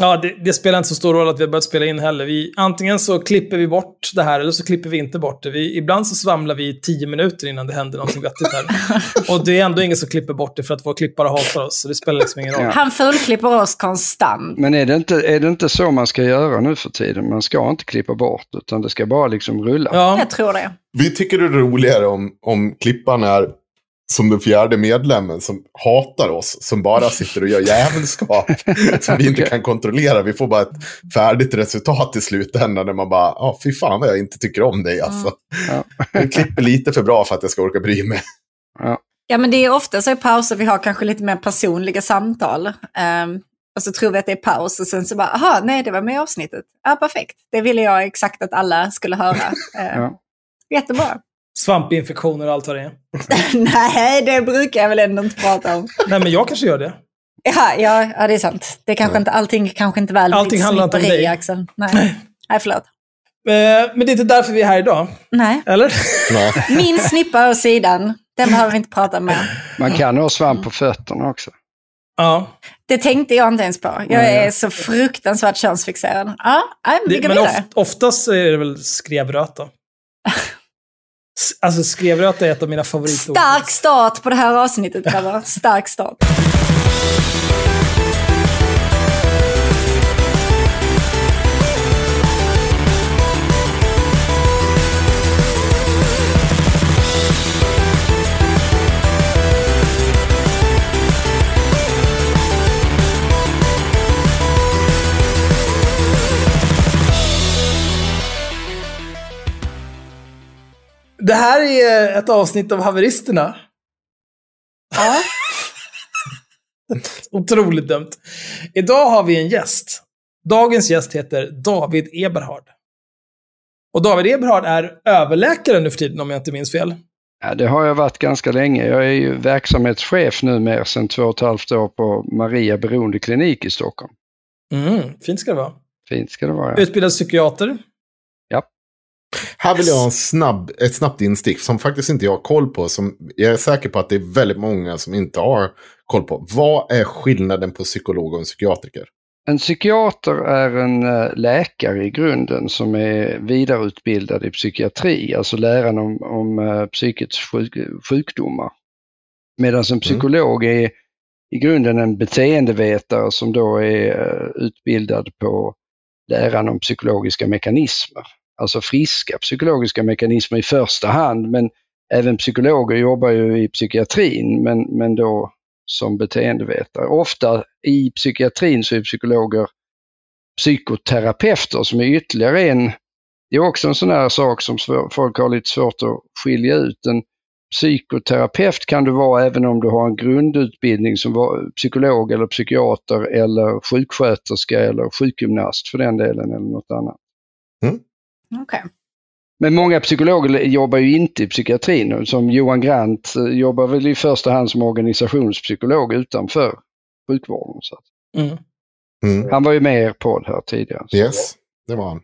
Ja, det, det, spelar inte så stor roll att vi har börjat spela in heller. Vi, antingen så klipper vi bort det här eller så klipper vi inte bort det. Vi, ibland så svamlar vi i tio minuter innan det händer någonting vettigt här. Och det är ändå ingen som klipper bort det för att vår klippare hatar oss. Så det spelar liksom ingen roll. Ja. Han fulklipper oss konstant. Men är det, inte, är det inte så man ska göra nu för tiden? Man ska inte klippa bort utan det ska bara liksom rulla. Ja. Jag tror det. Vi tycker det är roligare om, om klippan är som den fjärde medlemmen som hatar oss, som bara sitter och gör jävelskap som vi inte kan kontrollera. Vi får bara ett färdigt resultat i slutändan där man bara, ja ah, fy fan vad jag inte tycker om dig alltså. Ja. Du klipper lite för bra för att jag ska orka bry mig. Ja. ja, men det är ofta så i pauser vi har kanske lite mer personliga samtal. Um, och så tror vi att det är paus och sen så bara, aha, nej det var med i avsnittet. Ja, perfekt. Det ville jag exakt att alla skulle höra. Ja. Jättebra. Svampinfektioner och allt vad det är. Nej, det brukar jag väl ändå inte prata om. Nej, men jag kanske gör det. Ja, ja, ja det är sant. Det kanske inte, allting kanske inte väl Allting handlar inte om dig. Axel. Nej. Nej, förlåt. Eh, men det är inte därför vi är här idag. Nej. Eller? Nej. Min snippa åt sidan, den behöver vi inte prata med. Man kan ha svamp på fötterna också. Ja. Det tänkte jag inte ens på. Jag är så fruktansvärt könsfixerad. Ja, vi går Men oft, oftast är det väl skrevröta. Alltså skrevröta är ett av mina favoritord. Stark start på det här avsnittet grabbar. Stark start. Det här är ett avsnitt av Haveristerna. Ja. Otroligt dumt. Idag har vi en gäst. Dagens gäst heter David Eberhard. Och David Eberhard är överläkare nu för tiden om jag inte minns fel. Ja, det har jag varit ganska länge. Jag är ju verksamhetschef nu mer sedan två och ett halvt år på Maria beroendeklinik i Stockholm. Mm, fint ska det vara. Fint ska det vara. Ja. Utbildad psykiater. Här vill jag ha en snabb, ett snabbt instick som faktiskt inte jag har koll på. Som jag är säker på att det är väldigt många som inte har koll på. Vad är skillnaden på psykolog och en psykiatriker? En psykiater är en eh, läkare i grunden som är vidareutbildad i psykiatri, alltså läran om, om uh, psykets sjuk, sjukdomar. Medan en mm. psykolog är i grunden en beteendevetare som då är uh, utbildad på läran om psykologiska mekanismer alltså friska psykologiska mekanismer i första hand, men även psykologer jobbar ju i psykiatrin, men, men då som beteendevetare. Ofta i psykiatrin så är psykologer psykoterapeuter som är ytterligare en, det är också en sån här sak som folk har lite svårt att skilja ut. En psykoterapeut kan du vara även om du har en grundutbildning som psykolog eller psykiater eller sjuksköterska eller sjukgymnast för den delen eller något annat. Mm. Okay. Men många psykologer jobbar ju inte i psykiatrin. Som Johan Grant eh, jobbar väl i första hand som organisationspsykolog utanför sjukvården. Så. Mm. Mm. Han var ju med i er podd här tidigare. Yes, det var han.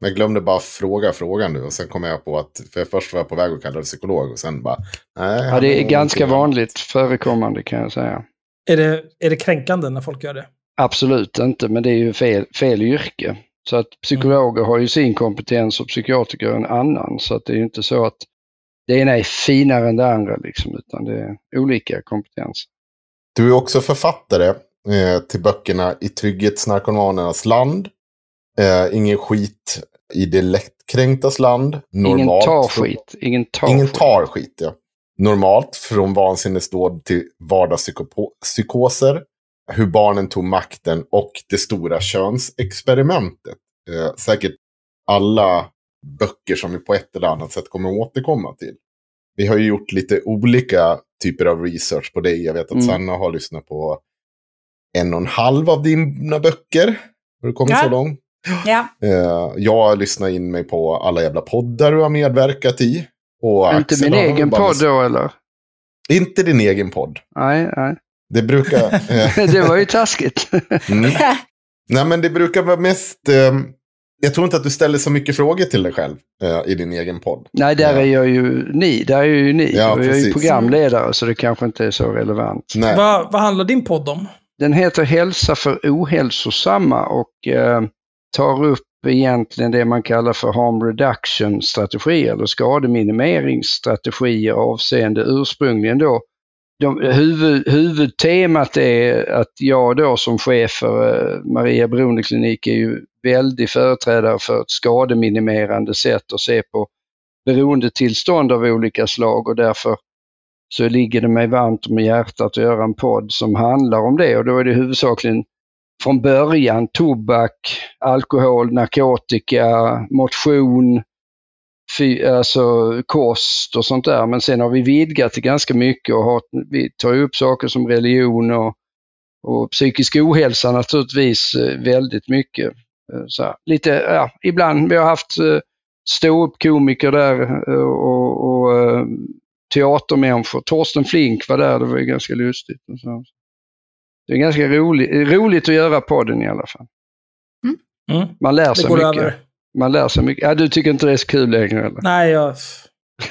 Men jag glömde bara fråga frågan nu och sen kom jag på att, för först var jag på väg att kalla det psykolog och sen bara, nej. Ja, det är ganska vanligt förekommande kan jag säga. Är, det, är det kränkande när folk gör det? Absolut inte, men det är ju fel, fel yrke. Så att psykologer har ju sin kompetens och psykiatriker en annan. Så att det är ju inte så att det ena är finare än det andra, liksom, utan det är olika kompetens. Du är också författare eh, till böckerna I trygghetsnarkomanernas land, eh, Ingen skit i det lättkränktas land, Ingen Normalt tar från- skit. Ingen tar Ingen skit. tar skit, ja. Normalt, från vansinnesdåd till vardagspsykoser. Hur barnen tog makten och det stora könsexperimentet. Eh, säkert alla böcker som vi på ett eller annat sätt kommer återkomma till. Vi har ju gjort lite olika typer av research på dig. Jag vet att Mm. Sanna har lyssnat på en och en halv av dina böcker. Har du kommit Ja. så långt? Ja, Eh, jag lyssnar in mig på alla jävla poddar du har medverkat i. Och Inte Axel min har egen podd då eller? Inte din egen podd. Nej, nej. Det brukar... Eh, Det var ju taskigt. mm. Nej, men det brukar vara mest... Eh, jag tror inte att du ställer så mycket frågor till dig själv eh, i din egen podd. Nej, där är jag ju ni. Där är ju ni. Ja, jag är ju programledare så det kanske inte är så relevant. Nej. Vad, vad handlar din podd om? Den heter Hälsa för ohälsosamma och eh, tar upp egentligen det man kallar för harm reduction strategi eller skademinimeringsstrategier avseende ursprungligen då. De, huvud, huvudtemat är att jag då som chef för eh, Maria Beroendeklinik är ju väldig företrädare för ett skademinimerande sätt att se på beroendetillstånd av olika slag och därför så ligger det mig varmt om hjärtat att göra en podd som handlar om det. Och då är det huvudsakligen från början tobak, alkohol, narkotika, motion, alltså kost och sånt där. Men sen har vi vidgat det ganska mycket och har, vi tar upp saker som religion och, och psykisk ohälsa naturligtvis eh, väldigt mycket. Eh, Så lite, ja, ibland, vi har haft eh, ståuppkomiker där och, och teatermänniskor. Torsten Flink var där, det var ju ganska lustigt. Och så. Det är ganska roligt, roligt att göra podden i alla fall. Mm. Man lär Det sig går mycket. över. Man lär sig mycket. Ja, du tycker inte det är så kul längre eller? Nej, jag,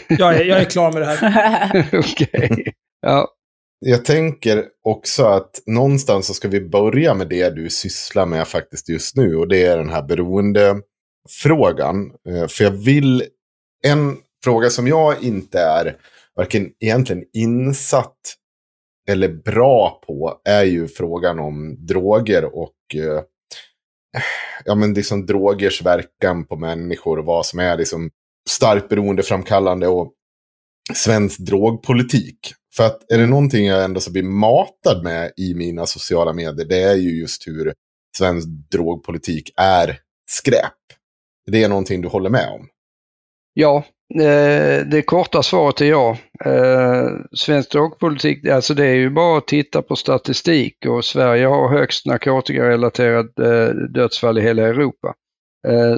jag, är, jag är klar med det här. Okej. Ja, Jag tänker också att någonstans så ska vi börja med det du sysslar med faktiskt just nu. Och det är den här beroendefrågan. Eh, För jag vill... En fråga som jag inte är varken egentligen insatt eller bra på är ju frågan om droger och eh, ja, men liksom drogers verkan på människor och vad som är liksom starkt beroendeframkallande och svensk drogpolitik. För att är det någonting jag ändå så blir matad med i mina sociala medier, det är ju just hur svensk drogpolitik är skräp. Det är någonting du håller med om ja eh, det korta svaret är ja. Eh, svensk drogpolitik, alltså det är ju bara att titta på statistik och Sverige har högst narkotikarelaterat eh, dödsfall i hela Europa.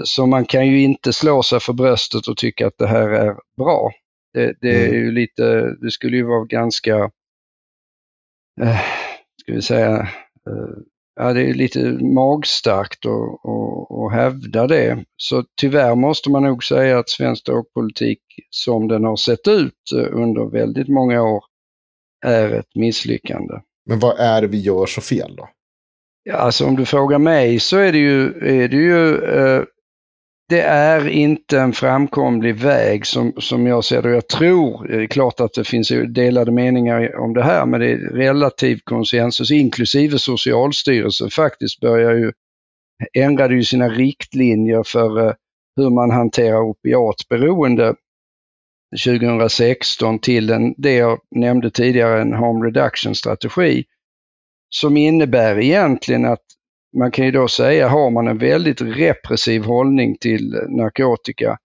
Så man kan ju inte slå sig för bröstet och tycka att det här är bra. Det, det är Mm. ju lite, det skulle ju vara ganska, ska vi säga, ja, det är lite magstarkt att, att, att hävda det. Så tyvärr måste man nog säga att svensk drogpolitik som den har sett ut eh, under väldigt många år är ett misslyckande. Men vad är det vi gör så fel då? Ja, alltså om du frågar mig så är det ju, är det ju eh, det är inte en framkomlig väg som, som jag ser det. Jag tror, det är klart att det finns delade meningar om det här, men det är relativ konsensus, inklusive Socialstyrelsen faktiskt börjar ju, ändrade ju sina riktlinjer för eh, hur man hanterar opiatberoende 2016 till en, det jag nämnde tidigare, en harm reduction-strategi som innebär egentligen att man kan ju då säga, har man en väldigt repressiv hållning till narkotika,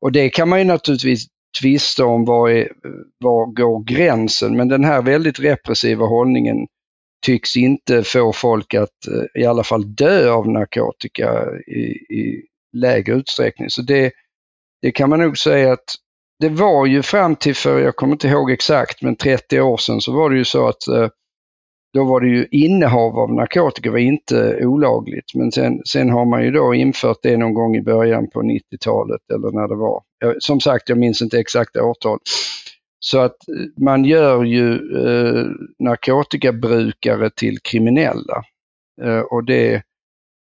och det kan man ju naturligtvis tvista om var, är, var går gränsen, men den här väldigt repressiva hållningen tycks inte få folk att eh, i alla fall dö av narkotika i, i lägre utsträckning. Så det, det kan man nog säga att det var ju fram till för, jag kommer inte ihåg exakt, men 30 år sedan så var det ju så att eh, då var det ju innehav av narkotika var inte olagligt. Men sen, sen har man ju då infört det någon gång i början på 90-talet eller när det var. Som sagt, jag minns inte exakta årtal. Så att eh, man gör ju eh, narkotikabrukare till kriminella. Eh, och det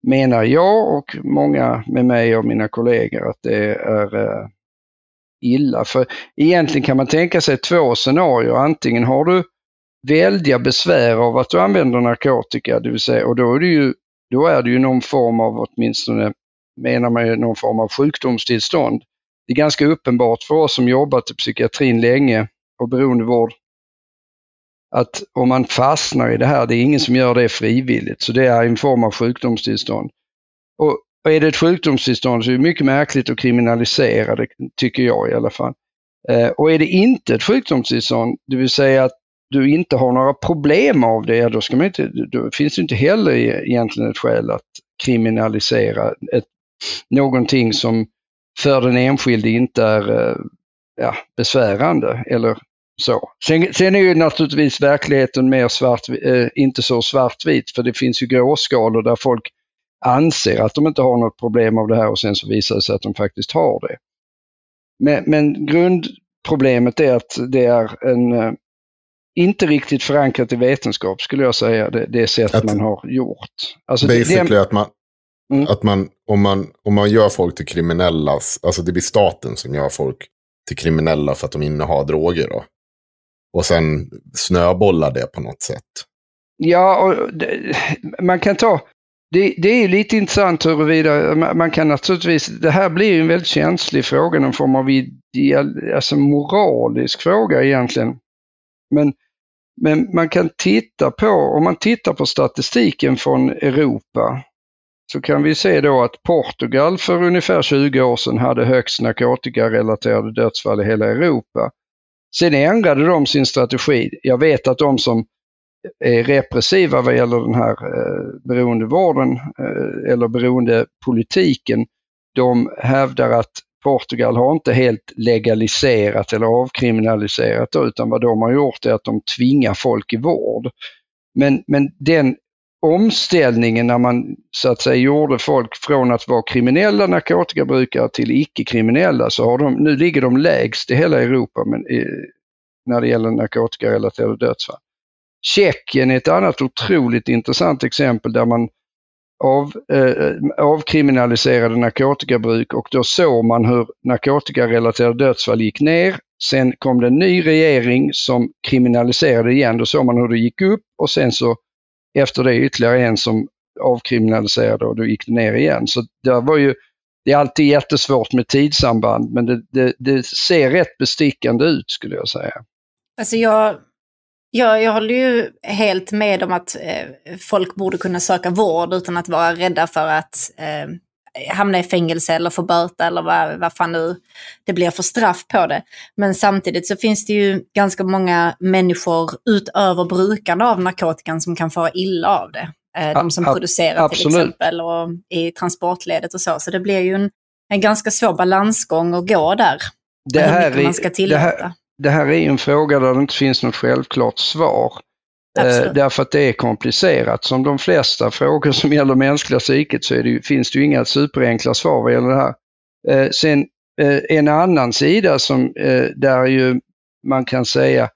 menar jag och många med mig och mina kollegor att det är eh, illa. För egentligen kan man tänka sig två scenarier. Antingen har du väldiga besvär av att du använder narkotika, det vill säga, och då är det ju, då är det ju någon form av, åtminstone menar man ju någon form av sjukdomstillstånd. Det är ganska uppenbart för oss som jobbat i psykiatrin länge och beroendevård att om man fastnar i det här, det är ingen som gör det frivilligt, så det är en form av sjukdomstillstånd. Och är det ett sjukdomstillstånd så är det mycket märkligt att kriminalisera det, tycker jag i alla fall. Eh, och är det inte ett sjukdomstillstånd, det vill säga att du inte har några problem av det, då, ska man inte, då finns det inte heller e, egentligen ett skäl att kriminalisera ett, någonting som för den enskilde inte är eh, ja, besvärande eller så. Sen, sen är ju naturligtvis verkligheten mer svart, eh, inte så svartvit för det finns ju gråskalor där folk anser att de inte har något problem av det här och sen så visar det sig att de faktiskt har det. Men, men grundproblemet är att det är en eh, inte riktigt förankrat i vetenskap skulle jag säga, det, det sätt att, man har gjort. Alltså, basically det, att, man, mm. att man, om man, om man gör folk till kriminella, alltså det blir staten som gör folk till kriminella för att de innehar droger då. Och sen snöbollar det på något sätt. Ja, det, man kan ta, det, det, är lite intressant huruvida, man kan naturligtvis, det här blir ju en väldigt känslig fråga, någon form av ideal, alltså moralisk fråga egentligen. Men, men man kan titta på, om man tittar på statistiken från Europa, så kan vi se då att Portugal för ungefär 20 år sedan hade högst narkotikarelaterade dödsfall i hela Europa. Sen ändrade de sin strategi. Jag vet att de som är repressiva vad gäller den här eh, beroendevården eh, eller beroendepolitiken, de hävdar att Portugal har inte helt legaliserat eller avkriminaliserat utan vad de har gjort är att de tvingar folk i vård. Men, men den omställningen när man så att säga gjorde folk från att vara kriminella narkotikabrukare till icke-kriminella så har de, nu ligger de lägst i hela Europa men, när det gäller narkotikarelaterade dödsfall. Tjeckien är ett annat otroligt intressant exempel där man av, eh, avkriminaliserade narkotikabruk och då såg man hur narkotikarelaterade dödsfall gick ner. Sen kom det en ny regering som kriminaliserade igen. Då såg man hur det gick upp och sen så efter det ytterligare en som avkriminaliserade och då gick det ner igen. Så det var ju, det är alltid jättesvårt med tidssamband men det, det, det ser rätt bestickande ut skulle jag säga. Alltså jag, jag, jag håller ju helt med om att eh, folk borde kunna söka vård utan att vara rädda för att eh, hamna i fängelse eller få böta eller vad, vad fan nu det blir för straff på det. Men samtidigt så finns det ju ganska många människor utöver brukande av narkotikan som kan få illa av det. Eh, de som a, producerar absolut. till exempel och i transportledet och så. Så det blir ju en, en ganska svår balansgång att gå där. Det här, hur man ska tillåta. Det här, det här är en fråga där det inte finns något självklart svar. Eh, därför att det är komplicerat. Som de flesta frågor som gäller mänskliga psyket så det, finns det ju inga superenkla svar vad gäller det här. Eh, sen eh, en annan sida som där ju man kan säga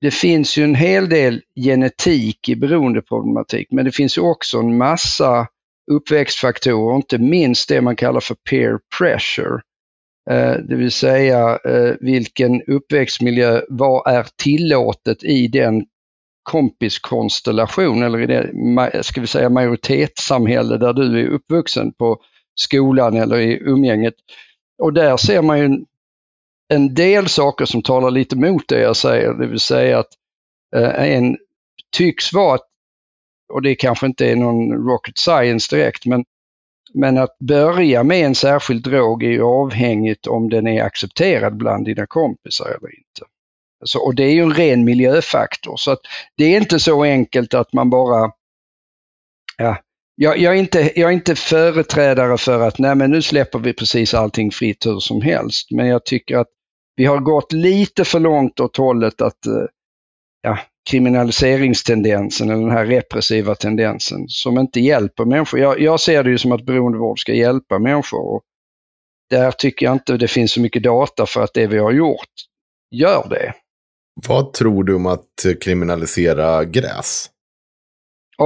det finns ju en hel del genetik i beroendeproblematik men det finns ju också en massa uppväxtfaktorer, inte minst det man kallar för peer pressure. Eh, det vill säga eh, vilken uppväxtmiljö, vad är tillåtet i den kompiskonstellation eller i det ska vi säga, majoritetssamhälle där du är uppvuxen på skolan eller i umgänget. Och där ser man ju en del saker som talar lite mot det jag säger, det vill säga att eh, en tycks vara, och det kanske inte är någon rocket science direkt, men, men att börja med en särskild drog är ju avhängigt om den är accepterad bland dina kompisar eller inte. Så, och det är ju en ren miljöfaktor så att det är inte så enkelt att man bara, ja, jag, jag, är inte, jag är inte företrädare för att nej men nu släpper vi precis allting fritt hur som helst. Men jag tycker att vi har gått lite för långt åt hållet att eh, ja, kriminaliseringstendensen eller den här repressiva tendensen som inte hjälper människor. Jag, jag ser det ju som att beroendevård ska hjälpa människor. Och där tycker jag inte det finns så mycket data för att det vi har gjort gör det. Vad tror du om att kriminalisera gräs?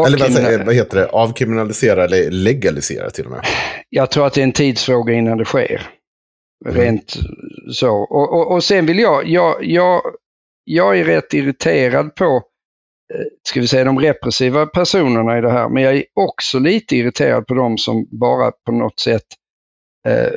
Eller vad, säger, vad heter det? Avkriminalisera eller legalisera till och med? Jag tror att det är en tidsfråga innan det sker. Mm. Rent så. Och, och, och sen vill jag, jag, jag, jag är rätt irriterad på, eh, ska vi säga de repressiva personerna i det här, men jag är också lite irriterad på de som bara på något sätt eh,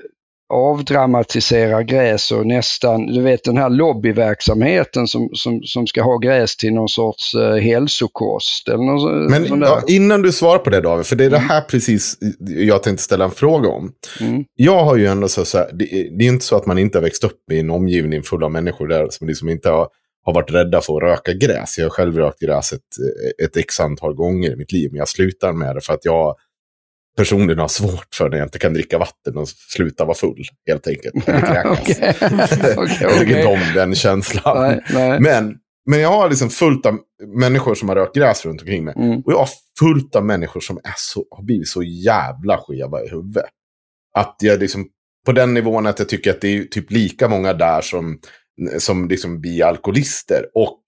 avdramatisera gräs och nästan, du vet den här lobbyverksamheten som, som, som ska ha gräs till någon sorts uh, hälsokost. Eller någon, Men ja, innan du svarar på det David, för det är det mm. här precis jag tänkte ställa en fråga om. Mm. Jag har ju ändå så, så här, det, det, är inte så att man inte har växt upp i en omgivning full av människor där som liksom inte har, har varit rädda för att röka gräs. Jag har själv rökt gräs ett, ett x antal gånger i mitt liv, men jag slutar med det för att jag personligen har svårt för när jag inte kan dricka vatten och sluta vara full, helt enkelt. Okay. okay, jag tycker inte om den känslan. Nej, nej. Men, men jag har liksom fullt av människor som har rökt gräs runt omkring mig. Mm. Och jag har fullt av människor som är så, har blivit så jävla skeva i huvudet. Att jag liksom, på den nivån att jag tycker att det är typ lika många där som, som liksom blir alkoholister. Och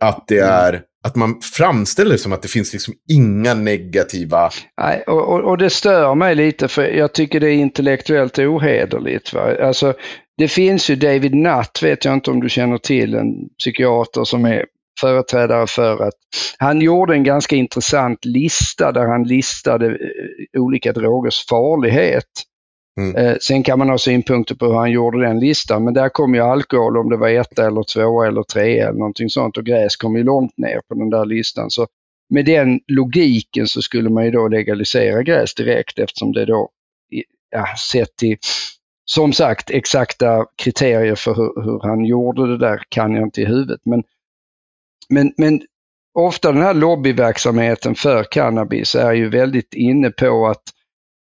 att det mm. är att man framställer det som att det finns liksom inga negativa... Nej, och, och, och, det stör mig lite för jag tycker det är intellektuellt ohederligt. Va? Alltså, det finns ju David Nutt, vet jag inte om du känner till, en psykiater som är företrädare för att han gjorde en ganska intressant lista där han listade eh, olika drogers farlighet. Mm. Eh, sen kan man ha synpunkter på hur han gjorde den listan, men där kom ju alkohol om det var ett eller två eller tre eller någonting sånt och gräs kom ju långt ner på den där listan. Så med den logiken så skulle man ju då legalisera gräs direkt eftersom det då, ja, sett till, som sagt, exakta kriterier för hur, hur han gjorde det där kan jag inte i huvudet. Men, men, men ofta den här lobbyverksamheten för cannabis är ju väldigt inne på att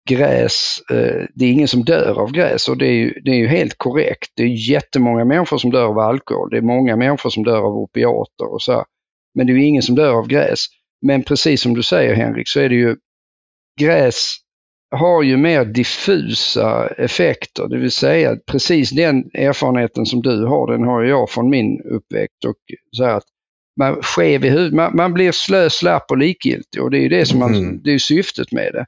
gräs, eh, det är ingen som dör av gräs och det är, ju, det är ju helt korrekt. Det är jättemånga människor som dör av alkohol, det är många människor som dör av opiater och så. Men det är ju ingen som dör av gräs. Men precis som du säger Henrik så är det ju, gräs har ju mer diffusa effekter, det vill säga precis den erfarenheten som du har, den har jag från min uppväxt. Och så att man skev i huvudet, man, man blir slö, slapp och likgiltig och det är ju det som man, mm. det är syftet med det.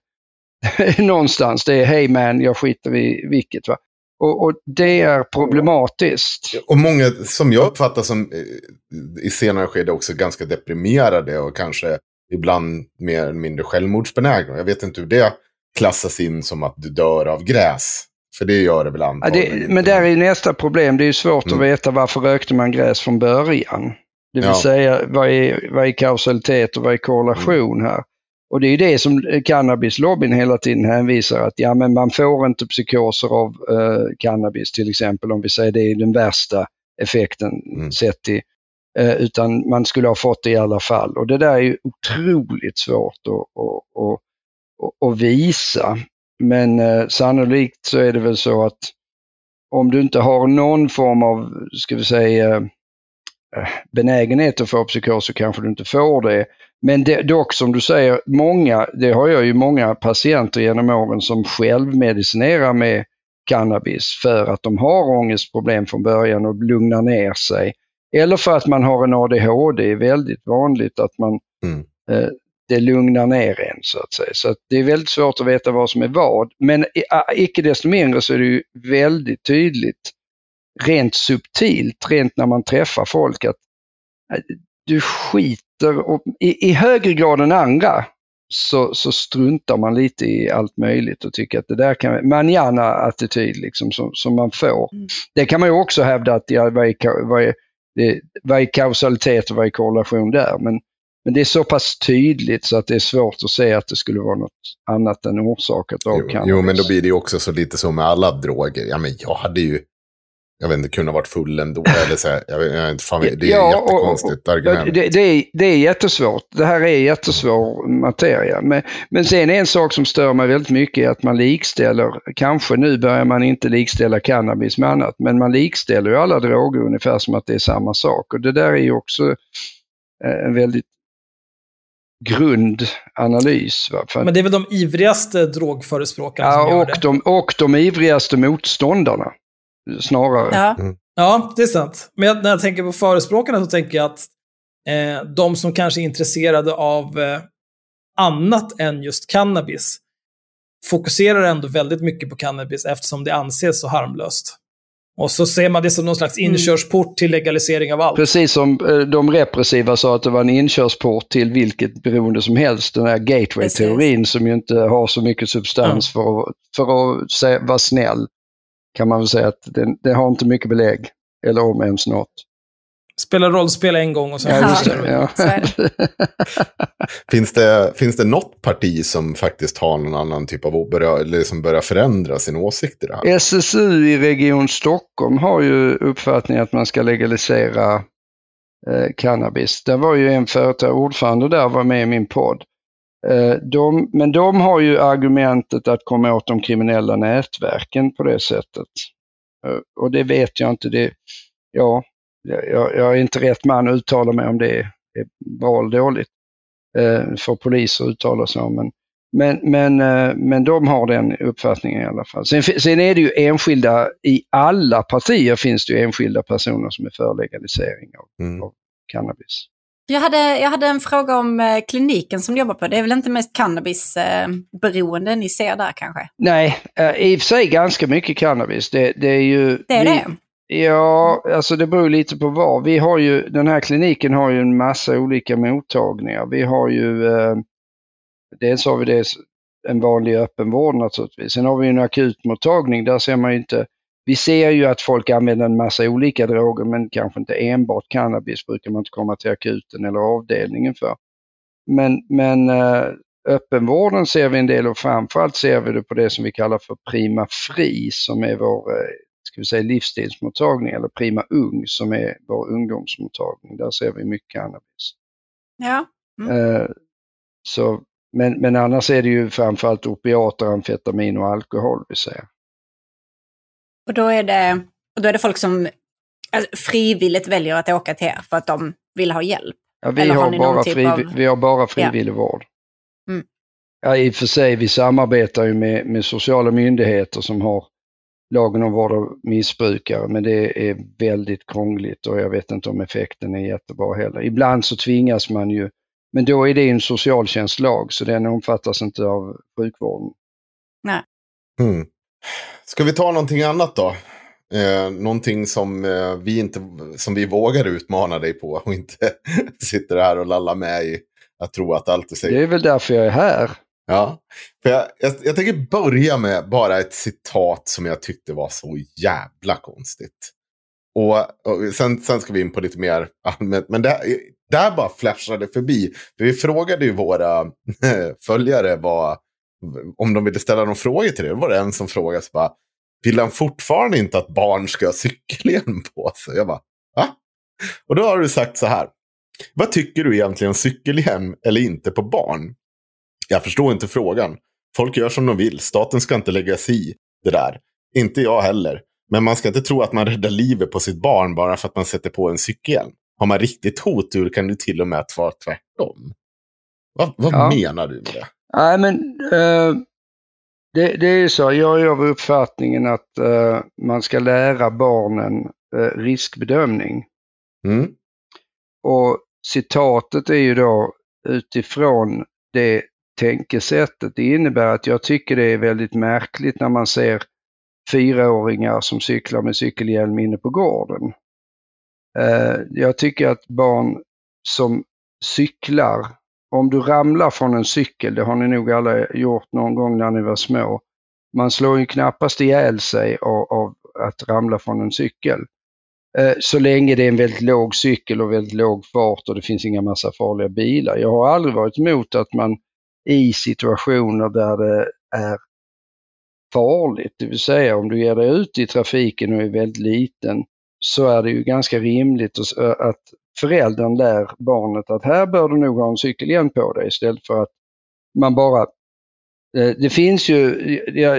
någonstans. Det är hej man, jag skiter i vilket. Va? Och, och, det är problematiskt. Och många som jag uppfattar som eh, i senare skede också ganska deprimerade och kanske ibland mer eller mindre självmordsbenägna. Jag vet inte hur det klassas in som att du dör av gräs. För det gör det väl antagligen. Ja, det, men där är nästa problem. Det är svårt mm. att veta varför rökte man gräs från början. Det vill ja. säga vad är, vad är kausalitet och vad är korrelation mm. här? Och det är det som cannabislobbyn hela tiden hänvisar att ja, men man får inte psykoser av eh, cannabis till exempel om vi säger det är den värsta effekten mm. sett till, eh, utan man skulle ha fått det i alla fall. Och det där är ju otroligt svårt att, att, att, att visa. Men eh, sannolikt så är det väl så att om du inte har någon form av, ska vi säga, eh, benägenhet att få psykos så kanske du inte får det. Men det, dock som du säger, många, det har jag ju många patienter genom åren som självmedicinerar med cannabis för att de har ångestproblem från början och lugnar ner sig. Eller för att man har en ADHD, det är väldigt vanligt att man mm. eh, det lugnar ner en så att säga. Så att det är väldigt svårt att veta vad som är vad. Men icke desto mindre så är det ju väldigt tydligt, rent subtilt, rent när man träffar folk att du skiter och i, i högre grad än andra så, så struntar man lite i allt möjligt och tycker att det där kan, manjana-attityd liksom som, som man får. Mm. Det kan man ju också hävda att ja, vad, är, vad, är, det, vad är kausalitet och vad är korrelation där? Men, men det är så pass tydligt så att det är svårt att se att det skulle vara något annat än orsakat av jo, jo, men då blir det ju också så lite som med alla droger. Ja, men jag hade ju jag vet inte, kunna varit full ändå. Eller så här, jag vet, jag vet, fan, det är ja, jättekonstigt och, och, argument. Det, det, är, det är jättesvårt. Det här är jättesvår materia. Men, men sen en sak som stör mig väldigt mycket är att man likställer, kanske nu börjar man inte likställa cannabis med annat, men man likställer ju alla droger ungefär som att det är samma sak. Och det där är ju också eh, en väldigt grundanalys. Va? Men det är väl de ivrigaste drogförespråkarna ja, som gör det? De, och de ivrigaste motståndarna snarare. Ja. Mm. ja, det är sant. Men när jag tänker på förespråkarna så tänker jag att eh, de som kanske är intresserade av eh, annat än just cannabis fokuserar ändå väldigt mycket på cannabis eftersom det anses så harmlöst. Och så ser man det som någon slags mm. inkörsport till legalisering av allt. Precis som eh, de repressiva sa att det var en inkörsport till vilket beroende som helst. Den här gateway-teorin som ju inte har så mycket substans mm. för att, för att säga, vara snäll kan man väl säga att det, det har inte mycket belägg, eller om ens något. Spela rollspel en gång och sen ja, det, ja. finns, det, finns det något parti som faktiskt har någon annan typ av börjar, eller som börjar förändra sin åsikt i det här? SSU i Region Stockholm har ju uppfattningen att man ska legalisera eh, cannabis. Det var ju en företag, ordförande där var med i min podd. Eh, de, men de har ju argumentet att komma åt de kriminella nätverken på det sättet. Eh, och det vet jag inte. Det, ja, jag, jag är inte rätt man att uttala mig om det är bra eller dåligt. Eh, för poliser att uttala sig om. Men, men, men, men de har den uppfattningen i alla fall. Sen, sen är det ju enskilda, i alla partier finns det ju enskilda personer som är för legalisering av, mm. av cannabis. Jag hade, jag hade en fråga om eh, kliniken som du jobbar på. Det är väl inte mest cannabisberoende ni ser där kanske? Nej, eh, i och för sig ganska mycket cannabis. Det, det är ju... Det är vi, det? Ja, alltså det beror lite på vad. Vi har ju, den här kliniken har ju en massa olika mottagningar. Vi har ju, eh, dels har vi det, en vanlig öppenvård naturligtvis. Sen har vi en akutmottagning, där ser man ju inte vi ser ju att folk använder en massa olika droger men kanske inte enbart cannabis brukar man inte komma till akuten eller avdelningen för. Men, men eh, öppenvården ser vi en del och framförallt ser vi det på det som vi kallar för Prima Fri som är vår eh, ska vi säga, livsstilsmottagning eller Prima Ung som är vår ungdomsmottagning. Där ser vi mycket cannabis. Ja. Mm. Eh, så, men, men annars är det ju framförallt opiater, amfetamin och alkohol vi ser. Och då är det, och då är det folk som alltså, frivilligt väljer att åka till er för att de vill ha hjälp? Ja, vi, har, har bara typ friv, av... vi har bara frivillig ja. vård. Mm. Ja, I och för sig, vi samarbetar ju med, med sociala myndigheter som har lagen om vård av missbrukare, men det är väldigt krångligt och jag vet inte om effekten är jättebra heller. Ibland så tvingas man ju, men då är det en socialtjänstlag så den omfattas inte av sjukvården. Nej. Mm. Ska vi ta någonting annat då? Eh, någonting som, eh, vi inte, som vi vågar utmana dig på och inte sitter här och lallar med i att tro att allt är säkert. Det är väl därför jag är här. Ja, för jag, jag, jag tänker börja med bara ett citat som jag tyckte var så jävla konstigt. Och, och sen, sen ska vi in på lite mer allmänt, men det, där bara flashade förbi. För vi frågade ju våra följare vad, om de ville ställa någon fråga till det. Då var det en som frågade så bara, vill han fortfarande inte att barn ska ha cykelhjälm på sig? Jag bara, va? Och då har du sagt så här. Vad tycker du egentligen om cykelhjälm eller inte på barn? Jag förstår inte frågan. Folk gör som de vill. Staten ska inte lägga sig i det där. Inte jag heller. Men man ska inte tro att man räddar livet på sitt barn bara för att man sätter på en cykelhjälm. Har man riktigt hotur kan det till och med vara tvärtom. Vad, vad ja. menar du med det? Nej, men uh, det, det, är så. Jag är av uppfattningen att uh, man ska lära barnen uh, riskbedömning. Mm. Och citatet är ju då utifrån det tänkesättet. Det innebär att jag tycker det är väldigt märkligt när man ser fyraåringar som cyklar med cykelhjälm inne på gården. Jag tycker att barn som cyklar om du ramlar från en cykel, det har ni nog alla gjort någon gång när ni var små, man slår ju knappast ihjäl sig av, av att ramla från en cykel. Eh, så länge det är en väldigt låg cykel och väldigt låg fart och det finns inga massa farliga bilar. Jag har aldrig varit emot att man i situationer där det är farligt. Det vill säga om du ger dig ut i trafiken och är väldigt liten så är det ju ganska rimligt att föräldern lär barnet att här bör du nog ha en cykelhjälm på dig istället för att man bara eh, det finns ju,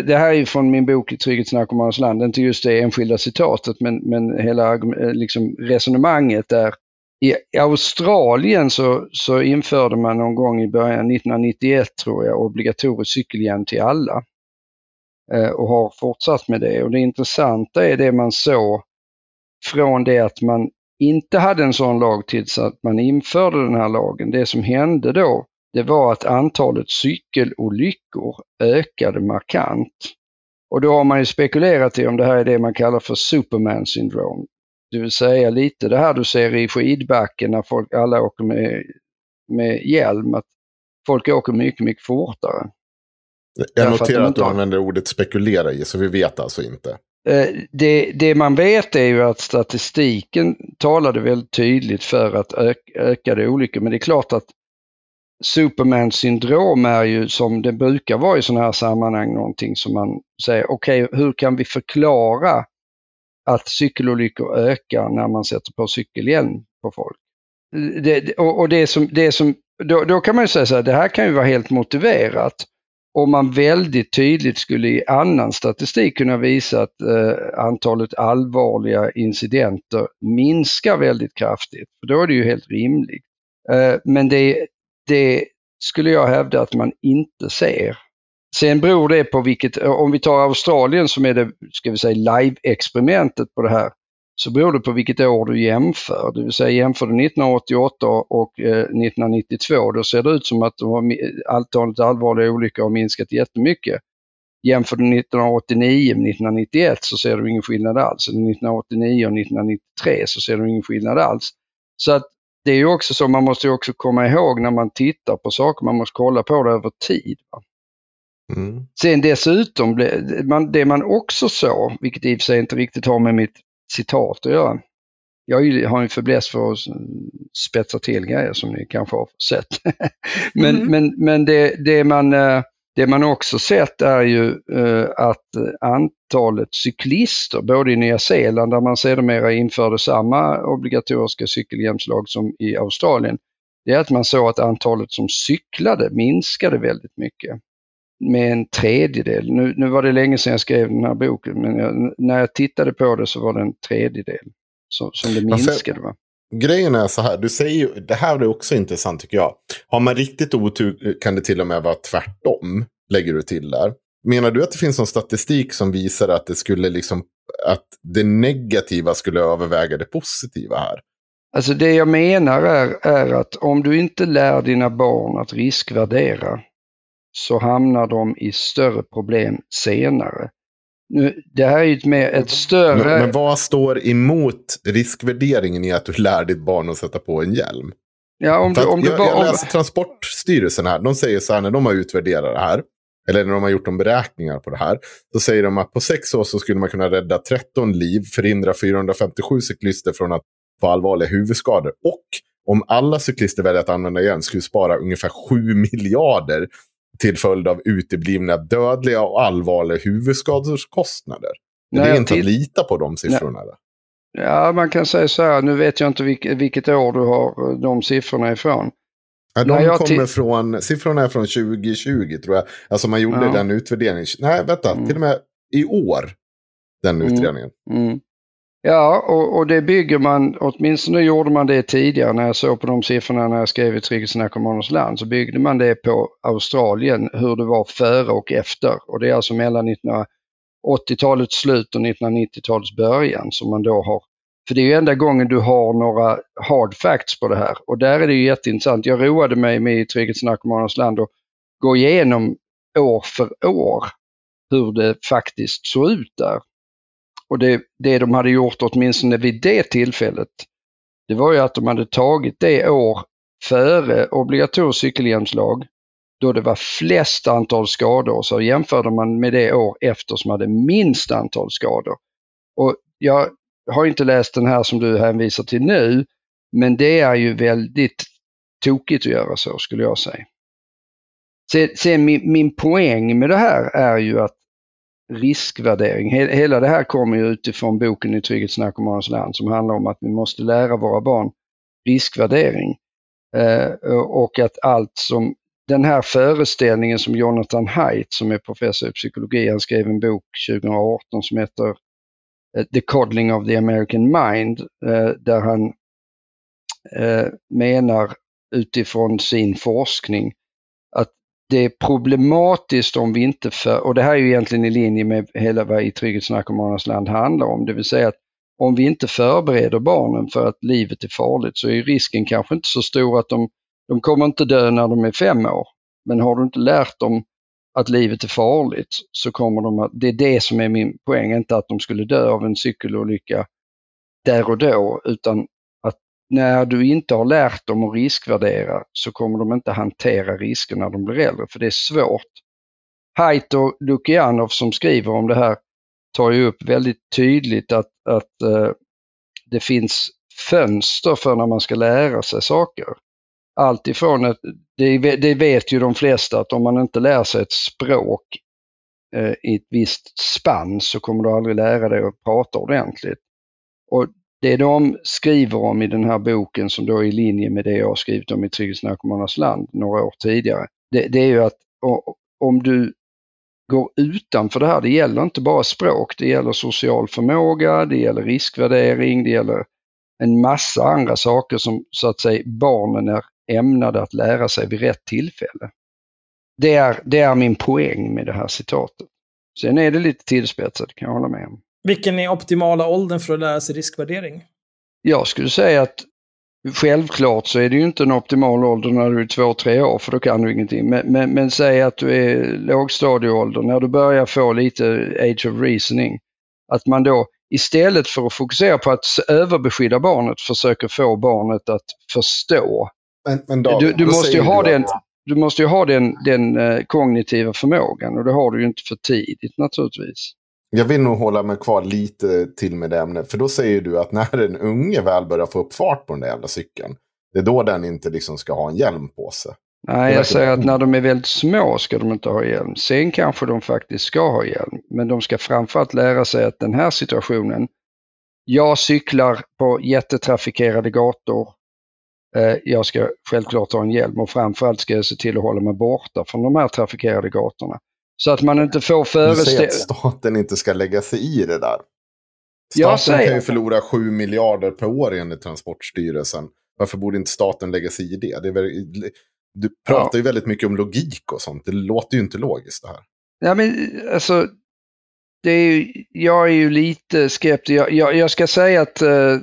det här är ju från min bok I Trygghetsnarkomanens land, inte just det enskilda citatet men, men hela eh, liksom resonemanget där i Australien så, så införde man någon gång i början 1991 tror jag obligatorisk cykelhjälm till alla eh, och har fortsatt med det. Och det intressanta är det man såg från det att man inte hade en sån lag tills att man införde den här lagen. Det som hände då, det var att antalet cykelolyckor ökade markant. Och då har man ju spekulerat i om det här är det man kallar för Superman syndrom. Det vill säga lite det här du ser i skidbacken när folk, alla åker med, med hjälm, att folk åker mycket, mycket fortare. Jag noterar att, att du har... använder ordet spekulera i, så vi vet alltså inte. Eh, det, det, man vet är ju att statistiken talade väldigt tydligt för att ökade olyckor, men det är klart att Superman syndrom är ju som det brukar vara i sådana här sammanhang någonting som man säger, okej okay, hur kan vi förklara att cykelolyckor ökar när man sätter på cykelhjälm på folk. Det, och, och det som, det som, då, då kan man ju säga så här, det här kan ju vara helt motiverat om man väldigt tydligt skulle i annan statistik kunna visa att eh, antalet allvarliga incidenter minskar väldigt kraftigt. För då är det ju helt rimligt. Eh, men det, det skulle jag hävda att man inte ser. Sen beror det på vilket, om vi tar Australien som är det, ska vi säga, live-experimentet på det här, så beror det på vilket år du jämför. Det vill säga jämför du 1988 och eh, 1992, då ser det ut som att antalet allvarliga olyckor har minskat jättemycket. Jämför du 1989 med 1991 så ser du ingen skillnad alls. Eller 1989 och 1993 så ser du ingen skillnad alls. Så att det är ju också så, man måste också komma ihåg när man tittar på saker, man måste kolla på det över tid. Va? Mm. Sen dessutom, det man också såg, vilket i och för sig inte riktigt har med mitt citat att göra. Jag har en fäbless för att spetsa till grejer som ni kanske har sett. men mm. men, men det, det, man, eh, det man också sett är ju eh, att antalet cyklister, både i Nya Zeeland där man sedermera införde samma obligatoriska cykelhjälmslag som i Australien, det är att man såg att antalet som cyklade minskade väldigt mycket med en tredjedel. Nu, nu var det länge sedan jag skrev den här boken, men jag, när jag tittade på det så var det en tredjedel som, som det minskade. Va? Grejen är så här, du säger ju, det här är också intressant tycker jag. Har man riktigt otur kan det till och med vara tvärtom, lägger du till där. Menar du att det finns någon statistik som visar att det skulle liksom, att det negativa skulle överväga det positiva här? Alltså det jag menar är, är att om du inte lär dina barn att riskvärdera så hamnar de i större problem senare. Nu, det här är ju med ett större... Men, men, vad står emot riskvärderingen i att du lär ditt barn att sätta på en hjälm? Ja, om du, om du jag, jag läser Transportstyrelsen här, de säger så här när de har utvärderat det här, eller när de har gjort de beräkningar på det här, så säger de att på sex år så skulle man kunna rädda 13 liv, förhindra 457 cyklister från att få allvarliga huvudskador. Och om alla cyklister väljer att använda hjälm skulle spara ungefär 7 miljarder till följd av uteblivna dödliga och allvarliga huvudskadeskostnader. Nej, det är inte att lita på de siffrorna? Nej. Ja, man kan säga så här, nu vet jag inte vilket, vilket år du har eh, de siffrorna ifrån. Ja, de kommer från, siffrorna är från 2020 tror jag. Alltså man gjorde ja. den utvärderingen. Nej, vänta, mm. till och med i år. Den mm. utredningen. Mm. Mm. Ja, och, och, det bygger man, åtminstone gjorde man det tidigare när jag såg på de siffrorna när jag skrev i Trygghetsnarkomaners land, så byggde man det på Australien, hur det var före och efter. Och det är alltså mellan 1980-talets slut och 1990-talets början som man då har för det är ju enda gången du har några hard facts på det här. Och där är det ju jätteintressant. Jag roade mig med i land och gå igenom år för år hur det faktiskt såg ut där. Och det, det de hade gjort åtminstone vid det tillfället, det var ju att de hade tagit det år före obligatorisk cykelhjälmslag, då det var flest antal skador, så jämförde man med det år efter som hade minst antal skador. Och jag har inte läst den här som du hänvisar till nu, men det är ju väldigt tokigt att göra så skulle jag säga. Sen, sen min, min poäng med det här är ju att riskvärdering. Hela det här kommer ju utifrån boken I trygghetsnarkomanens land som handlar om att vi måste lära våra barn riskvärdering. Eh, och att allt som den här föreställningen som Jonathan Haidt som är professor i psykologi, han skrev en bok 2018 som heter eh, The Coddling of the American Mind, eh, där han menar utifrån sin forskning det är problematiskt om vi inte, för, och det här är ju egentligen i linje med hela vad i trygghetsnarkomanernas land handlar om, det vill säga att om vi inte förbereder barnen för att livet är farligt så är risken kanske inte så stor att de, de kommer inte dö när de är fem år. Men har du inte lärt dem att livet är farligt så kommer de att, det är det som är min poäng, inte att de skulle dö av en cykelolycka där och då, utan när du inte har lärt dem att riskvärdera så kommer de inte hantera risker när de blir äldre, för det är svårt. Haidt och Lukianov som skriver om det här tar ju upp väldigt tydligt att, att eh, det finns fönster för när man ska lära sig saker. Allt ifrån att, det, det vet ju de flesta att om man inte lär sig ett språk eh, i ett visst spann så kommer du aldrig lära dig att prata ordentligt. Och det de skriver om i den här boken som då är i linje med det jag har skrivit om i Trygghetsnarkomanernas land några år tidigare, det, det är ju att om du går utanför det här. Det gäller inte bara språk, det gäller social förmåga, det gäller riskvärdering, det gäller en massa andra saker som så att säga barnen är ämnade att lära sig vid rätt tillfälle. Det är, det är min poäng med det här citatet. Sen är det lite tillspetsat, det kan jag hålla med om. Vilken är optimala åldern för att lära sig riskvärdering? Jag skulle säga att Självklart så är det ju inte en optimal ålder när du är två, tre år för då kan du ingenting. Men, men, men säg att du är lågstadieålder, när du börjar få lite age of reasoning. Att man då istället för att fokusera på att överbeskydda barnet försöker få barnet att förstå. Men, men då, du, du måste ju ha den, du måste ju ha den, den uh, kognitiva förmågan och det har du ju inte för tidigt naturligtvis. Jag vill nog hålla mig kvar lite till med det ämnet. För då säger du att när en unge väl börjar få upp fart på den där jävla cykeln. Det är då den inte liksom ska ha en hjälm på sig. Nej, jag säger att när de är väldigt små ska de inte ha hjälm. Sen kanske de faktiskt ska ha hjälm. Men de ska framförallt lära sig att den här situationen, jag cyklar på jättetrafikerade gator. Eh, jag ska självklart ha en hjälm och framförallt ska jag se till att hålla mig borta från de här trafikerade gatorna. Så att man inte får föreställa... Du säger att staten inte ska lägga sig i det där. Staten kan ju förlora 7 miljarder per år enligt Transportstyrelsen. Varför borde inte staten lägga sig i det? det är väl... Du pratar ja. ju väldigt mycket om logik och sånt. Det låter ju inte logiskt det här. Ja, men alltså, det är ju, jag är ju lite skeptisk. Jag, jag, jag ska säga att eh,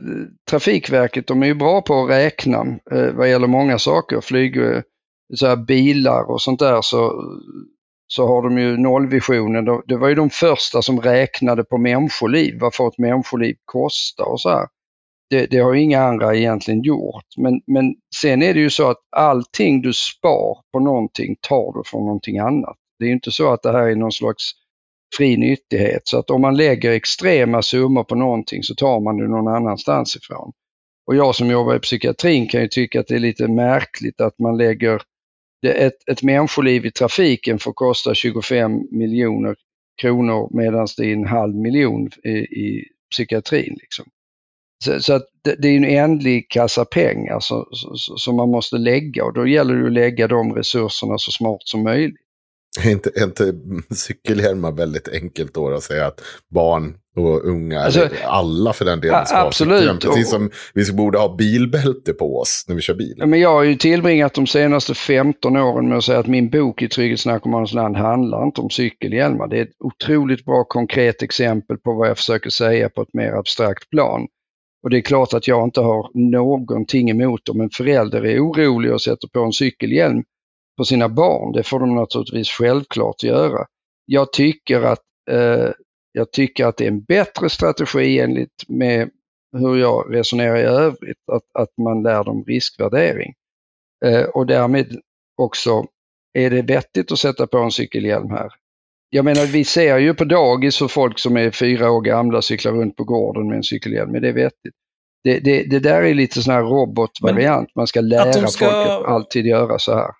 Trafikverket, de är ju bra på att räkna eh, vad gäller många saker. Flyg, eh, så här, bilar och sånt där. Så så har de ju nollvisionen. Det var ju de första som räknade på människoliv. Vad får ett människoliv kosta och så här. Det, det har inga andra egentligen gjort. Men, men sen är det ju så att allting du spar på någonting tar du från någonting annat. Det är ju inte så att det här är någon slags fri nyttighet. Så att om man lägger extrema summor på någonting så tar man det någon annanstans ifrån. Och jag som jobbar i psykiatrin kan ju tycka att det är lite märkligt att man lägger ett, ett människoliv i trafiken får kosta 25 miljoner kronor medan det är en halv miljon i, i psykiatrin. Liksom. Så, så att det, det, är en ändlig kassa pengar som, som man måste lägga och då gäller det att lägga de resurserna så smart som möjligt. Är inte, är inte cykelhjälmar väldigt enkelt då att säga att barn och unga, alltså, alla för den delen ska absolut. Precis som vi borde ha bilbälte på oss när vi kör bil. Men jag har ju tillbringat de senaste 15 åren med att säga att min bok i Trygghetsnarkomanens land handlar inte om cykelhjälmar. Det är ett otroligt bra konkret exempel på vad jag försöker säga på ett mer abstrakt plan. Och det är klart att jag inte har någonting emot om en förälder är orolig och sätter på en cykelhjälm på sina barn. Det får de naturligtvis självklart göra. Jag tycker att eh, jag tycker att det är en bättre strategi enligt med hur jag resonerar i övrigt, att, att man lär dem riskvärdering. Eh, och därmed också, är det vettigt att sätta på en cykelhjälm här? Jag menar, vi ser ju på dagis hur folk som är fyra år gamla cyklar runt på gården med en cykelhjälm, är det vettigt? Det, det, det där är lite sån här robotvariant, man ska lära ska... folk att alltid göra så här.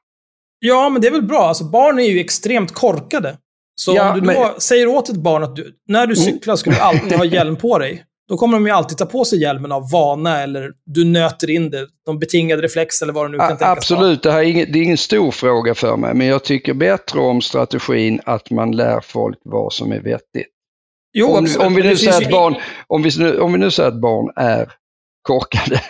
Ja, men det är väl bra. Alltså, barn är ju extremt korkade. Så Ja, om du då men- säger åt ett barn att du, när du cyklar ska du alltid ha hjälm på dig. Då kommer de ju alltid ta på sig hjälmen av vana eller du nöter in det. Någon betingad reflex eller vad det nu kan tänkas. Absolut, det här är ingen, det är ingen stor fråga för mig, men jag tycker bättre om strategin att man lär folk vad som är vettigt. Jo, om, absolut. om, vi nu säger att barn, om, vi, nu- om vi nu säger att barn är korkade.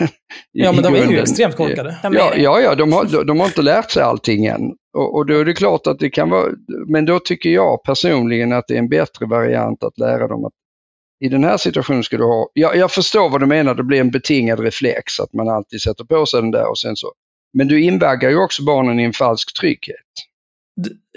Ja, men de är ju grunden. extremt korkade. De Ja, ja, ja de, har, de, har inte lärt sig allting än. Och, och då är det klart att det kan vara, men då tycker jag personligen att det är en bättre variant att lära dem att i den här situationen ska du ha, jag, jag förstår vad du menar, det blir en betingad reflex att man alltid sätter på sig den där och sen så. Men du invaggar ju också barnen i en falsk trygghet.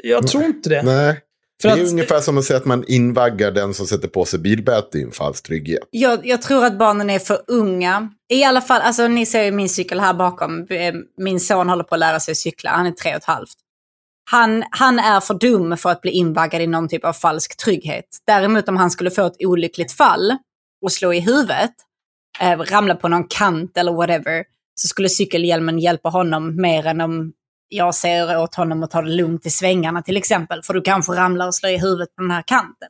Jag tror inte det. Nej. För det är att- ungefär som att säga att man invaggar den som sätter på sig bilbälte i en falsk trygghet. Jag, jag tror att barnen är för unga. I alla fall, alltså ni ser ju min cykel här bakom. Eh, Min son håller på att lära sig cykla, han är tre och ett halvt. Han, han är för dum för att bli invaggad i någon typ av falsk trygghet. Däremot om han skulle få ett olyckligt fall och slå i huvudet, eh, ramla på någon kant eller whatever, så skulle cykelhjälmen hjälpa honom mer än om jag säger åt honom att ta det lugnt i svängarna till exempel. För du kanske ramlar och slår i huvudet på den här kanten.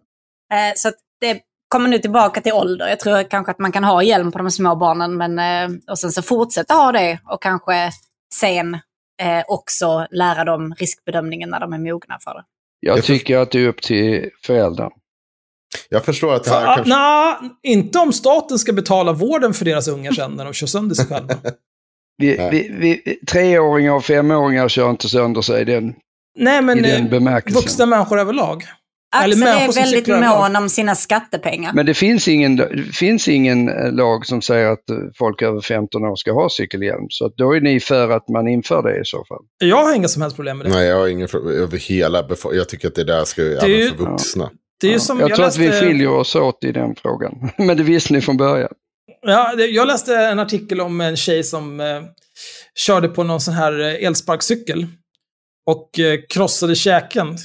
Eh, så att det kommer nu tillbaka till ålder. Jag tror kanske att man kan ha hjälm på de små barnen men, eh, och sen så fortsätta ha det och kanske sen eh, också lära dem riskbedömningen när de är mogna för det. Jag tycker att det är upp till föräldern. Jag förstår att det här Ah, kanske... Nej, inte om staten ska betala vården för deras ungar sen när de kör sönder sig själva. Vi, vi, vi, treåringar och femåringar kör inte sönder sig i den, Nej, men i den eh, bemärkelsen. vuxna människor överlag. Axel är väldigt mån om sina skattepengar. Men det finns ingen, det finns ingen eh, lag som säger att eh, folk över 15 år ska ha cykelhjälm. Så att då är ni för att man inför det i så fall. Jag har inga som helst problem med det. Nej, jag har ingen fråga över hela befolkningen. Jag tycker att det där ska ju ju- för vuxna. Det är Ja. som, jag, tror läste, att vi skiljer oss åt i den frågan. Men det visste ni från början. Ja, jag läste en artikel om en tjej som eh, körde på någon sån här eh, elsparkcykel. Och eh, krossade käken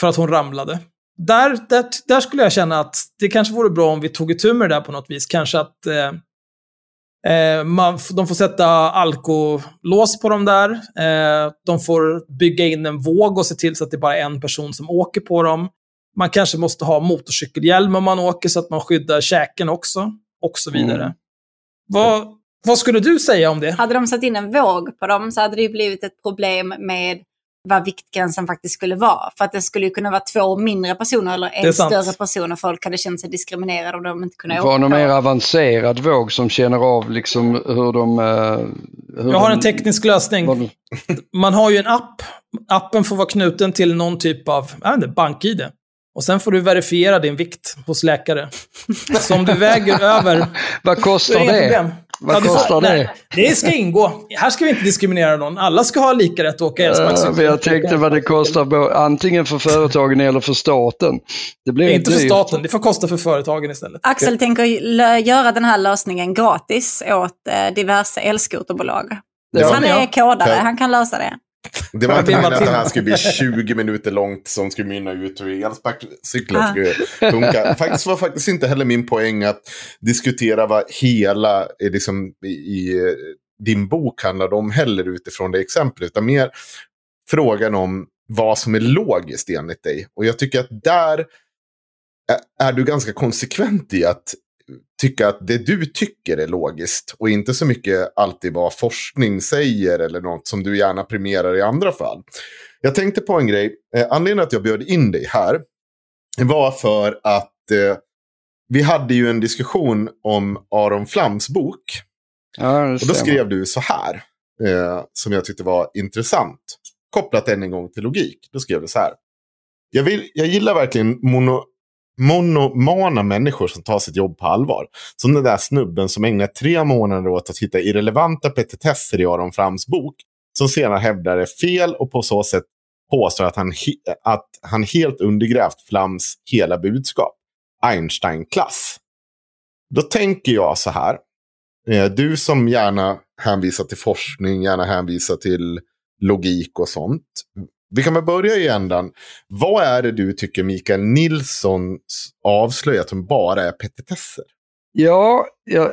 för att hon ramlade. Där, där, där skulle jag känna att det kanske vore bra om vi tog itu med det där på något vis. Kanske att eh, eh man, de får sätta alkolås på dem där. Eh, de får bygga in en våg och se till så att det bara är en person som åker på dem. Man kanske måste ha motorcykelhjälm om man åker så att man skyddar käken också. Och så vidare. Mm. Vad, vad skulle du säga om det? Hade de satt in en våg på dem så hade det ju blivit ett problem med vad viktgränsen faktiskt skulle vara. För att det skulle ju kunna vara två mindre personer eller en större person och folk hade känt sig diskriminerade om de inte kunde åka var någon mer avancerad våg som känner av liksom hur de... eh, Hur Jag har de, en teknisk lösning. de- Man har ju en app. Appen får vara knuten till någon typ av bank-id. Och sen får du verifiera din vikt hos läkare. Så om du väger över... Vad kostar det det? problem. Vad du får- kostar nej, det? Det ska ingå. Här ska vi inte diskriminera någon. Alla ska ha lika rätt att åka Ja, elsparkcykel. jag tänkte vad det kostar antingen för företagen eller för staten. Det blir inte för dyrt. staten, det får kosta för företagen istället. Axel tänker göra den här lösningen gratis åt eh, diverse elskoterbolag. Ja, han är kodare, han kan lösa det. Det var inte meningen att det här skulle bli 20 minuter långt som skulle mynna ut hur elsparkcyklar Ah. skulle funka. Faktiskt var faktiskt inte heller min poäng att diskutera vad hela eh, liksom, i, i eh, din bok handlade om heller utifrån det exemplet. Utan mer frågan om vad som är logiskt enligt dig. Och jag tycker att där är- är du ganska konsekvent i att tycka att det du tycker är logiskt och inte så mycket alltid vad forskning säger eller något som du gärna premierar i andra fall. Jag tänkte på en grej. Eh, anledningen att jag bjöd in dig här var för att eh, vi hade ju en diskussion om Aron Flams bok. Ja, Och då skrev du så här, eh, som jag tyckte var intressant. Kopplat än en gång till logik. Då skrev du så här. Jag, vill, jag gillar verkligen mono, monomana människor som tar sitt jobb på allvar. Som den där snubben som ägnar tre månader åt att hitta irrelevanta petitesser i Aron Frams bok. Som senare hävdar är fel och på så sätt påstår att han, att han helt undergrävt Flams hela budskap. Einstein-klass. Då tänker jag så här. Eh, du som gärna hänvisar till forskning, gärna hänvisar till logik och sånt. Vi kan väl börja i ändan. Vad är det du tycker Mikael Nilsson avslöjat som bara är petitesser? Ja, ja,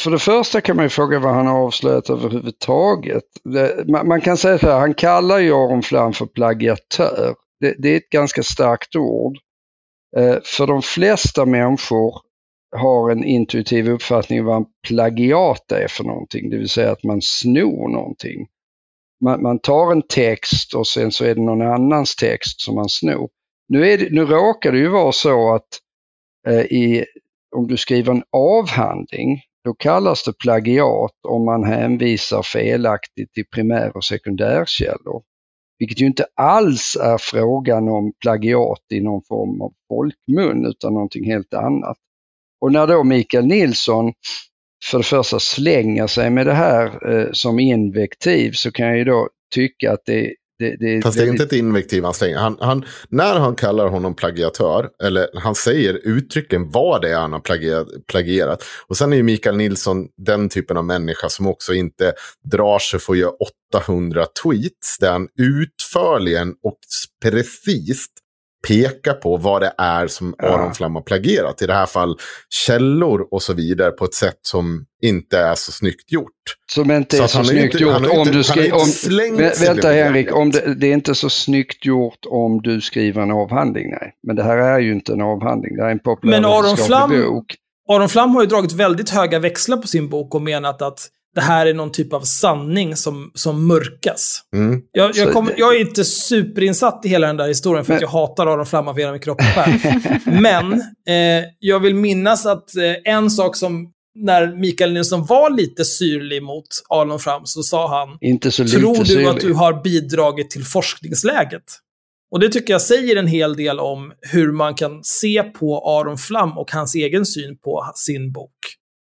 för det första kan man ju fråga vad han har avslöjat överhuvudtaget. Det, man, man kan säga så här, han kallar ju Aron Flam för plagiatör. det, det är ett ganska starkt ord. Eh, för de flesta människor har en intuitiv uppfattning vad en plagiat är för någonting, det vill säga att man snor någonting. Man, man tar en text och sen så är det någon annans text som man snor. Nu, är det, nu råkar det ju vara så att eh, i, om du skriver en avhandling, då kallas det plagiat om man hänvisar felaktigt till primär och sekundärkällor. Vilket ju inte alls är frågan om plagiat i någon form av folkmun utan någonting helt annat. Och när då Mikael Nilsson för det första slänger sig med det här eh, som invektiv så kan jag ju då tycka att det, det, det Fast det är inte ett invektiv han slänger. Han, han, när han kallar honom plagiatör, eller han säger uttryckligen vad det är han har plagierat, plagierat. Och sen är ju Mikael Nilsson den typen av människa som också inte drar sig för att göra 800 tweets där han utförligen och precis peka på vad det är som Aron Flam har plagierat. I det här fall källor och så vidare på ett sätt som inte är så snyggt gjort. Som inte är så, så snyggt inte, gjort om du skriver... Vänta Henrik, om det, det, är inte så snyggt gjort om du skriver en avhandling. Nej, men det här är ju inte en avhandling, det är en populärvetenskaplig bok. Aron Flam har ju dragit väldigt höga växlar på sin bok och menat att det här är någon typ av sanning som, som mörkas. Mm. Jag, jag, kom, jag, är inte superinsatt i hela den där historien för att jag hatar Aron Flam av hela min kropp Men eh, jag vill minnas att eh, en sak som när Mikael Nilsson var lite syrlig mot Aron Flam så sa han inte så Tror du syrlig. att du har bidragit till forskningsläget? Och det tycker jag säger en hel del om hur man kan se på Aron Flam och hans egen syn på sin bok.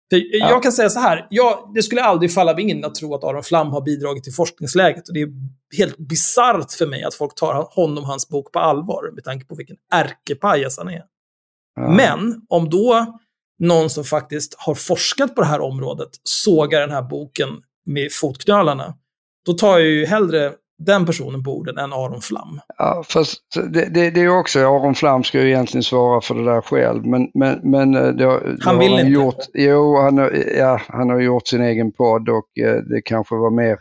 För ja. Jag kan säga så här, jag, det skulle aldrig falla mig in att tro att Aron Flam har bidragit till forskningsläget. Och det är helt bisarrt för mig att folk tar honom och hans bok på allvar, med tanke på vilken ärkepajas han är. Ja. Men om då någon som faktiskt har forskat på det här området sågar den här boken med fotknölarna, då tar jag ju hellre den personen på orden än Aron Flam. Ja, fast det, det, det är också, Aron Flam ska ju egentligen svara för det där själv. Men, men, men eh, det, det han vill inte? Gjort, jo, han, ja, han har gjort sin egen podd och eh, det kanske var mer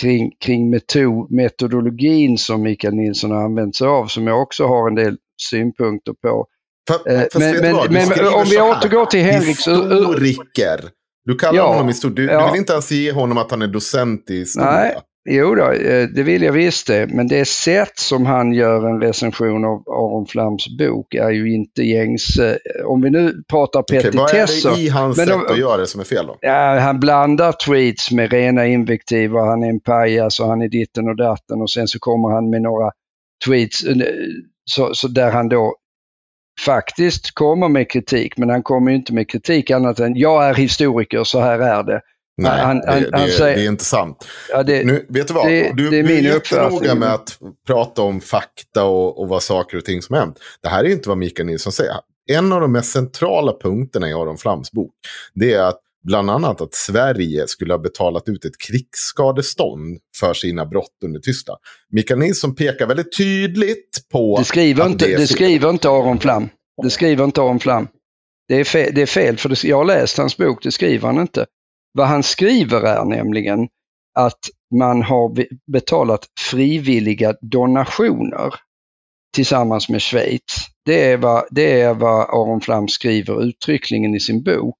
kring, kring metod, metodologin som Mikael Nilsson har använt sig av som jag också har en del synpunkter på. För, eh, men, men, men om vi återgår till Henrik Historiker. Du kallar ja, honom historiker. Du, ja. du, vill inte ens ge honom att han är docent i historia. Nej, Jo då, eh, det vill jag visst det, men det sätt som han gör en recension av Aron Flams bok är ju inte gängse. Om vi nu pratar petitesser. Okay, vad är det i hans sätt de, att göra det som är fel då? Ja, han blandar tweets med rena invektiv och han är en pajas och han är ditten och datten och sen så kommer han med några tweets eh, så, så där han då faktiskt kommer med kritik, men han kommer inte med kritik annat än jag är historiker, så här är det. Nej, han, han, det, det, säger, det, är inte sant. Ja, det, nu, vet du vad? Det, du, det är du är jättenoga med att prata om fakta och, och vad saker och ting som hänt. Det här är inte vad Mikael Nilsson säger. En av de mest centrala punkterna i Aron Flams bok, det är att bland annat att Sverige skulle ha betalat ut ett krigsskadestånd för sina brott under Tyskland. Mikael Nilsson pekar väldigt tydligt på... Det skriver, inte, det, det skriver inte Aron Flam. Det skriver inte Aron Flam. Det är fel, det är fel för det, jag har läst hans bok, det skriver han inte. Vad han skriver är nämligen att man har betalat frivilliga donationer tillsammans med Schweiz. Det är vad, det är vad Aron Flam skriver uttryckligen i sin bok.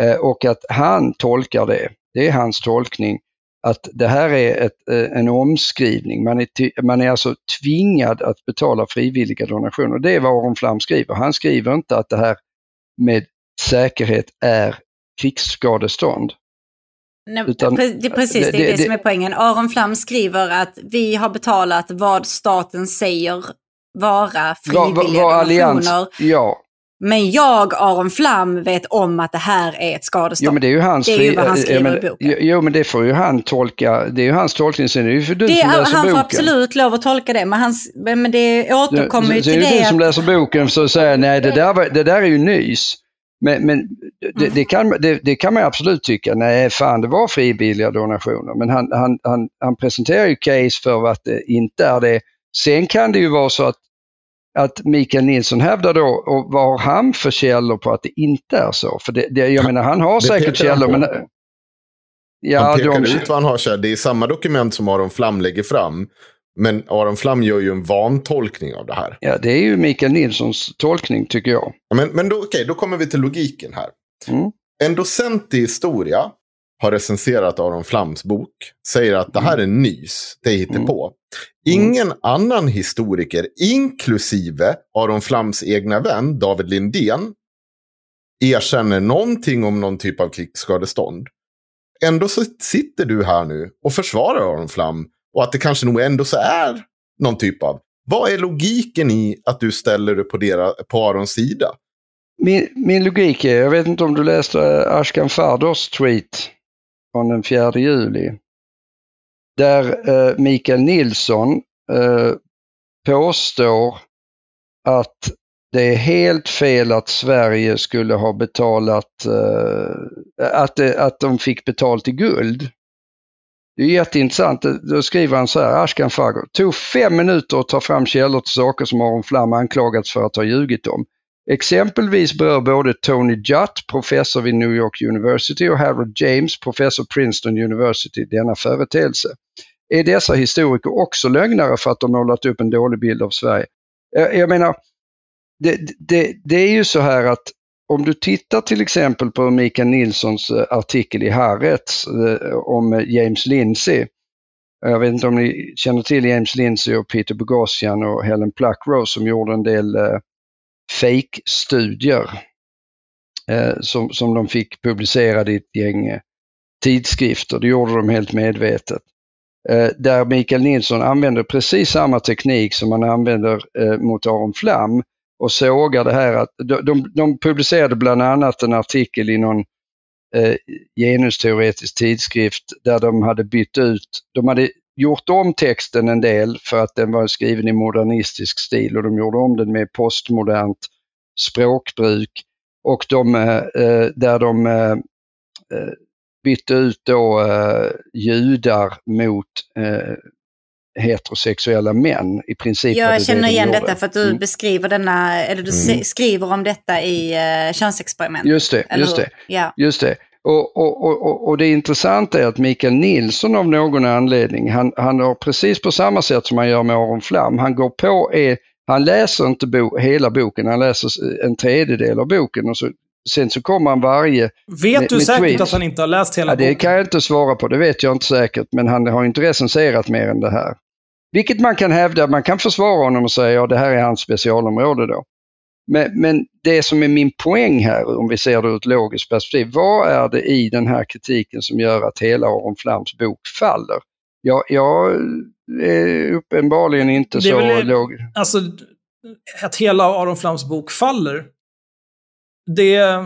Eh, och att han tolkar det, det är hans tolkning, att det här är ett, eh, en omskrivning. Man är, man är alltså tvingad att betala frivilliga donationer. Det är vad Aron Flam skriver. Han skriver inte att det här med säkerhet är krigsskadestånd. Nej, Utan, det, precis, det är det, det, som är poängen. Aron Flam skriver att vi har betalat vad staten säger vara frivilliga var, var donationer. ja. Men jag, Aron Flam, vet om att det här är ett skadestånd. Jo, men det är ju hans det är ju vad han skriver men, i boken. Jo, men det får ju han tolka. Det är ju hans tolkning. Sen är det ju för du det, som läser han boken. Han får absolut lov att tolka det, men, hans, men det återkommer ju till det. Så är det du som läser boken så säger nej, det där, det där är ju nys. Men, men det, det, kan, det, det, kan man absolut tycka, nej fan det var frivilliga donationer. Men han, han, han, han presenterar ju case för att det inte är det. Sen kan det ju vara så att, att Mikael Nilsson hävdar då, och vad har han för källor på att det inte är så? För det, det jag menar han har säkert källor. Men, ja, han pekar de... ut vad han har källor. Det är samma dokument som Aron Flam lägger fram. Men Aron Flam gör ju en vantolkning av det här. Ja, det är ju Mikael Nilssons tolkning tycker jag. Men, men då, okej, då kommer vi till logiken här. Mm. En docent i historia har recenserat Aron Flams bok. Säger att det här är nys, det hittar Mm. på. Ingen annan historiker, inklusive Aron Flams egna vän David Lindén, erkänner någonting om någon typ av krigsskadestånd. Ändå så sitter du här nu och försvarar Aron Flam och att det kanske nog ändå så är någon typ av. Vad är logiken i att du ställer dig på, på Arons sida? Min, min logik är, jag vet inte om du läste Ashkan Fardors tweet från den 4 juli. Där eh, Mikael Nilsson eh, påstår att det är helt fel att Sverige skulle ha betalat, eh, att, det, att de fick betalt i guld. Det är jätteintressant. Då skriver han så här, Ashkan Fargo, tog fem minuter att ta fram källor till saker som Aron Flam anklagats för att ha ljugit om. Exempelvis berör både Tony Jutt, professor vid New York University och Harold James, professor Princeton University, denna företeelse. Är dessa historiker också lögnare för att de målat upp en dålig bild av Sverige? Jag, jag menar, det, det, det är ju så här att om du tittar till exempel på Mikael Nilssons eh, artikel i Haaretz eh, om eh, James Lindsay. Jag vet inte om ni känner till James Lindsay och Peter Bogosian och Helen Pluckrose som gjorde en del fake-studier som, som de fick publicerade i ett gäng tidskrifter. Det gjorde de helt medvetet. Där Mikael Nilsson använder precis samma teknik som man använder mot Aron Flam och sågar det här. Att de, de, de publicerade bland annat en artikel i någon eh, genusteoretisk tidskrift där de hade bytt ut, de hade gjort om texten en del för att den var skriven i modernistisk stil och de gjorde om den med postmodernt språkbruk och de, eh, eh där de eh, eh, bytte ut då eh, judar mot eh, heterosexuella män. I princip det Jag det känner de igen gjorde. detta för att du Mm. beskriver denna, eller du se- skriver om detta i uh, könsexperiment. Just det, just hur? det. Ja. Just det. Och, och, och, och- och det intressanta är att Mikael Nilsson av någon anledning, han, han har precis på samma sätt som han gör med Aron Flam, han går på, är, han läser inte bo, hela boken, han läser en tredjedel av boken och så, sen så kommer han varje... Vet Med- du med säkert tweets. att han inte har läst hela Ja, det boken? kan jag inte svara på, det vet jag inte säkert, men han har inte recenserat mer än det här. Vilket man kan hävda, man kan försvara honom och säga ja det här är hans specialområde då. Men, men det som är min poäng här, om vi ser det ur ett logiskt perspektiv, vad är det i den här kritiken som gör att hela Aron Flams bok faller? Jag, jag är uppenbarligen inte Det så väl- låg. Alltså, att hela Aron Flams bok faller. Det...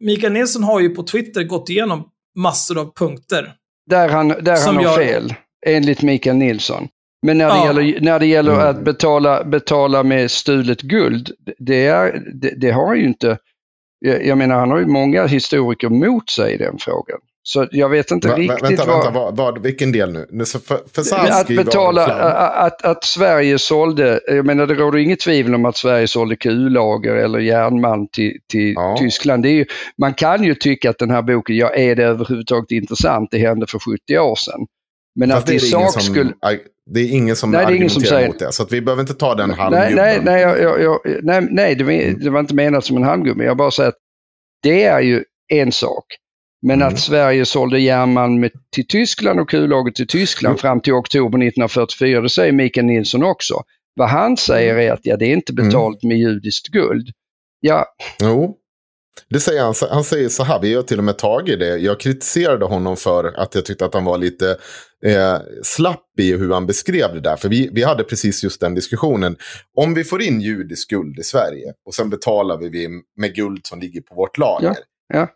Mikael Nilsson har ju på Twitter gått igenom massor av punkter. Där han, där Som han har gör- fel, enligt Mikael Nilsson. Men när det Ja. gäller, när det gäller Mm. att betala, betala med stulet guld, det, är, det, det har han ju inte. Jag, jag menar, han har ju många historiker mot sig i den frågan. Så jag vet inte Va, riktigt vänta, vad... vänta, vad, vad, vilken del nu? för, för att betala, att, att Sverige sålde, jag menar det råder inget tvivel om att Sverige sålde kullager eller järnmalm till, till Ja. Tyskland. Det är ju, man kan ju tycka att den här boken, ja är det överhuvudtaget intressant? Det hände för 70 år sedan. Men Fast att det i är, det ingen sak som, skulle... det är ingen som Nej, är ingen som argumenterar säger- mot det. Så vi behöver inte ta den Nej, halmgubben. nej, nej, jag, jag, jag, nej, nej det, var, det var inte menat som en halmgubbe. Jag bara säger att det är ju en sak. Men Mm. att Sverige sålde järnmalm till Tyskland och kullager till Tyskland fram till oktober 1944, det säger Mikael Nilsson också. Vad han säger är att ja, det är inte Mm. betalt med judiskt guld. Ja, Jo. Det säger han, han säger så här, vi har till och med tagit det. Jag kritiserade honom för att jag tyckte att han var lite eh, slapp i hur han beskrev det där. För vi, vi hade precis just den diskussionen. Om vi får in judisk guld i Sverige och sen betalar vi vi med guld som ligger på vårt lager. Ja,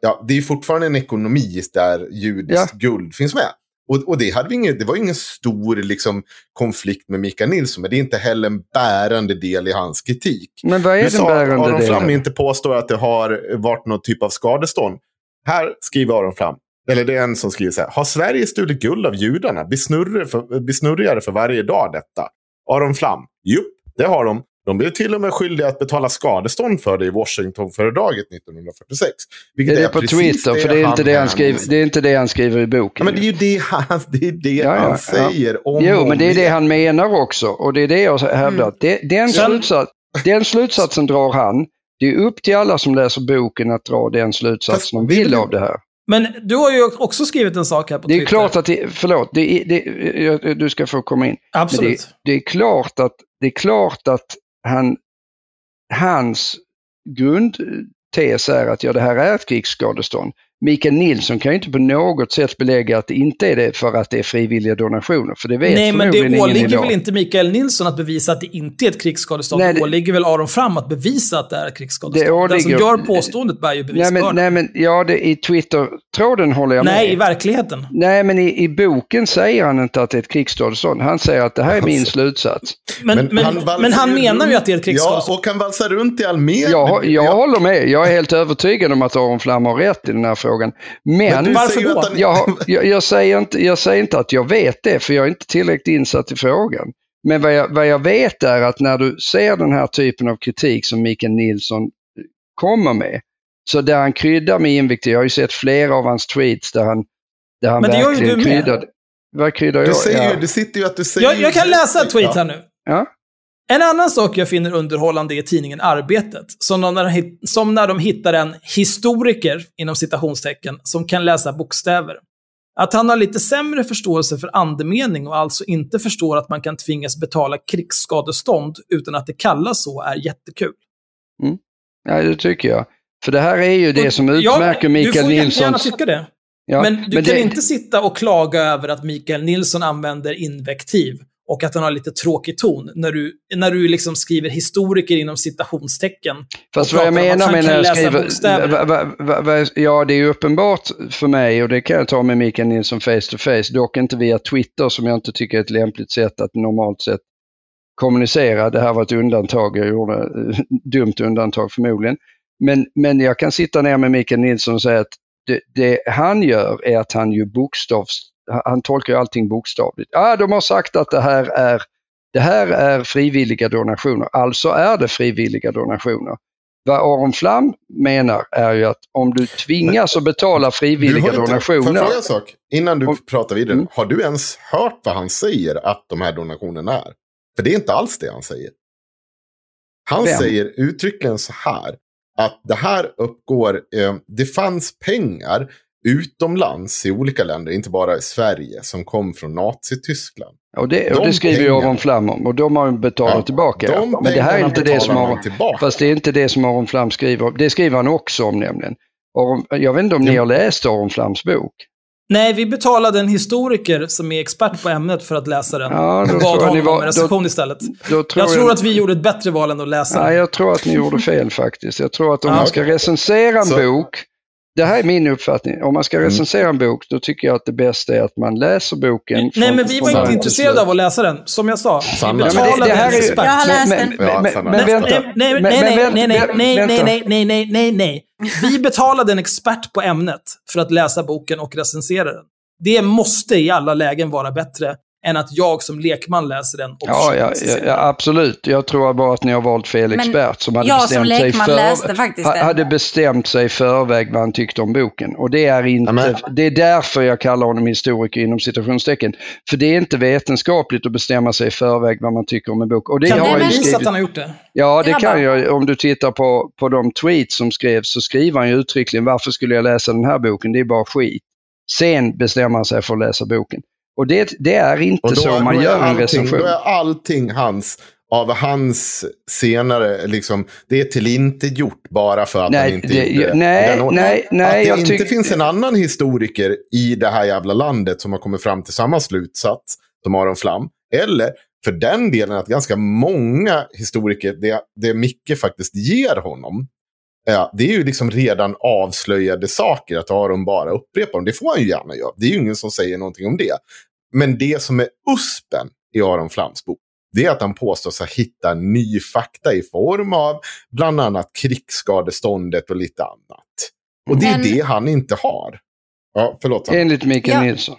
ja. det är fortfarande en ekonomi där judiskt guld finns med. Och, och det, hade vi ingen, det var ingen stor liksom, konflikt med Mikael Nilsson, men det är inte heller en bärande del i hans kritik. men vad är Du den bärande Aron Flam delen? inte påstår att det har varit någon typ av skadestånd. Här skriver Aron Flam, eller det är en som skriver så här. Har Sverige stulit guld av judarna? Blir snurrigare för, blir snurrigare för varje dag detta. Aron Flam, jo, det har de. De blev till och med skyldiga att betala skadestånd för det i Washingtonfördraget 1946. Det är det på Twitter, för det är, inte det, han skriver, det är inte det han skriver i boken. Ja, men det är ju det han, det är det ja, han säger. Ja. Om jo, men det är det han menar också. Och det är det jag hävdar. Mm. Det, den, slutsats, den slutsatsen drar han. Det är upp till alla som läser boken att dra den slutsatsen de vill av det här. Men du har ju också skrivit en sak här på det Twitter. är klart att, det, förlåt, det är, det, du ska få komma in. Absolut. Det, det, är klart att, det är klart att han, hans grundtes är att ja, det här är ett krigsskadestånd. Mikael Nilsson kan ju inte på något sätt belägga att det inte är det för att det är frivilliga donationer. För det vet Nej, men det åligger väl inte Mikael Nilsson att bevisa att det inte är ett krigsskadestånd? Nej, det åligger väl Aron Fram att bevisa att det är ett krigsskadestånd? Åligger... Den som gör påståendet bär ju bevisbördan. Nej, men, nej, men ja, det, i Twitter-tråden håller jag nej, med. Nej, i verkligheten. Nej, men i, i boken säger han inte att det är ett krigsskadestånd. Han säger att det här är min slutsats. Men, men, men, han, men han menar ju att det är ett krigsskadestånd. Ja, och kan valsa runt i all media. Jag, jag ja. håller med. Jag är helt övertygad om att Aron Flam har rätt i den här frågan frågan. Men, Men varför då? Han... Jag, jag, jag, säger inte, jag säger inte att jag vet det, för jag är inte tillräckligt insatt i frågan. Men vad jag, vad jag vet är att när du ser den här typen av kritik som Mikael Nilsson kommer med, så där han kryddar med invektiv, jag har ju sett flera av hans tweets där han, där han Men det gör ju du med. kryddar. Vad kryddar jag? Du säger ja. ju, det sitter ju att du säger... Jag, jag kan läsa tweet här nu. Ja. En annan sak jag finner underhållande är tidningen Arbetet, som när, som när de hittar en historiker, inom citationstecken, som kan läsa bokstäver. Att han har lite sämre förståelse för andemening och alltså inte förstår att man kan tvingas betala krigsskadestånd utan att det kallas så är jättekul. Mm. Ja, det tycker jag. För det här är ju det som utmärker ja, Mikael Nilsson. Du får gärna tycka det. Ja, men du men kan det... inte sitta och klaga över att Mikael Nilsson använder invektiv och att han har lite tråkig ton när du, när du liksom skriver historiker inom citationstecken. Fast vad jag menar med när jag skriver, va, va, va, ja det är uppenbart för mig och det kan jag ta med Mikael Nilsson face to face, dock inte via Twitter som jag inte tycker är ett lämpligt sätt att normalt sett kommunicera. Det här var ett undantag, jag gjorde dumt undantag förmodligen. Men, men jag kan sitta ner med Mikael Nilsson och säga att det, det han gör är att han ju bokstavs han tolkar ju allting bokstavligt. Ah, de har sagt att det här är det här är frivilliga donationer, alltså är det frivilliga donationer. Vad Aron Flam menar är ju att om du tvingas att betala frivilliga du donationer. Får jag fråga en sak? Innan du om, pratar vidare. Mm. Har du ens hört vad han säger att de här donationerna är? För det är inte alls det han säger. Han Vem? säger uttryckligen så här. Att det här uppgår, eh, det fanns pengar utomlands i olika länder, inte bara i Sverige, som kom från Nazityskland. Och det, och det skriver ju Aron Flam om och de har betalat ja, tillbaka. De Men det här är inte det som Aron, fast det är inte det som Aron Flam skriver om. Det skriver han också om nämligen. Aron, jag vet inte om ni har läst Aron Flams bok? Nej, vi betalade en historiker som är expert på ämnet för att läsa den. Ja, då bad honom var, om en recension då, istället. Då tror jag, tror att vi gjorde ett bättre val än att läsa den. jag tror att ni gjorde fel faktiskt. Jag tror att om man ska recensera en så. bok det här är min uppfattning. Om man ska recensera en bok, då tycker jag att det bästa är att man läser boken. Nej, från, men vi var inte intresserade av att läsa den. Som jag sa, vi betalade en expert. Jag har läst den. Men vänta. Nej, nej, nej, nej, nej, nej, nej. Vi betalade en expert på ämnet för att läsa boken och recensera den. Det måste i alla lägen vara bättre än att jag som lekman läser den. Och ja, ja, ja, absolut. Jag tror bara att ni har valt fel Men expert som hade jag bestämt, som sig för, hade bestämt sig i förväg vad han tyckte om boken. Och det är, inte, Amen. det är därför jag kallar honom historiker inom citationstecken. För det är inte vetenskapligt att bestämma sig i förväg vad man tycker om en bok. Och det kan har du bevisa att han har gjort det? Ja, det kan jag. Om du tittar på, på de tweets som skrevs så skriver han ju uttryckligen varför skulle jag läsa den här boken? Det är bara skit. Sen bestämmer han sig för att läsa boken. Och det, det är inte så man gör allting, en recension. Då är allting hans, av hans senare, liksom, det är till inte gjort bara för att nej, han inte det, gjorde nej, den, nej, nej, Att det inte finns en annan historiker i det här jävla landet som har kommit fram till samma slutsats som Aron Flam. Eller för den delen att ganska många historiker, det, det Micke faktiskt ger honom, Ja, det är ju liksom redan avslöjade saker att Aron bara upprepar dem. Det får han ju gärna göra. Det är ju ingen som säger någonting om det. Men det som är uspen i Aron Flams bok, det är att han påstås ha hittat ny fakta i form av bland annat krigsskadeståndet och lite annat. Och det är Men... det han inte har. Ja, förlåt. Enligt Mikael ja. Nilsson.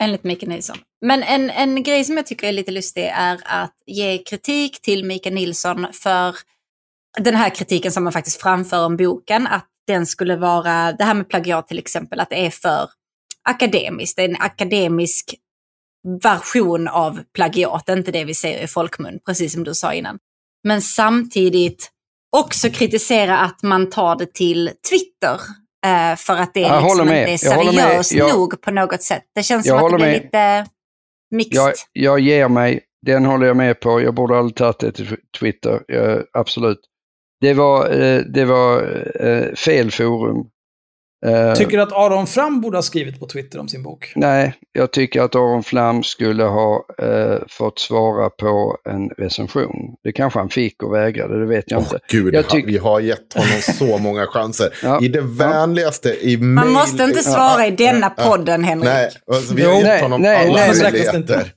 Enligt Mikael Nilsson. Men en, en grej som jag tycker är lite lustig är att ge kritik till Mikael Nilsson för den här kritiken som man faktiskt framför om boken, att den skulle vara, det här med plagiat till exempel, att det är för akademiskt. Det är en akademisk version av plagiat, inte det vi ser i folkmun, precis som du sa innan. Men samtidigt också kritisera att man tar det till Twitter. Eh, för att det är liksom inte är seriöst jag... nog på något sätt. Det känns som att det blir lite mixed. Jag, jag ger mig, den håller jag med på. Jag borde aldrig tagit det till Twitter, jag, absolut. Det var, eh, det var eh, fel forum. Eh, tycker du att Aron Flam borde ha skrivit på Twitter om sin bok? Nej, jag tycker att Aron Flam skulle ha eh, fått svara på en recension. Det kanske han fick och vägrade, det vet jag oh, inte. Gud, jag tyck- vi har gett honom så många chanser. ja, I det vänligaste, ja. i mail... Man måste inte svara i denna podden, Henrik. Nej, alltså, vi har gett honom nej, alla nej, möjligheter.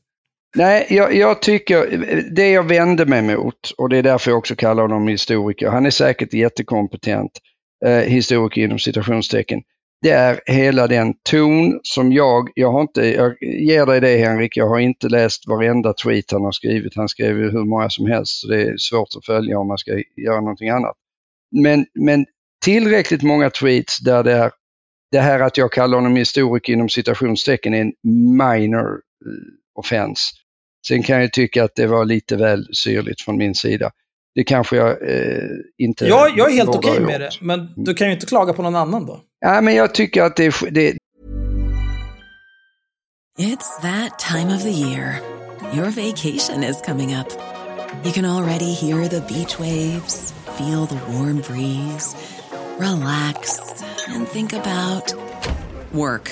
Nej, jag, jag, tycker, det jag vände mig mot, och det är därför jag också kallar honom historiker, han är säkert jättekompetent, eh, historiker inom citationstecken, det är hela den ton som jag, jag har inte, jag ger dig det Henrik, jag har inte läst varenda tweet han har skrivit, han skrev ju hur många som helst, så det är svårt att följa om man ska göra någonting annat. Men, men tillräckligt många tweets där det är, det här att jag kallar honom historiker inom citationstecken är en minor eh, offense. Sen kan jag tycka att det var lite väl syrligt från min sida. Det kanske jag eh, inte... Ja, jag är helt okej okay med det, men du kan ju inte klaga på någon annan då. Ja, men jag tycker att det... det... It's that time of the year. Your vacation is coming up. You can already hear the beach waves, feel the warm breeze, relax and think about work.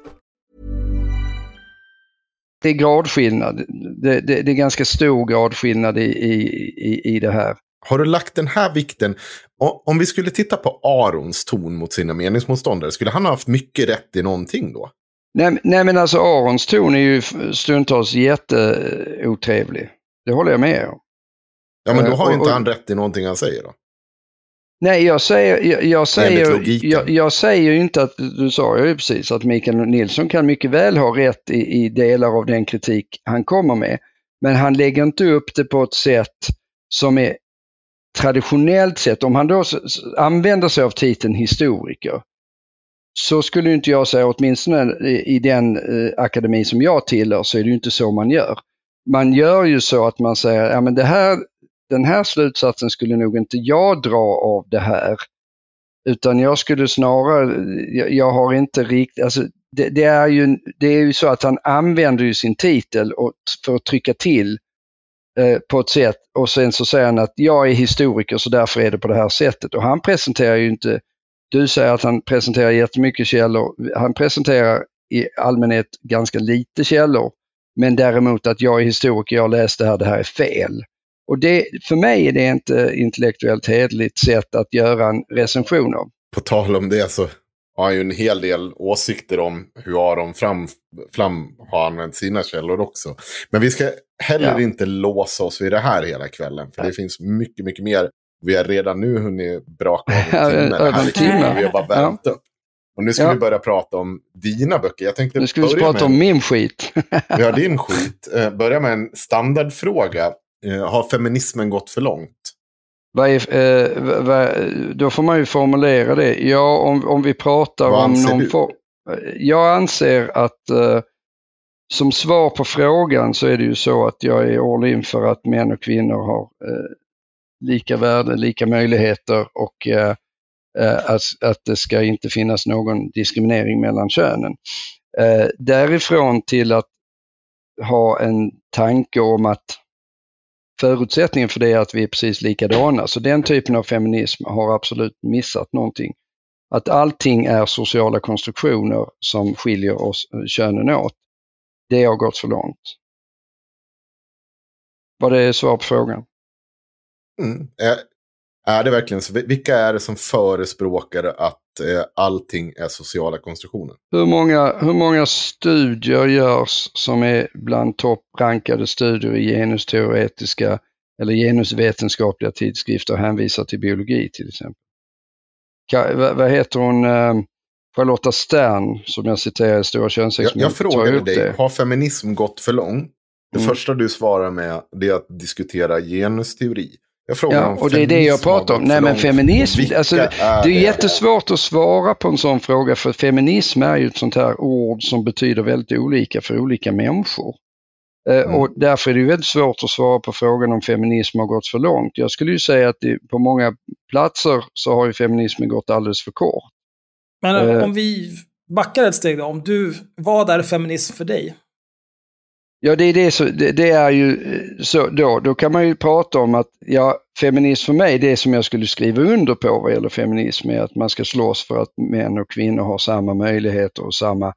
Det är gradskillnad. Det, det, det är ganska stor gradskillnad i, i, i det här. Har du lagt den här vikten? Om vi skulle titta på Arons ton mot sina meningsmotståndare, skulle han ha haft mycket rätt i någonting då? Nej, nej men alltså Arons ton är ju stundtals jätteotrevlig. Det håller jag med om. Ja, men då har ju inte och, han rätt i någonting han säger då. Nej, jag säger, jag, jag säger, jag, jag, säger inte att, du sa ju precis att Mikael Nilsson kan mycket väl ha rätt i, i delar av den kritik han kommer med. Men han lägger inte upp det på ett sätt som är traditionellt sett, om han då använder sig av titeln historiker, så skulle inte jag säga, åtminstone i den eh, akademi som jag tillhör, så är det ju inte så man gör. Man gör ju så att man säger, ja men det här, den här slutsatsen skulle nog inte jag dra av det här. Utan jag skulle snarare, jag, jag har inte riktigt, alltså det, det, är ju, det är ju så att han använder ju sin titel och, för att trycka till Eh, på ett sätt och sen så säger han att jag är historiker så därför är det på det här sättet. Och han presenterar ju inte, du säger att han presenterar jättemycket källor, han presenterar i allmänhet ganska lite källor. Men däremot att jag är historiker, jag läste det här, det här är fel. Och det, för mig är det inte intellektuellt hederligt sätt att göra en recension av. På tal om det så har han ju en hel del åsikter om hur Aron Flam har använt sina källor också. Men vi ska heller ja. inte låsa oss vid det här hela kvällen. För det finns mycket, mycket mer. Vi har redan nu hunnit braka av en timme. Vi har bara värmt ja. upp. Och nu ska ja. vi börja prata om dina böcker. Jag tänkte nu ska vi prata om min skit. vi har din skit. Eh, börja med en standardfråga. Eh, har feminismen gått för långt? Vad är, eh, vad, då får man ju formulera det. Ja, om, om vi pratar vad om någon form. Jag anser att eh, som svar på frågan så är det ju så att jag är all in för att män och kvinnor har eh, lika värde, lika möjligheter och eh, eh att, att det ska inte finnas någon diskriminering mellan könen. Eh, därifrån till att ha en tanke om att förutsättningen för det är att vi är precis likadana. Så den typen av feminism har absolut missat någonting. Att allting är sociala konstruktioner som skiljer oss eh, könen åt, det har gått för långt. Var det svar på frågan? Mm. Eh, är, det verkligen så? Vilka är det som förespråkar att eh, allting är sociala konstruktioner? Hur många, hur många studier görs som är bland topprankade studier i genusteoretiska eller genusvetenskapliga tidskrifter hänvisar till biologi till exempel? Ka, vad heter hon? Eh, Charlotta Stern, som jag citerar i Stora könsexperimentet. Jag, jag frågade dig, det. har feminism gått för långt? Det mm. första du svarar med det är att diskutera genusteori. Jag frågar ja, om och det är det jag pratar om. Nej men feminism, alltså, det är det? jättesvårt att svara på en sån fråga för feminism är ju ett sånt här ord som betyder väldigt olika för olika människor. Eh, mm. Och därför är det väldigt svårt att svara på frågan om feminism har gått för långt. Jag skulle ju säga att det, på många platser så har ju feminismen gått alldeles för kort. Men om vi backar ett steg då, om du, vad är feminism för dig? Ja, det är, det, så, det, det, är ju eh, så då, då kan man ju prata om att ja, feminism för mig, det som jag skulle skriva under på vad gäller feminism är att man ska slåss för att män och kvinnor har samma möjligheter och samma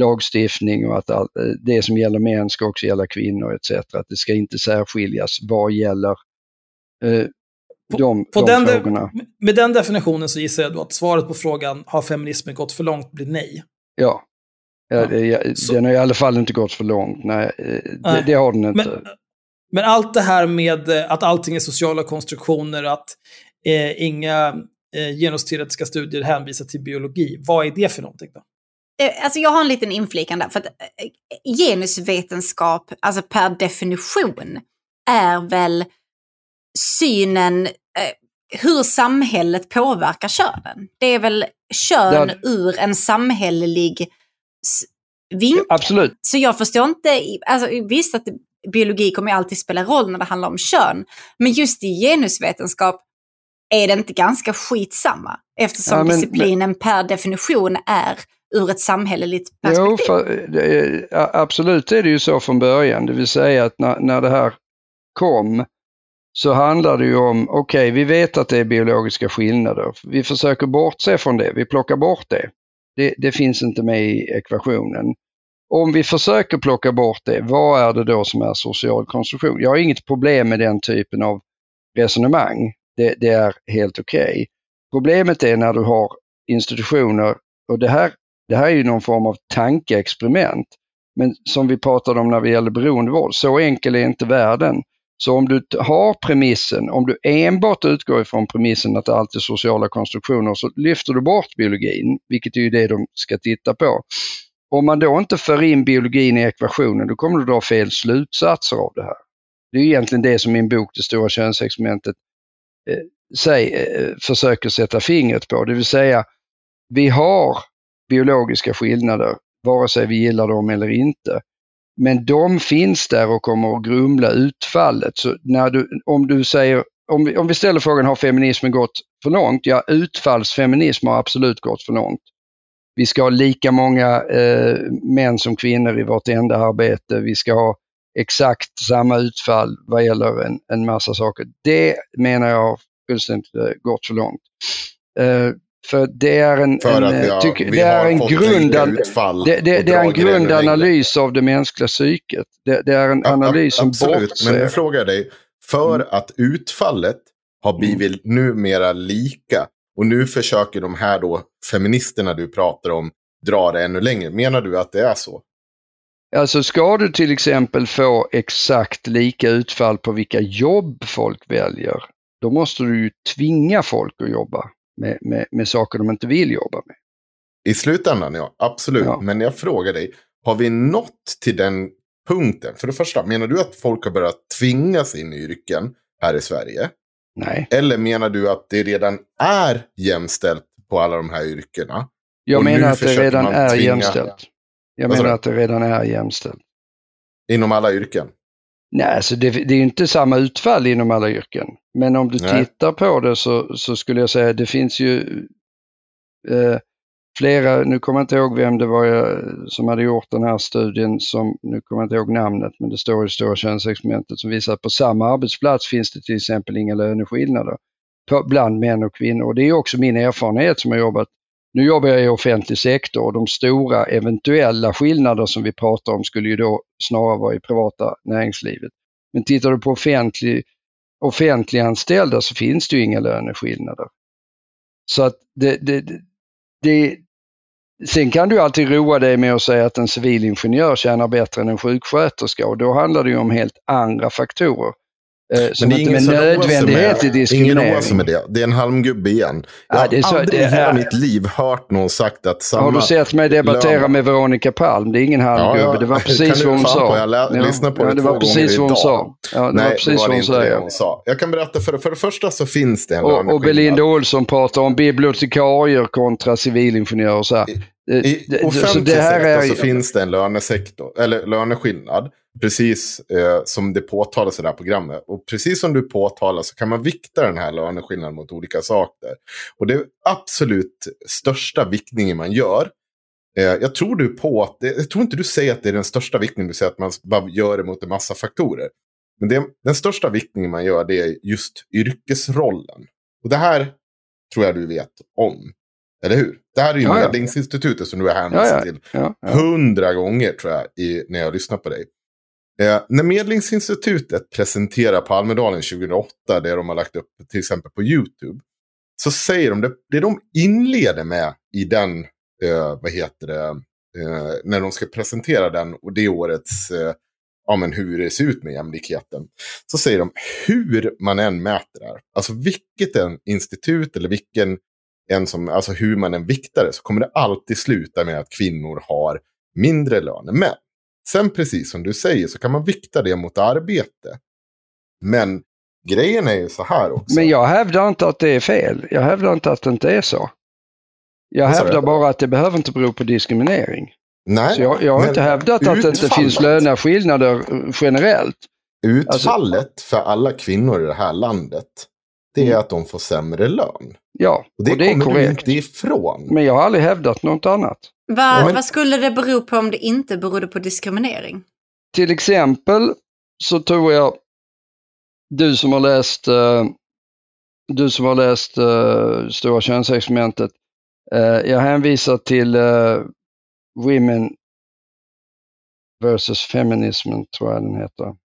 lagstiftning och att all, eh, det som gäller män ska också gälla kvinnor etc. Att det ska inte särskiljas vad gäller eh, de, på, på de den frågorna. Med den definitionen så gissar jag då att svaret på frågan har feminismen gått för långt blir nej. Ja, Ja, ja, den har i alla fall inte gått för långt. Nej, eh, Nej. Det, det, har den inte. Men, men, allt det här med eh, att allting är sociala konstruktioner, att eh, inga eh, genusteoretiska studier hänvisar till biologi. Vad är det för någonting då? Eh, alltså jag har en liten inflikan där. För att genusvetenskap, alltså per definition, är väl synen eh, hur samhället påverkar könen. Det är väl kön ja. ur en samhällelig vinkel. Absolut. Så jag förstår inte, alltså, visst att biologi kommer alltid spela roll när det handlar om kön, men just i genusvetenskap är det inte ganska skitsamma eftersom ja, men, disciplinen men... per definition är ur ett samhälleligt perspektiv. Jo, för, absolut är det ju så från början, det vill säga att när, när det här kom så handlar det ju om, okej okay, vi vet att det är biologiska skillnader, vi försöker bortse från det, vi plockar bort det. Det, det, finns inte med i ekvationen. Om vi försöker plocka bort det, vad är det då som är social konstruktion? Jag har inget problem med den typen av resonemang. Det, det är helt okej. Okay. Problemet är när du har institutioner, och det här, det här är ju någon form av tankeexperiment, men som vi pratade om när det gäller beroendevård, så enkel är inte världen. Så om du har premissen, om du enbart utgår ifrån premissen att det alltid är sociala konstruktioner, så lyfter du bort biologin, vilket är ju det de ska titta på. Om man då inte för in biologin i ekvationen, då kommer du dra fel slutsatser av det här. Det är egentligen det som min bok Det stora könsexperimentet eh, säg, eh, försöker sätta fingret på, det vill säga vi har biologiska skillnader, vare sig vi gillar dem eller inte. Men de finns där och kommer att grumla utfallet. Så när du, om du säger, om vi, om vi ställer frågan har feminismen gått för långt? Ja, utfallsfeminism har absolut gått för långt. Vi ska ha lika många eh, män som kvinnor i vårt enda arbete. Vi ska ha exakt samma utfall vad gäller en, en massa saker. Det menar jag har fullständigt eh, gått för långt. Eh, för det är en, en, har, tyck, det är en, grundan, det, det, det är en grundanalys av det mänskliga psyket. Det, det är en ja, analys som Absolut, bortser. men nu frågar jag dig. För mm. att utfallet har mm. blivit mm. numera lika och nu försöker de här då feministerna du pratar om dra det ännu längre. Menar du att det är så? Alltså ska du till exempel få exakt lika utfall på vilka jobb folk väljer, då måste du ju tvinga folk att jobba med, med, med saker de inte vill jobba med. I slutändan, ja, absolut. Ja. Men jag frågar dig, har vi nått till den punkten? För det första, menar du att folk har börjat tvingas in i yrken här i Sverige? Nej. Eller menar du att det redan är jämställt på alla de här yrkena? Jag menar att det redan är tvinga... jämställt. Jag menar att det redan är jämställt. Inom alla yrken? Nej, alltså det, det är inte samma utfall inom alla yrken. Men om du Nej. tittar på det så, så skulle jag säga det finns ju eh, flera, nu kommer jag inte ihåg vem det var jag, som hade gjort den här studien, som, nu kommer jag inte ihåg namnet, men det står i Stora könsexperimentet som visar att på samma arbetsplats finns det till exempel inga löneskillnader på, bland män och kvinnor. Och det är också min erfarenhet som har jobbat nu jobbar jag i offentlig sektor och de stora eventuella skillnader som vi pratar om skulle ju då snarare vara i privata näringslivet. Men tittar du på offentlig, offentliganställda så finns det ju inga löneskillnader. Så att det, det, det, Sen kan du alltid roa dig med att säga att en civilingenjör tjänar bättre än en sjuksköterska och då handlar det ju om helt andra faktorer. Eh, som inte med nödvändighet är diskriminering. Ingen oas med det. Det är en halmgubbe igen. Jag Ja, det är så- har aldrig det i hela är- mitt liv hört någon sagt att samma... Har du sett mig debattera lön- med Veronica Palm? Det är ingen halvgubbe, Ja, ja. det var precis vad hon sa. jag lä- lyssnade på ja, det det var precis vad hon sa. Ja, det Nej, var precis det var vad det hon inte det hon sa. Jag kan berätta, för, för det första så finns det en Och, och. Belinda Olsson pratar om bibliotekarier kontra civilingenjörer. Så, här. Eh, I det- så offentlig det här är sektor så finns det en lönesektor, eller löneskillnad. Precis eh, som det påtalas i det här programmet. Och precis som du påtalar så kan man vikta den här löneskillnaden mot olika saker. Och det absolut största viktningen man gör. Eh, jag tror du på att, jag tror inte du säger att det är den största viktningen, du säger att man bara gör det mot en massa faktorer. Men det, den största viktningen man gör det är just yrkesrollen. Och det här tror jag du vet om. Eller hur? Det här är ju Ja, ja. Medlingsinstitutet som du har hänvisat Ja, ja. till Ja, ja. hundra gånger tror jag i, när jag lyssnar på dig. Eh, när Medlingsinstitutet presenterar på Almedalen 2008, det de har lagt upp till exempel på YouTube, så säger de det, det de inleder med i den, eh, vad heter det, eh, när de ska presentera den och det årets, eh, ja men hur det ser ut med jämlikheten. Så säger de hur man än mäter det här, alltså vilket en institut eller vilken en som, alltså hur man än viktar det, så kommer det alltid sluta med att kvinnor har mindre lön än män. Sen precis som du säger så kan man vikta det mot arbete. Men grejen är ju så här också. Men jag hävdar inte att det är fel. Jag hävdar inte att det inte är så. Jag hävdar bara att det behöver inte bero på diskriminering. Nej, Så jag, jag har inte hävdat att det inte utfallet- finns löneskillnader eh, generellt. Utfallet för alla kvinnor i det här landet, det är att de får sämre lön. Ja, Och det, och det är kommer du korrekt. inte ifrån. Men jag har aldrig hävdat något annat. Va, Ja, men- Vad skulle det bero på om det inte berodde på diskriminering? Till exempel så tror jag, du som har läst, eh, du som har läst uh, Stora könsexperimentet, eh, jag hänvisar till Women versus Feminism, tror jag den heter.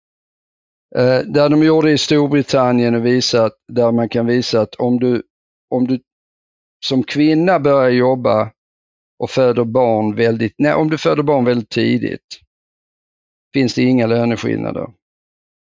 Där de gjorde i Storbritannien och visat, där man kan visa att om du, om du som kvinna börjar jobba och föder barn väldigt, nej, om du föder barn väldigt tidigt, finns det inga löneskillnader.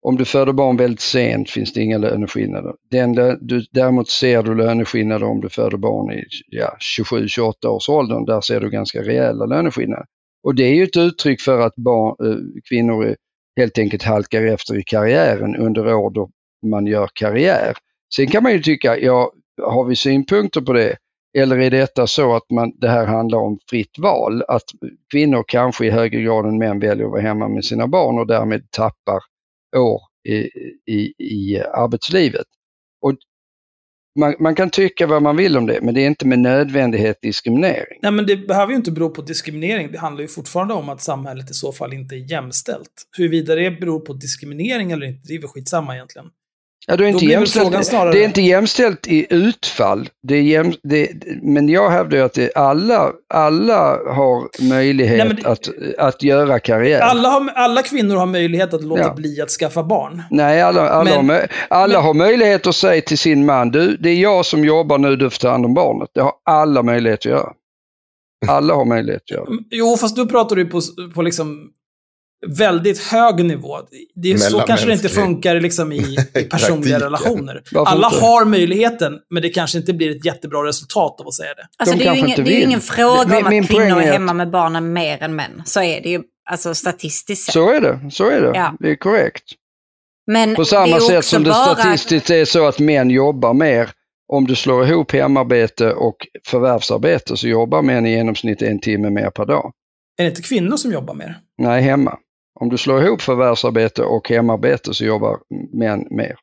Om du föder barn väldigt sent finns det inga löneskillnader. Den, du, däremot ser du löneskillnader om du föder barn i ja, 27-28 års åldern. Där ser du ganska rejäla löneskillnader. Och det är ju ett uttryck för att barn, eh, kvinnor helt enkelt halkar efter i karriären under år då man gör karriär. Sen kan man ju tycka, ja, har vi synpunkter på det? Eller är detta så att man, det här handlar om fritt val? Att kvinnor kanske i högre grad än män väljer att vara hemma med sina barn och därmed tappar år i, i, i arbetslivet. Och man, man kan tycka vad man vill om det, men det är inte med nödvändighet diskriminering. Nej, men det behöver ju inte bero på diskriminering. Det handlar ju fortfarande om att samhället i så fall inte är jämställt. Huruvida det beror på diskriminering eller inte, det är väl skitsamma egentligen. Ja, det, är inte jämställt, snarare- det är inte jämställt i utfall. Det är jäm, det, men jag hävdar ju att det, alla, alla har möjlighet Nej, det- att, att göra karriär. Alla, har, alla kvinnor har möjlighet att låta Ja. bli att skaffa barn. Nej, alla, alla, Men- har, alla men- har möjlighet att säga till sin man, du, det är jag som jobbar nu, du får ta hand om barnet. Det har alla möjlighet att göra. Alla har möjlighet att göra. Jo, fast du pratar du på, på liksom väldigt hög nivå. Det är, så kanske det inte funkar liksom i, i personliga relationer. Alla har möjligheten, men det kanske inte blir ett jättebra resultat av att säga det. Alltså, De det är ingen, det är ju ingen fråga Min- om min att kvinnor är att- hemma med barnen mer än män. Så är det ju alltså, statistiskt sett. Så är det, så är det. Ja. Det är korrekt. Men På det samma är sätt också som det bara- statistiskt är så att män jobbar mer. Om du slår ihop hemarbete och förvärvsarbete så jobbar män i genomsnitt en timme mer per dag. Är det inte kvinnor som jobbar mer? Nej, hemma. Om du slår ihop förvärvsarbete och hemarbete så jobbar män mer.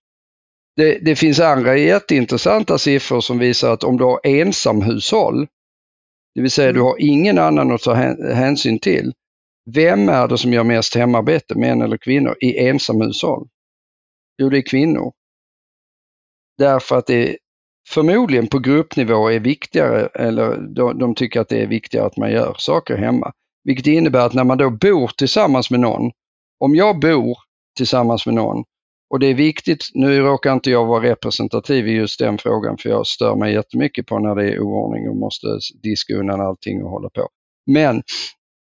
Det, det finns andra jätteintressanta siffror som visar att om du har ensamhushåll Det vill säga du har ingen annan att ta hän- hänsyn till. Vem är det som gör mest hemarbete, män eller kvinnor, i ensamhushåll? Jo, det är kvinnor. Därför att det förmodligen på gruppnivå är viktigare, eller de, de tycker att det är viktigare att man gör saker hemma. Vilket innebär att när man då bor tillsammans med någon, om jag bor tillsammans med någon och det är viktigt, nu råkar inte jag vara representativ i just den frågan för jag stör mig jättemycket på när det är oordning och måste diska undan allting och hålla på. Men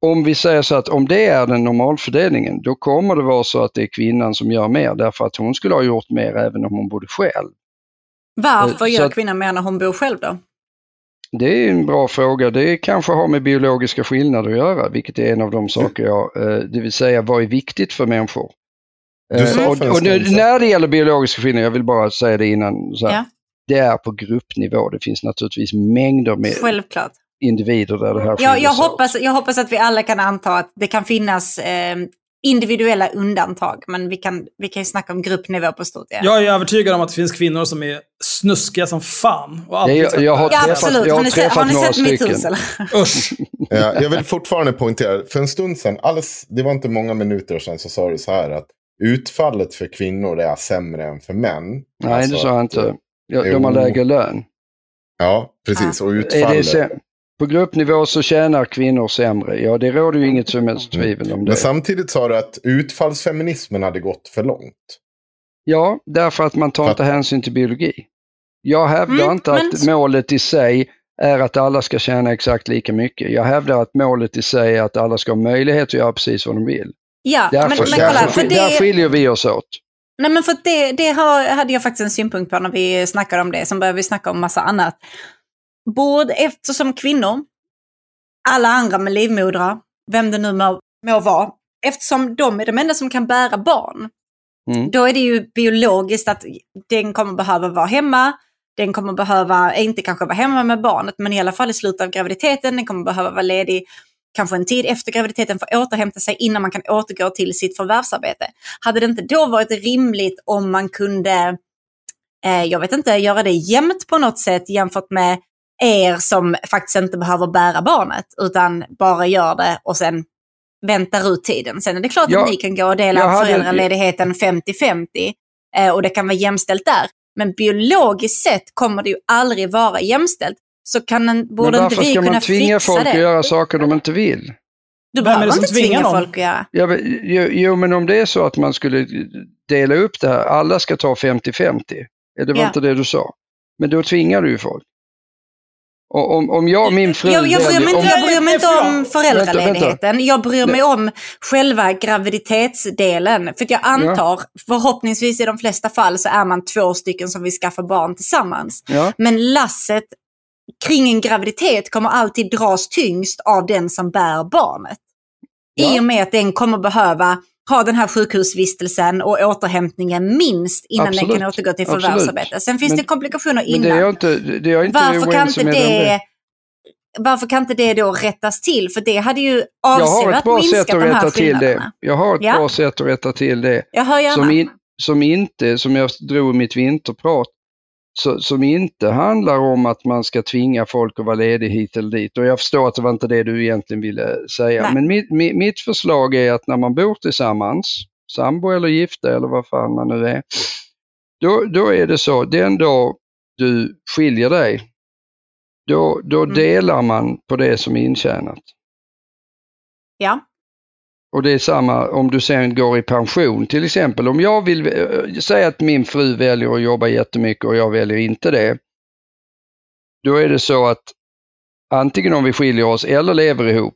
om vi säger så att om det är den normalfördelningen, då kommer det vara så att det är kvinnan som gör mer därför att hon skulle ha gjort mer även om hon bodde själv. Varför Så gör att- kvinnan mer när hon bor själv då? Det är en bra fråga. Det kanske har med biologiska skillnader att göra, vilket är en av de saker jag, eh, det vill säga vad är viktigt för människor. Eh, och, och nu- när det gäller biologiska skillnader, jag vill bara säga det innan, så här, Ja. det är på gruppnivå. Det finns naturligtvis mängder med Självklart. individer där det här skiljer jag, hoppas, jag hoppas att vi alla kan anta att det kan finnas eh, individuella undantag. Men vi kan, vi kan ju snacka om gruppnivå på stort. Ja, Jag är övertygad om att det finns kvinnor som är snuskiga som fan. Och sagt jag har ja träffat- absolut. jag har Har ni, sett, har ni några sett metoo? stycken. eller? Usch. Ja, jag vill fortfarande poängtera, för en stund sedan, alldeles, det var inte många minuter sedan, så sa du så här att utfallet för kvinnor är sämre än för män. Nej, Alltså det sa jag inte. Ja, Jo. de har lägre lön. Ja, precis. Och Är det utfallet. På gruppnivå så tjänar kvinnor sämre. Ja, det råder ju inget som helst tvivel om det. Men samtidigt sa du att utfallsfeminismen hade gått för långt. Ja, därför att man tar För inte hänsyn till biologi. Jag hävdar Mm, inte men- att målet i sig är att alla ska tjäna exakt lika mycket. Jag hävdar att målet i sig är att alla ska ha möjlighet att göra precis vad de vill. Ja, men, Därför, men kolla. därför, För där det, skiljer vi oss åt. nej, men för det, det har, hade jag faktiskt en synpunkt på när vi snackade om det. Sen började vi snacka om massa annat. Borde, eftersom kvinnor, alla andra med livmodrar, vem det nu må, må vara, eftersom de är de enda som kan bära barn, Mm. då är det ju biologiskt att den kommer behöva vara hemma, den kommer behöva, inte kanske vara hemma med barnet, men i alla fall i slutet av graviditeten, den kommer behöva vara ledig kanske en tid efter graviditeten för att återhämta sig innan man kan återgå till sitt förvärvsarbete. Hade det inte då varit rimligt om man kunde, eh, jag vet inte, göra det jämnt på något sätt jämfört med er som faktiskt inte behöver bära barnet utan bara gör det och sen väntar ut tiden. Sen är det klart Ja, att ni kan gå och dela jag hade- föräldraledigheten 50-50 eh, och det kan vara jämställt där. Men biologiskt sett kommer det ju aldrig vara jämställt. Så kan en, Men borde inte varför vi ska kunna man tvinga fixa folk det? att göra saker de inte vill? Du Vem behöver det inte tvinga någon? folk att göra. Ja, men- jo, jo, men om det är så att man skulle dela upp det här, alla ska ta 50-50. Det var Ja. inte det du sa. Men då tvingar du ju folk. Och om, om jag och min fru... Jag, jag bryr mig om, jag bryr mig inte om föräldraledigheten. Jag bryr mig om själva graviditetsdelen. För att jag antar, förhoppningsvis i de flesta fall så är man två stycken som vill skaffa barn tillsammans. ja, Men lasset kring en graviditet kommer alltid dras tyngst av den som bär barnet. Ja. I och med att den kommer behöva ha den här sjukhusvistelsen och återhämtningen minst innan den Absolut. kan återgå till förvärvsarbete. Sen finns Men- det komplikationer innan. det är inte, det är inte Varför kan inte det, varför kan inte det då rättas till? För det hade ju avsevärt minskat att de här rätta till det. skillnaderna. Jag har ett Ja. bra sätt att rätta till det. Jag hör gärna. Som, in, som inte, som jag drog i mitt vinterprat, så, som inte handlar om att man ska tvinga folk att vara ledig hit eller dit. Och jag förstår att det var inte det du egentligen ville säga. Nej. Men mitt, mitt, mitt förslag är att när man bor tillsammans, sambo eller gifta eller vad fan man nu är, då, då är det så, den dag du skiljer dig, då, då Mm. delar man på det som är intjänat. Ja. Och det är samma om du sen går i pension till exempel. Om jag vill eh, säga att min fru väljer att jobba jättemycket och jag väljer inte det. Då är det så att antingen om vi skiljer oss eller lever ihop,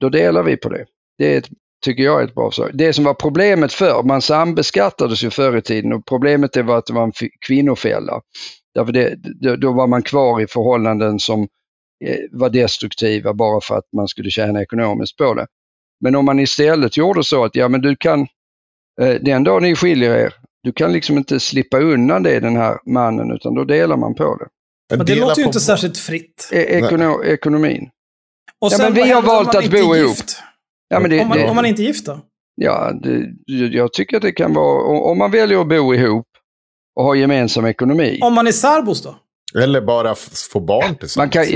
då delar vi på det. Det är ett, tycker jag är ett bra förslag. Det som var problemet förr, man sambeskattades ju förr i tiden och problemet det var att det var en kvinnofälla. Därför det, då, var man kvar i förhållanden som eh, var destruktiva bara för att man skulle tjäna ekonomiskt på det. Men om man istället gjorde så att ja men du kan, eh, den dag ni skiljer er, du kan liksom inte slippa undan det den här mannen utan då delar man på det. Men det låter ju inte särskilt fritt. E ekono ekonomin. Och Ja, men vi har valt att inte bo ihop. gift? Ja, men det, Om man, det, om man inte är gift då? ja det, jag tycker att det kan vara, om om man väljer att bo ihop och ha gemensam ekonomi. Om man är särbos då? Eller bara få barn tillsammans. Man kan,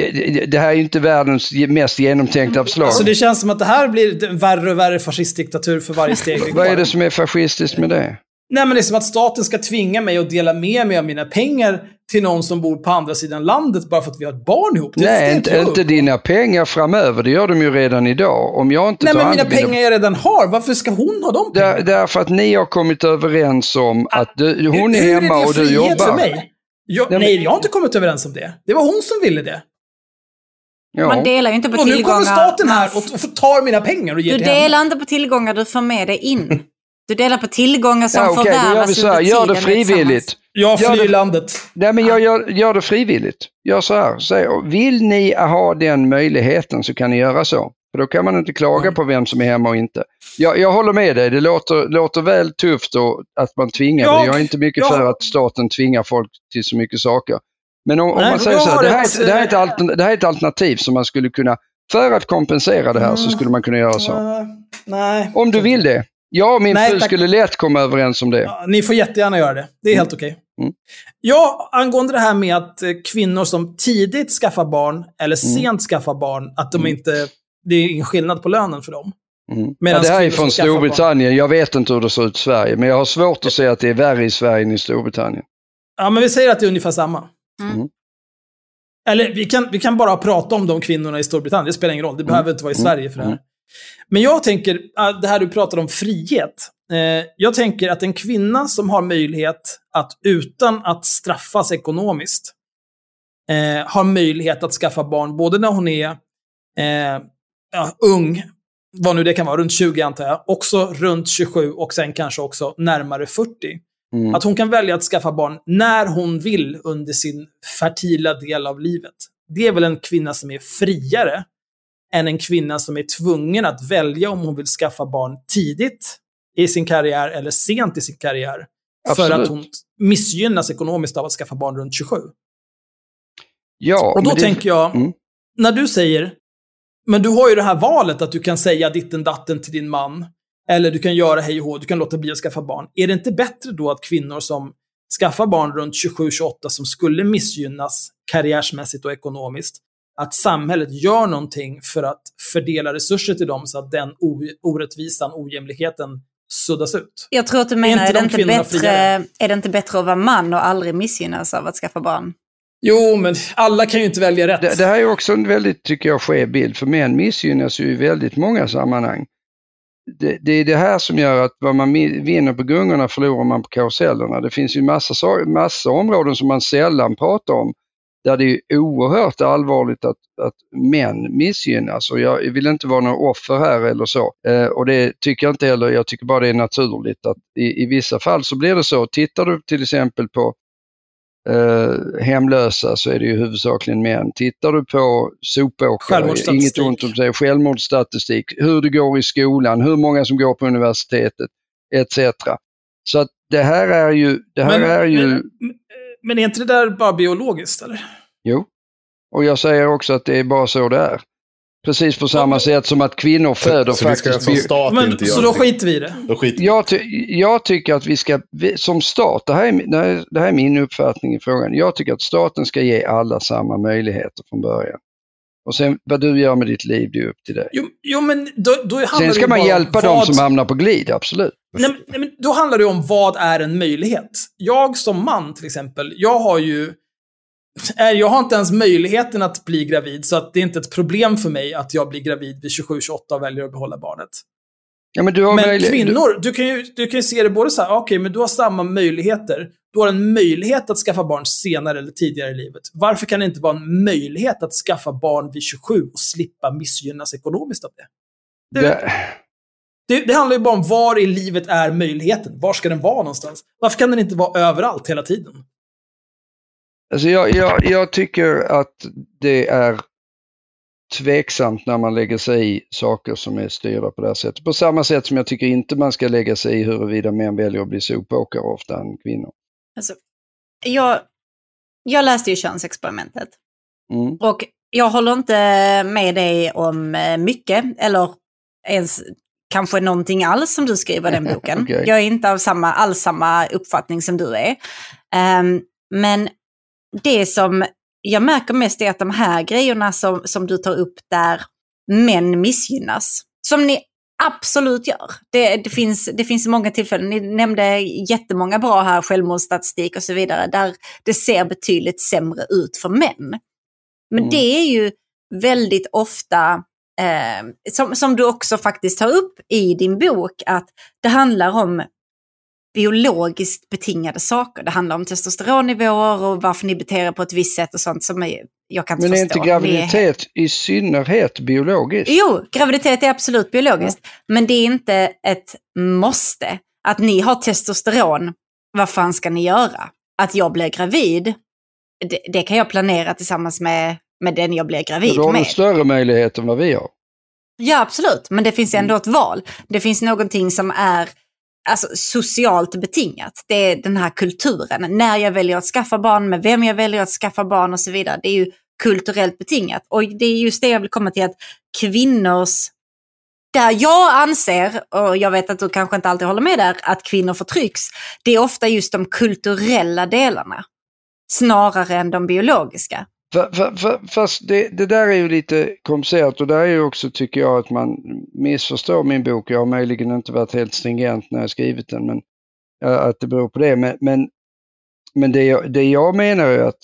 det här är ju inte världens mest genomtänkta förslag. Alltså det känns som att det här blir värre och värre fascistdiktatur för varje steg vi går. Vad är det som är fascistiskt med det? Nej, men det är som att staten ska tvinga mig att dela med mig av mina pengar till någon som bor på andra sidan landet bara för att vi har ett barn ihop. Det Nej, inte, upp inte dina pengar framöver. Det gör de ju redan idag. Om jag inte Nej, tar men mina om mina- pengar jag redan har, varför ska hon ha de pengarna? Där, därför att ni har kommit överens om att du, hon är Hur hemma det och du frihet jobbar. för mig? Jag, Nej, men- nej, jag har inte kommit överens om det. Det var hon som ville det. Ja. Man delar ju inte på Och nu tillgångar. kommer staten här och, och tar mina pengar och ger Du till henne. delar inte på tillgångar du får med dig in. Du delar på tillgångar som Ja, gör vi förvärvas så här. under Gör det är frivilligt. Jag Gör flyr det- landet. Nej, men jag gör, gör det frivilligt. Gör så här. Säg, vill ni ha den möjligheten så kan ni göra så. För då kan man inte klaga Mm. på vem som är hemma och inte. Jag, jag håller med dig, det låter, låter väl tufft och att man tvingar Ja, det. Jag är inte mycket ja. för att staten tvingar folk till så mycket saker. Men om, om Nej, man säger så här, det här, ett, det, här är ett eh, altern- det här är ett alternativ som man skulle kunna, för att kompensera det här så Mm. skulle man kunna göra så. Nej. Om du vill det. Jag och min Nej, fru tack. skulle lätt komma överens om det. Ja, ni får jättegärna göra det. Det är helt okej. Mm. Ja, angående det här med att eh, kvinnor som tidigt skaffar barn eller Mm. sent skaffar barn, att de inte... Det är ingen skillnad på lönen för dem. Mm. Ja, det här är från skaffar barn- Storbritannien. Jag vet inte hur det ser ut i Sverige, men jag har svårt att se att det är värre i Sverige än i Storbritannien. Ja, men vi säger att det är ungefär samma. Mm. Eller vi kan, vi kan bara prata om de kvinnorna i Storbritannien, det spelar ingen roll. Det behöver inte vara i Mm. Sverige för det här. Men jag tänker, äh, det här du pratar om frihet. Eh, jag tänker att en kvinna som har möjlighet att utan att straffas ekonomiskt, eh, har möjlighet att skaffa barn både när hon är eh, ja, ung, vad nu det kan vara, runt 20 antar jag, också runt 27 och sen kanske också närmare 40. Mm. Att hon kan välja att skaffa barn när hon vill under sin fertila del av livet. Det är väl en kvinna som är friare än en kvinna som är tvungen att välja om hon vill skaffa barn tidigt i sin karriär eller sent i sin karriär. För Absolut. att hon missgynnas ekonomiskt av att skaffa barn runt 27. Ja, Och då det- tänker jag, Mm. när du säger, men du har ju det här valet att du kan säga ditten datten till din man, eller du kan göra hej och hå, du kan låta bli att skaffa barn. Är det inte bättre då att kvinnor som skaffar barn runt 27-28 som skulle missgynnas karriärsmässigt och ekonomiskt, att samhället gör någonting för att fördela resurser till dem så att den orättvisan, ojämlikheten suddas ut? Jag tror att du Är menar, inte är, det de inte bättre, friare? är det inte bättre att vara man och aldrig missgynnas av att skaffa barn? Jo, men alla kan ju inte välja rätt. Det, det här är också en väldigt, tycker jag, skev bild, för män missgynnas ju i väldigt många sammanhang. Det, det är det här som gör att vad man vinner på gungorna förlorar man på karusellerna. Det finns ju massa, sa- massa områden som man sällan pratar om, där det är oerhört allvarligt att, att män missgynnas. Och jag vill inte vara någon offer här eller så. Eh, och det tycker jag inte heller, jag tycker bara det är naturligt att i, i vissa fall så blir det så. Tittar du till exempel på eh, hemlösa så är det ju huvudsakligen män. Tittar du på sopåkare, inget ont om sig, självmordsstatistik, hur det går i skolan, hur många som går på universitetet etc. Så att det här är ju, det här är ju, men, men är inte det där bara biologiskt, eller? jo. Och jag säger också att det är bara så det är. Precis på samma sätt som att kvinnor föder Så faktiskt... som bi- stat Men, inte så då skiter vi i det. Då skiter vi. Jag, ty jag tycker att vi ska, vi, som stat, det här, är, det, här, är- det här är min uppfattning i frågan, jag tycker att staten ska ge alla samma möjligheter från början. Och sen vad du gör med ditt liv, det är upp till dig. Jo, jo men då, då Sen ska man hjälpa vad... dem som hamnar på glid, absolut. Nej, men- nej, men då handlar det om vad är en möjlighet. Jag som man till exempel, jag har ju... är- Jag har inte ens möjligheten att bli gravid, så att det är inte ett problem för mig att jag blir gravid vid 27-28 och väljer att behålla barnet. Ja, men Men kvinnor, du kan, ju, du kan ju se det både så här, okej, men du har samma möjligheter. Du har en möjlighet att skaffa barn senare eller tidigare i livet. Varför kan det inte vara en möjlighet att skaffa barn vid 27 och slippa missgynnas ekonomiskt av det? Det, Det, det, det handlar ju bara om var i livet är möjligheten. Var ska den vara någonstans? Varför kan den inte vara överallt hela tiden? alltså jag, jag, jag tycker att det är tveksamt när man lägger sig i saker som är styrda på det här sättet. På samma sätt som jag tycker inte man ska lägga sig i huruvida män väljer att bli sopåkare ofta än kvinnor. Alltså, jag, jag läste ju könsexperimentet. Mm. Och jag håller inte med dig om eh, mycket, eller ens kanske någonting alls som du skriver i den boken. Okej. Jag är inte av samma, alls samma uppfattning som du är. Ehm, men det som jag märker mest är att de här grejerna som, som du tar upp där män missgynnas, som ni absolut gör. Det, det, finns, det finns många tillfällen, ni nämnde jättemånga bra här, självmordsstatistik och så vidare, där det ser betydligt sämre ut för män. Men Mm. det är ju väldigt ofta, eh, som, som du också faktiskt tar upp i din bok, att det handlar om biologiskt betingade saker. Det handlar om testosteronnivåer och varför ni beter er på ett visst sätt och sånt som jag kan inte Men är förstå. inte Ni är- graviditet i synnerhet biologiskt? Jo, graviditet är absolut biologiskt. Men det är inte ett måste. Att ni har testosteron, vad fan ska ni göra? Att jag blir gravid, det, det kan jag planera tillsammans med, med den jag blir gravid Då har du med. större möjlighet än vad vi har. Ja, absolut. Men det finns ändå ett val. Det finns någonting som är alltså, socialt betingat. Det är den här kulturen. När jag väljer att skaffa barn, med vem jag väljer att skaffa barn och så vidare. Det är ju kulturellt betingat. Och det är just det jag vill komma till, att kvinnors... Där jag anser, och jag vet att du kanske inte alltid håller med där, att kvinnor förtrycks. Det är ofta just de kulturella delarna. Snarare än de biologiska. Fast det, det där är ju lite komplicerat och där är ju också tycker jag att man missförstår min bok. Jag har möjligen inte varit helt stringent när jag skrivit den men att det beror på det. Men, men, men det, jag, det jag menar är att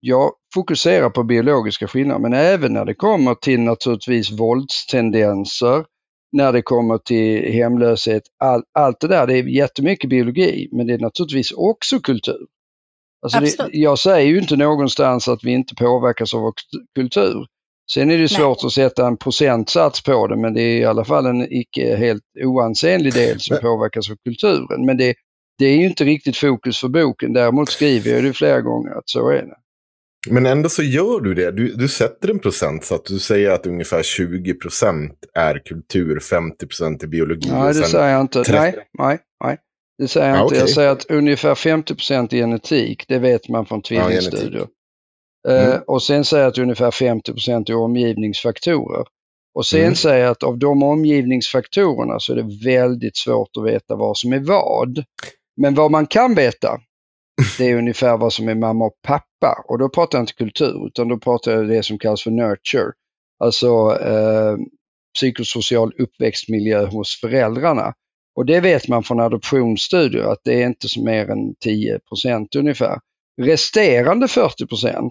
jag fokuserar på biologiska skillnader men även när det kommer till naturligtvis våldstendenser, när det kommer till hemlöshet, all, allt det där, det är jättemycket biologi men det är naturligtvis också kultur. Alltså det, jag säger ju inte någonstans att vi inte påverkas av vår kultur. Sen är det Nej. svårt att sätta en procentsats på det, men det är i alla fall en icke helt oansenlig del som påverkas av kulturen. Men det, det är ju inte riktigt fokus för boken. Däremot skriver jag det flera gånger att så är det. Men ändå så gör du det. Du, du sätter en procentsats. Du säger att ungefär 20% är kultur, 50% är biologi. Nej, och det säger jag inte. 30. Nej, nej, nej. Det säger jag Ja, inte. Jag okej. säger att ungefär 50 är genetik. Det vet man från tvillingstudier. genetik. Eh, Mm. och sen säger jag att ungefär 50% är omgivningsfaktorer. Och sen Mm. säger jag att av de omgivningsfaktorerna så är det väldigt svårt att veta vad som är vad. Men vad man kan veta, det är ungefär vad som är mamma och pappa. Och då pratar jag inte kultur, utan då pratar jag det som kallas för nurture. Alltså eh, psykosocial uppväxtmiljö hos föräldrarna. Och det vet man från adoptionsstudier att det är inte så mer än 10% ungefär. Resterande 40%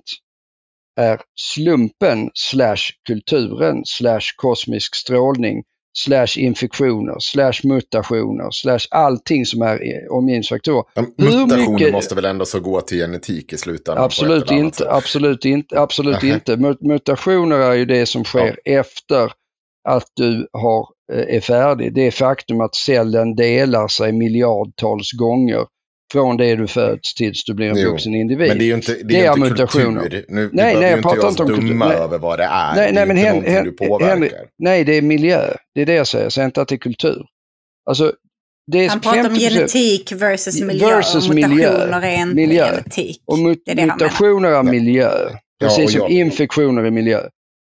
är slumpen slash kulturen slash kosmisk strålning slash infektioner slash mutationer slash allting som är omgivningsfaktorer. Ja, Mutationer mycket- måste väl ändå så gå till genetik i slutändan? Absolut inte, absolut inte, absolut inte. Mut- Mutationer är ju det som sker efter att du har, eh, är färdig. Det faktum att cellen delar sig miljardtals gånger från det du föds tills du blir en Jo, vuxen individ. Men det är ju inte, det Det är är inte mutationer. kultur. Nu, Nej, vi nej, jag pratar inte om kultur. dumma Nej. över vad det är. Nej, det nej, är men inte Hen- Hen- du påverkar. Henry, nej, det är miljö. Det är det jag säger. Jag säger inte att det är kultur. Alltså, det är Han pratar om 50% genetik versus miljö Versus och mutationer miljö. är inte Miljö. genetik. Och mut- Det är det mutationer är miljö. Ja, Precis och som infektioner är miljö.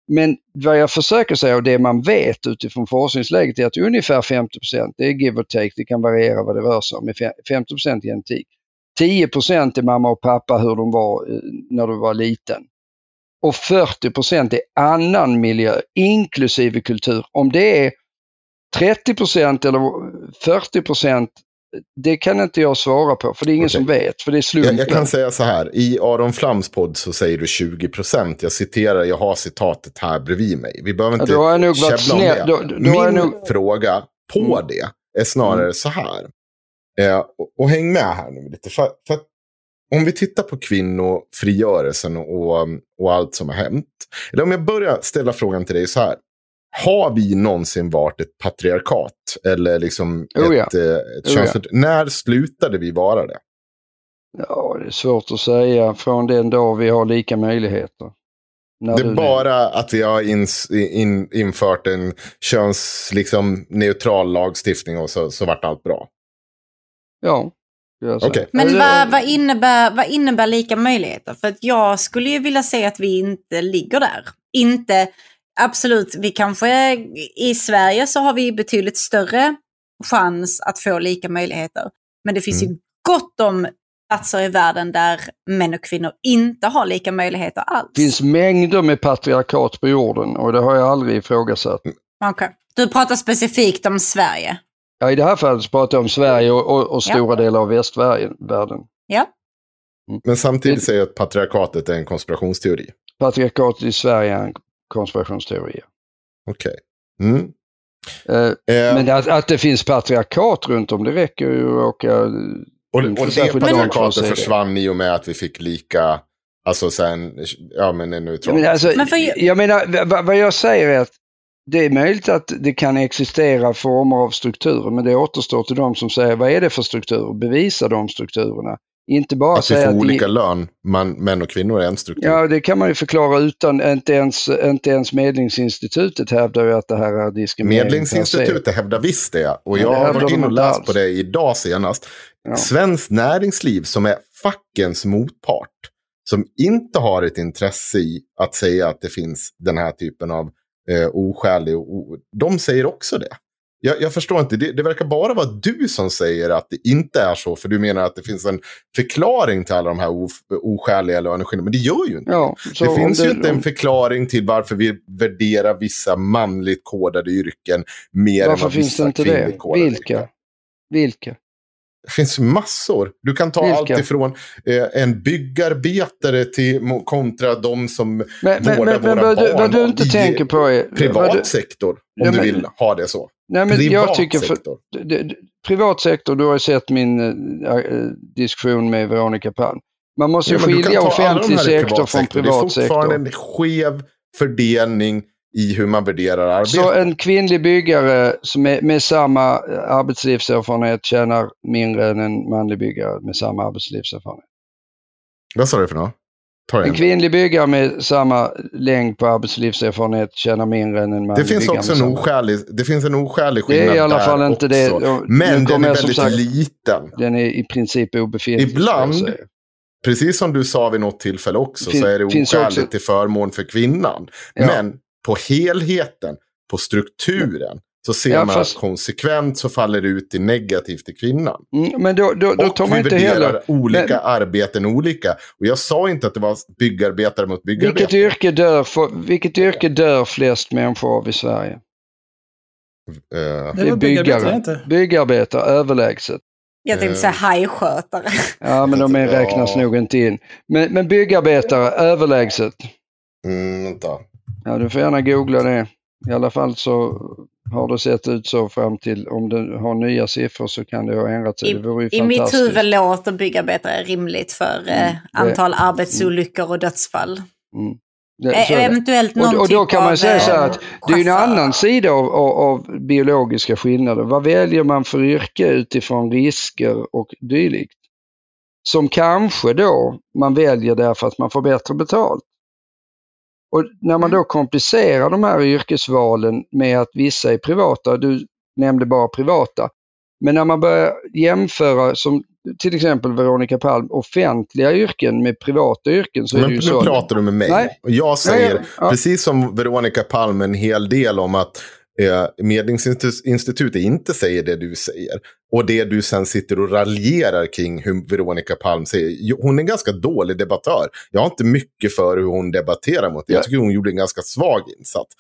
Men vad jag försöker säga och det man vet utifrån forskningsläget är att ungefär 50% det är give or take, det kan variera vad det rör sig om, 50 genetik. 10% är mamma och pappa hur de var eh, när du var liten. Och 40% är annan miljö, inklusive kultur. Om det är 30% eller 40 det kan inte jag svara på, för det är ingen Okej. som vet, för det är slumpen. Jag, jag kan säga så här, i Aron Flams podd så säger du 20 procent. Jag citerar, jag har citatet här bredvid mig. Vi behöver Ja, inte varit käbbla om det. Då- då Min nog- fråga på Mm. det är snarare så här. Eh, och, och häng med här nu lite. För, för om vi tittar på kvinnofrigörelsen och, och allt som har hänt. Eller om jag börjar ställa frågan till dig så här. Har vi någonsin varit ett patriarkat? Eller liksom Oh ja. ett, eh, ett Oh ja. När slutade vi vara det? Ja, det är svårt att säga från den dag vi har lika möjligheter. När Det är bara att vi har ins, in, infört en könsneutral liksom, neutral lagstiftning och så, så vart allt bra. Ja. Okej. Men vad, vad, innebär, vad innebär lika möjligheter? För att jag skulle ju vilja säga att vi inte ligger där. Inte, absolut, vi kanske, i Sverige så har vi betydligt större chans att få lika möjligheter. Men det finns ju Mm. gott om platser i världen där män och kvinnor inte har lika möjligheter alls. Det finns mängder med patriarkat på jorden och det har jag aldrig ifrågasatt. Okej. Du pratar specifikt om Sverige. Ja, I det här fallet så pratar jag om Sverige och, och, och Ja. stora delar av västvärlden. Ja. Men samtidigt säger jag att patriarkatet är en konspirationsteori. Patriarkatet i Sverige är en konspirationsteori. Okej. Mm. Eh, Eh, Men att, att det finns patriarkat runt om, det räcker ju att åka... och, och det patriarkatet det. försvann i och med att vi fick lika, alltså sen, ja men en neutral. Men alltså, Men för- Jag menar, vad, vad jag säger är att det är möjligt att det kan existera former av strukturer, men det återstår till de som säger vad är det för strukturer? Bevisa de strukturerna. Inte bara att vi får att olika det, lön, man, män och kvinnor är en struktur. Ja, det kan man ju förklara utan, inte ens, inte ens Medlingsinstitutet hävdar ju att det här är diskriminering. Medlingsinstitutet hävdar visst det. Och Ja, jag har varit inne och läst alls. på det idag senast. Ja. Svenskt näringsliv som är fackens motpart. Som inte har ett intresse i att säga att det finns den här typen av eh, oskälig. De säger också det. Jag, jag förstår inte, det, det verkar bara vara du som säger att det inte är så. För du menar att det finns en förklaring till alla de här of, oskäliga löneskillnaderna. Men det gör ju inte Ja, det finns ju det- inte en förklaring till varför vi värderar vissa manligt kodade yrken mer än vad finns vissa kvinnligt kodade Vilka? yrken. Vilka? Det finns massor. Du kan ta Vilka? allt ifrån eh, en byggarbetare till kontra de som Men, men, vårdar men, men våra du, barn vad du inte i tänker på är... privat du, sektor. Om Ja, du men- vill ha det så. Nej, men privat jag tycker för, sektor. det, det, privat sektor, du har ju sett min eh, diskussion med Veronica Palm. Man måste Ja, skilja offentlig sektor från Det är privat fortfarande sektor. en skev fördelning i hur man värderar arbete. Så en kvinnlig byggare som är, med samma eh, arbetslivserfarenhet tjänar mindre än en manlig byggare med samma arbetslivserfarenhet. Vad sa du för något? Ta En kvinnlig byggare med samma längd på arbetslivserfarenhet tjänar mindre än en manlig Det finns också en oskälig, det finns en oskälig Det är skillnad i alla fall inte det. också. Och Men den är väldigt sagt- liten. Den är i princip obefintlig. Ibland, precis som du sa vid något tillfälle också, Fin- så är det oskäligt till förmån för kvinnan. Ja. Men på helheten, på strukturen, så ser Ja, man fast- att konsekvent så faller det ut till negativt till kvinnan. Mm, men då, då, då och tar man vi inte värderar heller... olika men- arbeten olika. Och jag sa inte att det var byggarbetare mot byggarbetare. Vilket yrke, dör, för, vilket yrke dör flest människor av i Sverige? Eh, Det är byggarbetare, byggare. inte? Byggarbetare, överlägset. Jag tänkte säga hajskötare. Ja, men de är, Ja. räknas nog inte in. Men, men byggarbetare, överlägset. mm, vänta. Ja, du får gärna googla det. I alla fall så har det sett ut så fram till, om du har nya siffror så kan det ha ändrat sig. I, det vore ju I mitt huvud låter byggarbetare rimligt för eh, antal arbetsolyckor och dödsfall. Mm. Det- Eh, det. Eventuellt någon Och, och då typ kan man säga så här eh, att det är en annan sida av, av, av biologiska skillnader. Vad väljer man för yrke utifrån risker och dylikt? Som kanske då man väljer därför att man får bättre betalt. Och när man då komplicerar de här yrkesvalen med att vissa är privata, du nämnde bara privata, men när man börjar jämföra som till exempel Veronica Palm, offentliga yrken med privata yrken så är Men det ju nu så. pratar du med mig. Nej. Och jag säger, Ja, ja. precis som Veronica Palm, en hel del om att Medlingsinstitutet inte säger det du säger. Och det du sen sitter och raljerar kring hur Veronica Palm säger. Hon är en ganska dålig debattör. Jag har inte mycket för hur hon debatterar mot det. Ja. Jag tycker hon gjorde en ganska svag insats.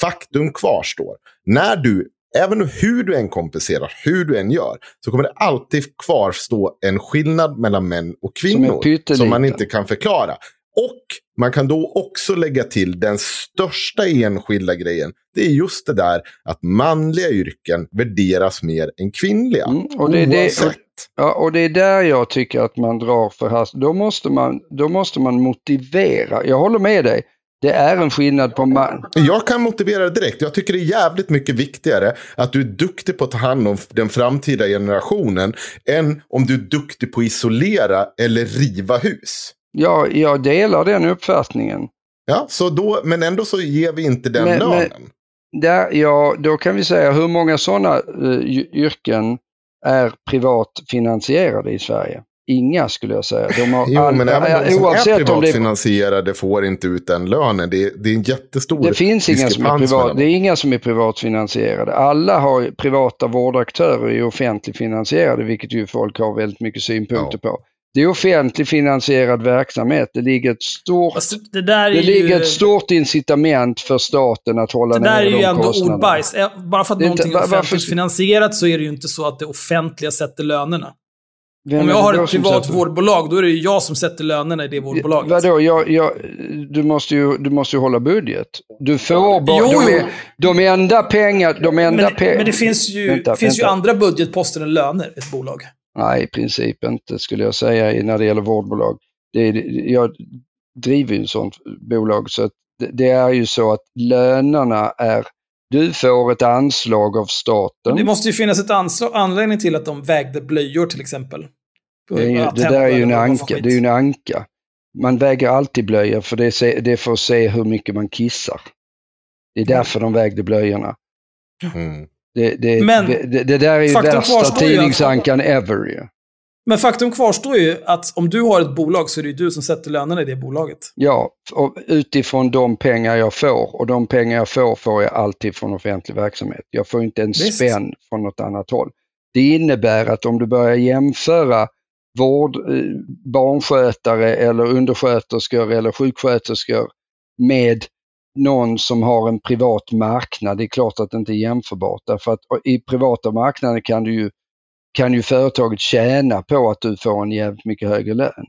Faktum kvarstår. När du, även hur du än kompenserar, hur du än gör, så kommer det alltid kvarstå en skillnad mellan män och Som kvinnor. pytteliten. som man inte kan förklara. Och man kan då också lägga till den största enskilda grejen. Det är just det där att manliga yrken värderas mer än kvinnliga. Mm, och det är det- Oavsett. Ja, och det är där jag tycker att man drar för hast. Då måste man, då måste man motivera. Jag håller med dig. Det är en skillnad på man. Jag kan motivera det direkt. Jag tycker det är jävligt mycket viktigare att du är duktig på att ta hand om den framtida generationen än om du är duktig på att isolera eller riva hus. Ja, jag delar den uppfattningen. Ja, så då, men ändå så ger vi inte den Men- men- lönen. Där, ja, då kan vi säga hur många sådana uh, yrken är privat finansierade i Sverige? Inga skulle jag säga. De har Jo, all- men även ja, de som är det, privatfinansierade får inte ut den lönen. Det är, det är en jättestor det finns inga som är privat, det är inga som är privatfinansierade. Alla har privata vårdaktörer i offentligt finansierade, vilket ju folk har väldigt mycket synpunkter på. Det är offentligt finansierad verksamhet. Det ligger ett stort, Alltså, det det ju, ligger ett stort incitament för staten att hålla det där är nere ju de ändå kostnaderna. ordbajs. Eh, Bara för att Det inte- någonting är va- varför- offentligt finansierat så är det ju inte så att det offentliga sätter lönerna. Vem Om jag har ett privat sätter- vårdbolag, då är det ju jag som sätter lönerna i det vårdbolaget. Vadå, jag, jag, du, måste ju, du måste ju hålla budget. Du får bara, Jo, de, jo. de enda pengar, de enda Men, pe- men det finns ju, Vänta, finns ju vänta. andra budgetposter än löner i ett bolag. Nej, i princip inte skulle jag säga i- när det gäller vårdbolag. Det är, jag driver ju en sånt bolag så att det, det är ju så att lönerna är, du får ett anslag av staten. Det måste ju finnas ett ansvar, anledning till att de vägde blöjor till exempel. Det, är ju, det där är ju en anka. Det är en anka. Man väger alltid blöjor för det är, se- det är för att se hur mycket man kissar. Det är därför de vägde blöjorna. Mm. Det, det, Men det, det där är ju värsta att- tidningsankan ever ju. Men faktum kvarstår ju att om du har ett bolag så är det ju du som sätter lönerna i det bolaget. Ja, utifrån de pengar jag får och de pengar jag får får jag alltid från offentlig verksamhet. Jag får inte en Visst. spänn från något annat håll. Det innebär att om du börjar jämföra vård, eh, barnskötare eller undersköterskor eller sjuksköterskor med någon som har en privat marknad, det är klart att det inte är jämförbart. Därför att i privata marknader kan du ju kan ju företaget tjäna på att du får en jävligt mycket högre lön.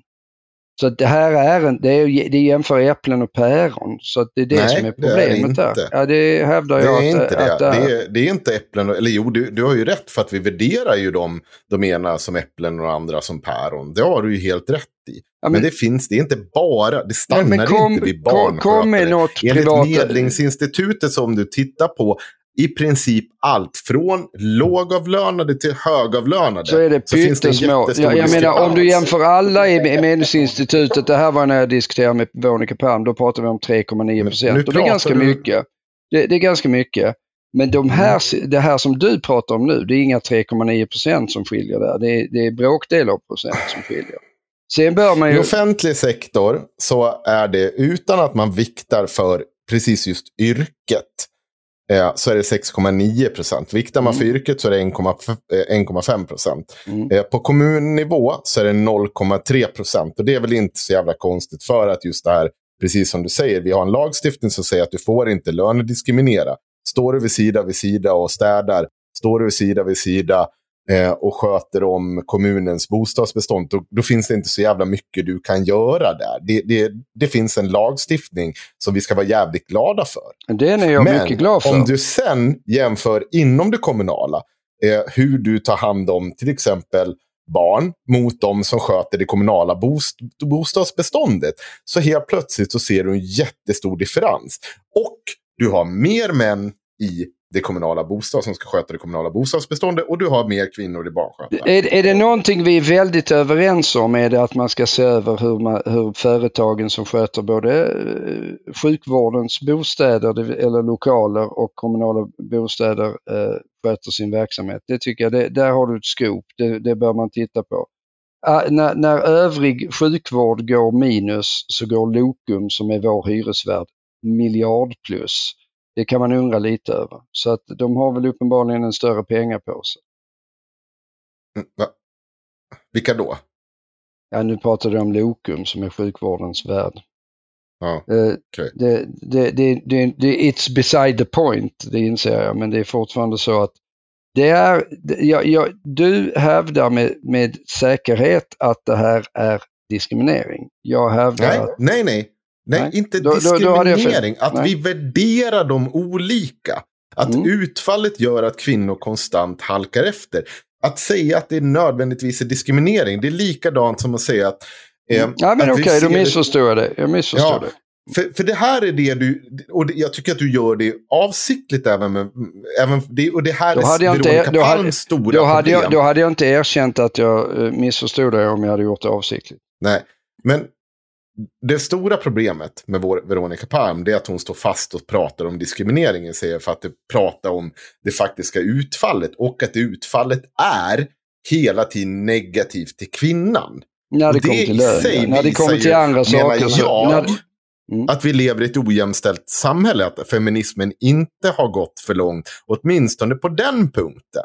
Så det här är, en, det är, det jämför äpplen och päron. Så det är det Nej, som är det är problemet där. inte. Ja, det hävdar Det jag är att, inte det. att Det är, det är inte äpplen, eller jo, du, du har ju rätt för att vi värderar ju dem, de ena som äpplen och de andra som päron. Det har du ju helt rätt i. Ja, men, men- det finns, det är inte bara, det stannar men kom- inte vid kom- barnskötare. kom med något Enligt privat- Medlingsinstitutet som du tittar på, i princip allt från lågavlönade till högavlönade. så är det pyttesmå. jättestor Jag, menar om du jämför alla i i Medlingsinstitutet, det här var när jag diskuterade med Veronica Palm, då pratar vi om 3,9 Men nu procent. Det är ganska du- mycket. Det, det är ganska mycket. Men de här, det här som du pratar om nu, det är inga 3,9 procent som skiljer där. Det är, det är bråkdelar av procent som skiljer. Sen bör man I ju... offentlig sektor så är det utan att man viktar för precis just yrket. Eh, så är det 6,9 procent. Viktar man för yrket så är det 1,5 eh, 1,5 procent. Mm. Eh, på kommunnivå så är det 0,3 procent. Och det är väl inte så jävla konstigt för att just det här, precis som du säger, vi har en lagstiftning som säger att du får inte lönediskriminera. Står du vid sida vid sida och städar, står du vid sida vid sida eh, och sköter om kommunens bostadsbestånd, då, då finns det inte så jävla mycket du kan göra där. Det, det, det finns en lagstiftning som vi ska vara jävligt glada för. Den är jag Men mycket glad för. om du sen jämför inom det kommunala, eh, hur du tar hand om till exempel barn mot de som sköter det kommunala bost bostadsbeståndet, så helt plötsligt så ser du en jättestor differens. Och du har mer män i det kommunala bostad som ska sköta det kommunala bostadsbeståndet och du har mer kvinnor i barnskötare. Är, är det någonting vi är väldigt överens om är det att man ska se över hur, man, hur företagen som sköter både eh, sjukvårdens bostäder eller lokaler och kommunala bostäder eh, sköter sin verksamhet. Det tycker jag, det, där har du ett skop, det, det bör man titta på. Ah, när, när övrig sjukvård går minus så går Lokum som är vår hyresvärd miljard plus. Det kan man undra lite över. Så att de har väl uppenbarligen en större pengapåse. Mm, va? Vilka då? Ja, nu pratar du om Lokum som är sjukvårdens värd. Ja, Eh, okej. det, det, det, det, det, it's beside the point, det inser jag, men det är fortfarande så att det är, jag, jag, du hävdar med, med säkerhet att det här är diskriminering. Jag hävdar Nej, att, nej, nej. Nej, Nej. inte Då- då- då diskriminering. Att vi värderar dem olika. Att Mm. utfallet gör att kvinnor konstant halkar efter. Att säga att det nödvändigtvis är diskriminering, det är likadant som att säga att... eh, ja men okej, då ser det- missförstod jag det. Jag missförstod Ja, det. för, för det här är det du, och det, jag tycker att du gör det avsiktligt även med, även det, och det här Då är Veronica då hade- stora Då hade, problem. jag, då hade jag inte erkänt att jag eh, missförstod det om jag hade gjort det avsiktligt. Nej, men det stora problemet med vår Veronica Palm det är att hon står fast och pratar om diskriminering istället för att det pratar om det faktiska utfallet och att utfallet är hela tiden negativt till kvinnan. När det Och kommer till lön, när det kommer till andra saker. Så, jag, när, Mm. att vi lever i ett ojämställt samhälle, att feminismen inte har gått för långt, åtminstone på den punkten.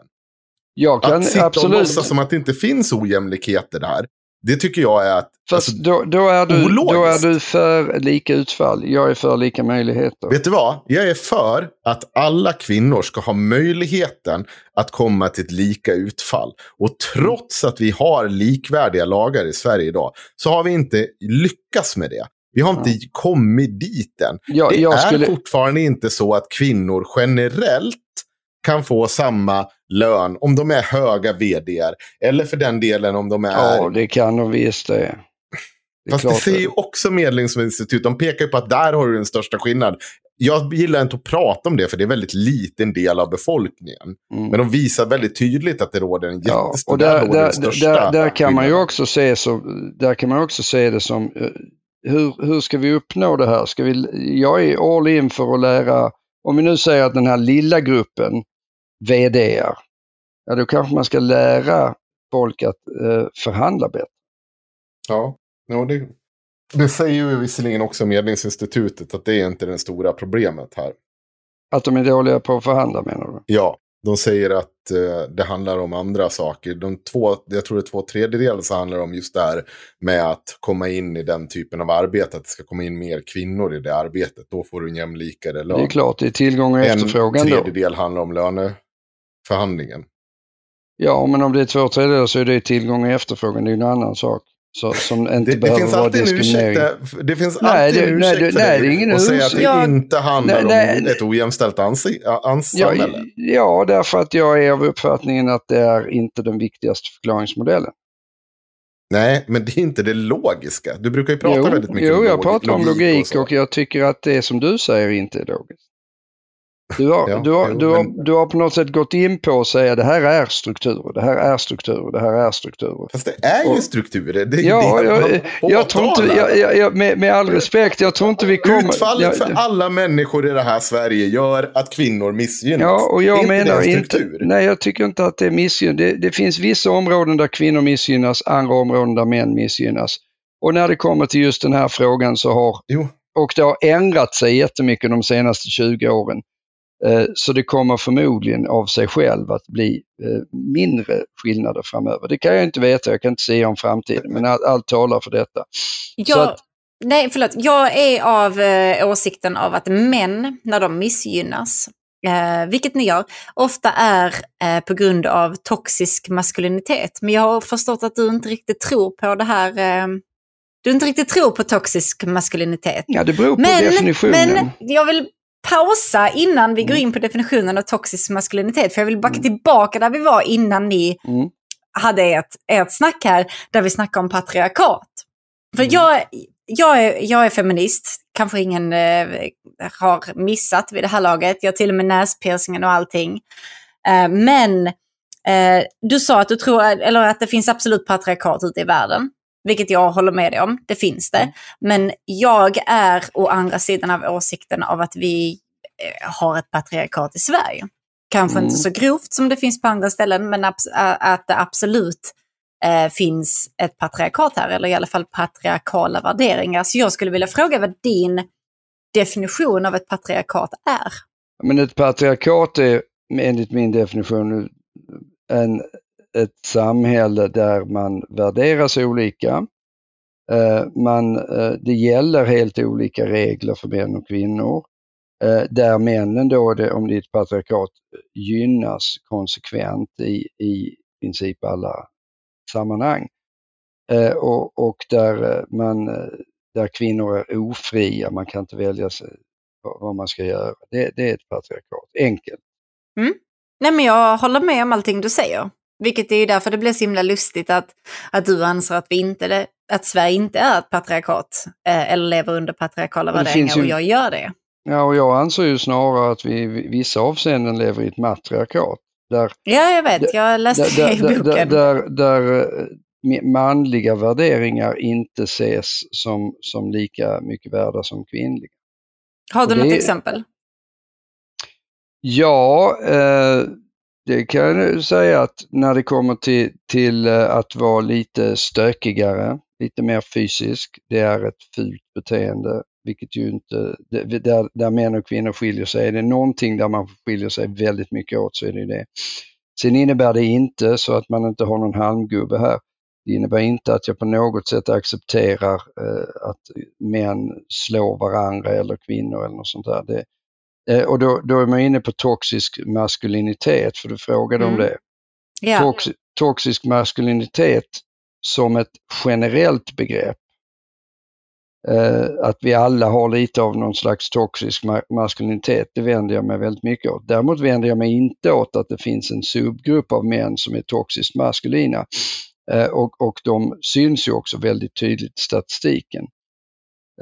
jag kan Att sitta och absolut... låtsas som att det inte finns ojämlikheter där. Det tycker jag är att... Alltså, då, då, är du, då ologiskt. är du för lika utfall. Jag är för lika möjligheter. Vet du vad? Jag är för att alla kvinnor ska ha möjligheten att komma till ett lika utfall. Och trots att vi har likvärdiga lagar i Sverige idag så har vi inte lyckats med det. Vi har inte kommit dit än. Ja, det är skulle- fortfarande inte så att kvinnor generellt kan få samma lön om de är höga vdr. Eller för den delen om de är... Ja, det kan de visst det. det Fast det säger ju också Medlingsinstitut. De pekar ju på att där har du den största skillnaden. Jag gillar inte att prata om det för det är en väldigt liten del av befolkningen. Mm. Men de visar väldigt tydligt att det råder en Ja, jättestor... och där, där, där, där kan man ju också se så, där kan man också se det som eh, hur, hur ska vi uppnå det här? Ska vi, jag är all in för att lära, om vi nu säger att den här lilla gruppen VDR, ja då kanske man ska lära folk att eh, förhandla bättre. Ja, ja det, det säger ju visserligen också Medlingsinstitutet att det är inte det stora problemet här. Att de är dåliga på att förhandla menar du? Ja, de säger att eh, det handlar om andra saker. De två, jag tror det är två tredjedelar som handlar om just det här med att komma in i den typen av arbete. Att det ska komma in mer kvinnor i det arbetet. Då får du en jämlikare lön. Det är klart, det är tillgång och efterfrågan En då. tredjedel handlar om löneförhandlingen. Ja, men om det är två tredjedelar så är det tillgång och efterfrågan, det är ju en annan sak. Så, som inte Det, det behöver finns vara diskriminering. ursäkt, det finns Nej, alltid det- en nej, ursäkt det- för nej, det är ingen att säga att det Ja. inte handlar Nej, om nej. ett ojämställt ans- Ja, samhälle. ja, därför att jag är av uppfattningen att det är inte den viktigaste förklaringsmodellen. Nej, men det är inte det logiska. Du brukar ju prata jo, väldigt mycket jo, om jag log- pratar om logik så. och, jag tycker att det som du säger inte är logiskt. Du har, Ja, du, har, jo, du, har, men- du har på något sätt gått in på att säga det här är strukturer, det här är strukturer, det här är strukturer. Fast det är ju strukturer. Det är Ja, det jag, jag tror inte, jag, jag, med, med all respekt, jag tror inte vi kommer... Utfallet för alla människor i det här Sverige gör att kvinnor missgynnas. Ja, och jag menar det en inte, nej jag tycker inte att det är missgynn. Det, det finns vissa områden där kvinnor missgynnas, andra områden där män missgynnas. Och när det kommer till just den här frågan så har, Jo, och det har ändrat sig jättemycket de senaste 20 åren. Eh, Så det kommer förmodligen av sig själv att bli eh, mindre skillnader framöver. Det kan jag inte veta, jag kan inte säga om framtiden, men allt, allt talar för detta. Jag, att- nej, förlåt. Jag är av eh, åsikten av att män, när de missgynnas, eh, vilket ni gör, ofta är eh, på grund av toxisk maskulinitet. Men jag har förstått att du inte riktigt tror på det här. Eh, du inte riktigt tror på toxisk maskulinitet. Ja, det beror på Men, definitionen. men jag vill pausa innan vi går in på definitionen av toxisk maskulinitet. För jag vill backa tillbaka där vi var innan ni Mm. hade ert, ert snack här, där vi snackade om patriarkat. För Mm. jag, jag, är, jag är feminist, kanske ingen eh, har missat vid det här laget. Jag har till och med näspiercingen och allting. Eh, men eh, du sa att du tror, eller att det finns absolut patriarkat ute i världen. Vilket jag håller med dig om, det finns det. Mm. Men jag är å andra sidan av åsikten av att vi eh, har ett patriarkat i Sverige. Kanske Mm. inte så grovt som det finns på andra ställen, men att det absolut eh, finns ett patriarkat här, eller i alla fall patriarkala värderingar. Så jag skulle vilja fråga vad din definition av ett patriarkat är. Men ett patriarkat är enligt min definition en, ett samhälle där man värderas olika. Eh, man, eh, det gäller helt olika regler för män och kvinnor. Eh, där männen då, om det är ett patriarkat, gynnas konsekvent i, i princip alla sammanhang. Och, och där, man, där kvinnor är ofria, man kan inte välja sig vad- man ska göra. Det, det är ett patriarkat, enkelt. Mm. Nej, men jag håller med om allting du säger. Vilket är ju därför det blir så himla lustigt att, att du anser att, vi inte, att Sverige inte är ett patriarkat. Eh, eller lever under patriarkala det värderingar och jag gör det. Ja, och jag anser ju snarare att vi i vissa avseenden lever i ett matriarkat. Där, Ja, jag vet. Jag läste där, det i där, där, boken. där, där eh, manliga värderingar inte ses som, som lika mycket värda som kvinnliga. Har du och något det- exempel? Ja, eh, det kan jag säga att när det kommer till, till eh, att vara lite stökigare, lite mer fysisk, det är ett fult beteende, vilket ju inte, där, där män och kvinnor skiljer sig. Är det någonting där man skiljer sig väldigt mycket åt så är det det. Sen innebär det inte så att man inte har någon halmgubbe här. Det innebär inte att jag på något sätt accepterar eh, att män slår varandra eller kvinnor eller något sånt där. Det, och då, då är man inne på toxisk maskulinitet, för du frågade Mm. om det. Ja. Tox, toxisk maskulinitet som ett generellt begrepp. Eh, att vi alla har lite av någon slags toxisk ma- maskulinitet, det vänder jag mig väldigt mycket åt. Däremot vänder jag mig inte åt att det finns en subgrupp av män som är toxiskt maskulina. Eh, och, och de syns ju också väldigt tydligt i statistiken.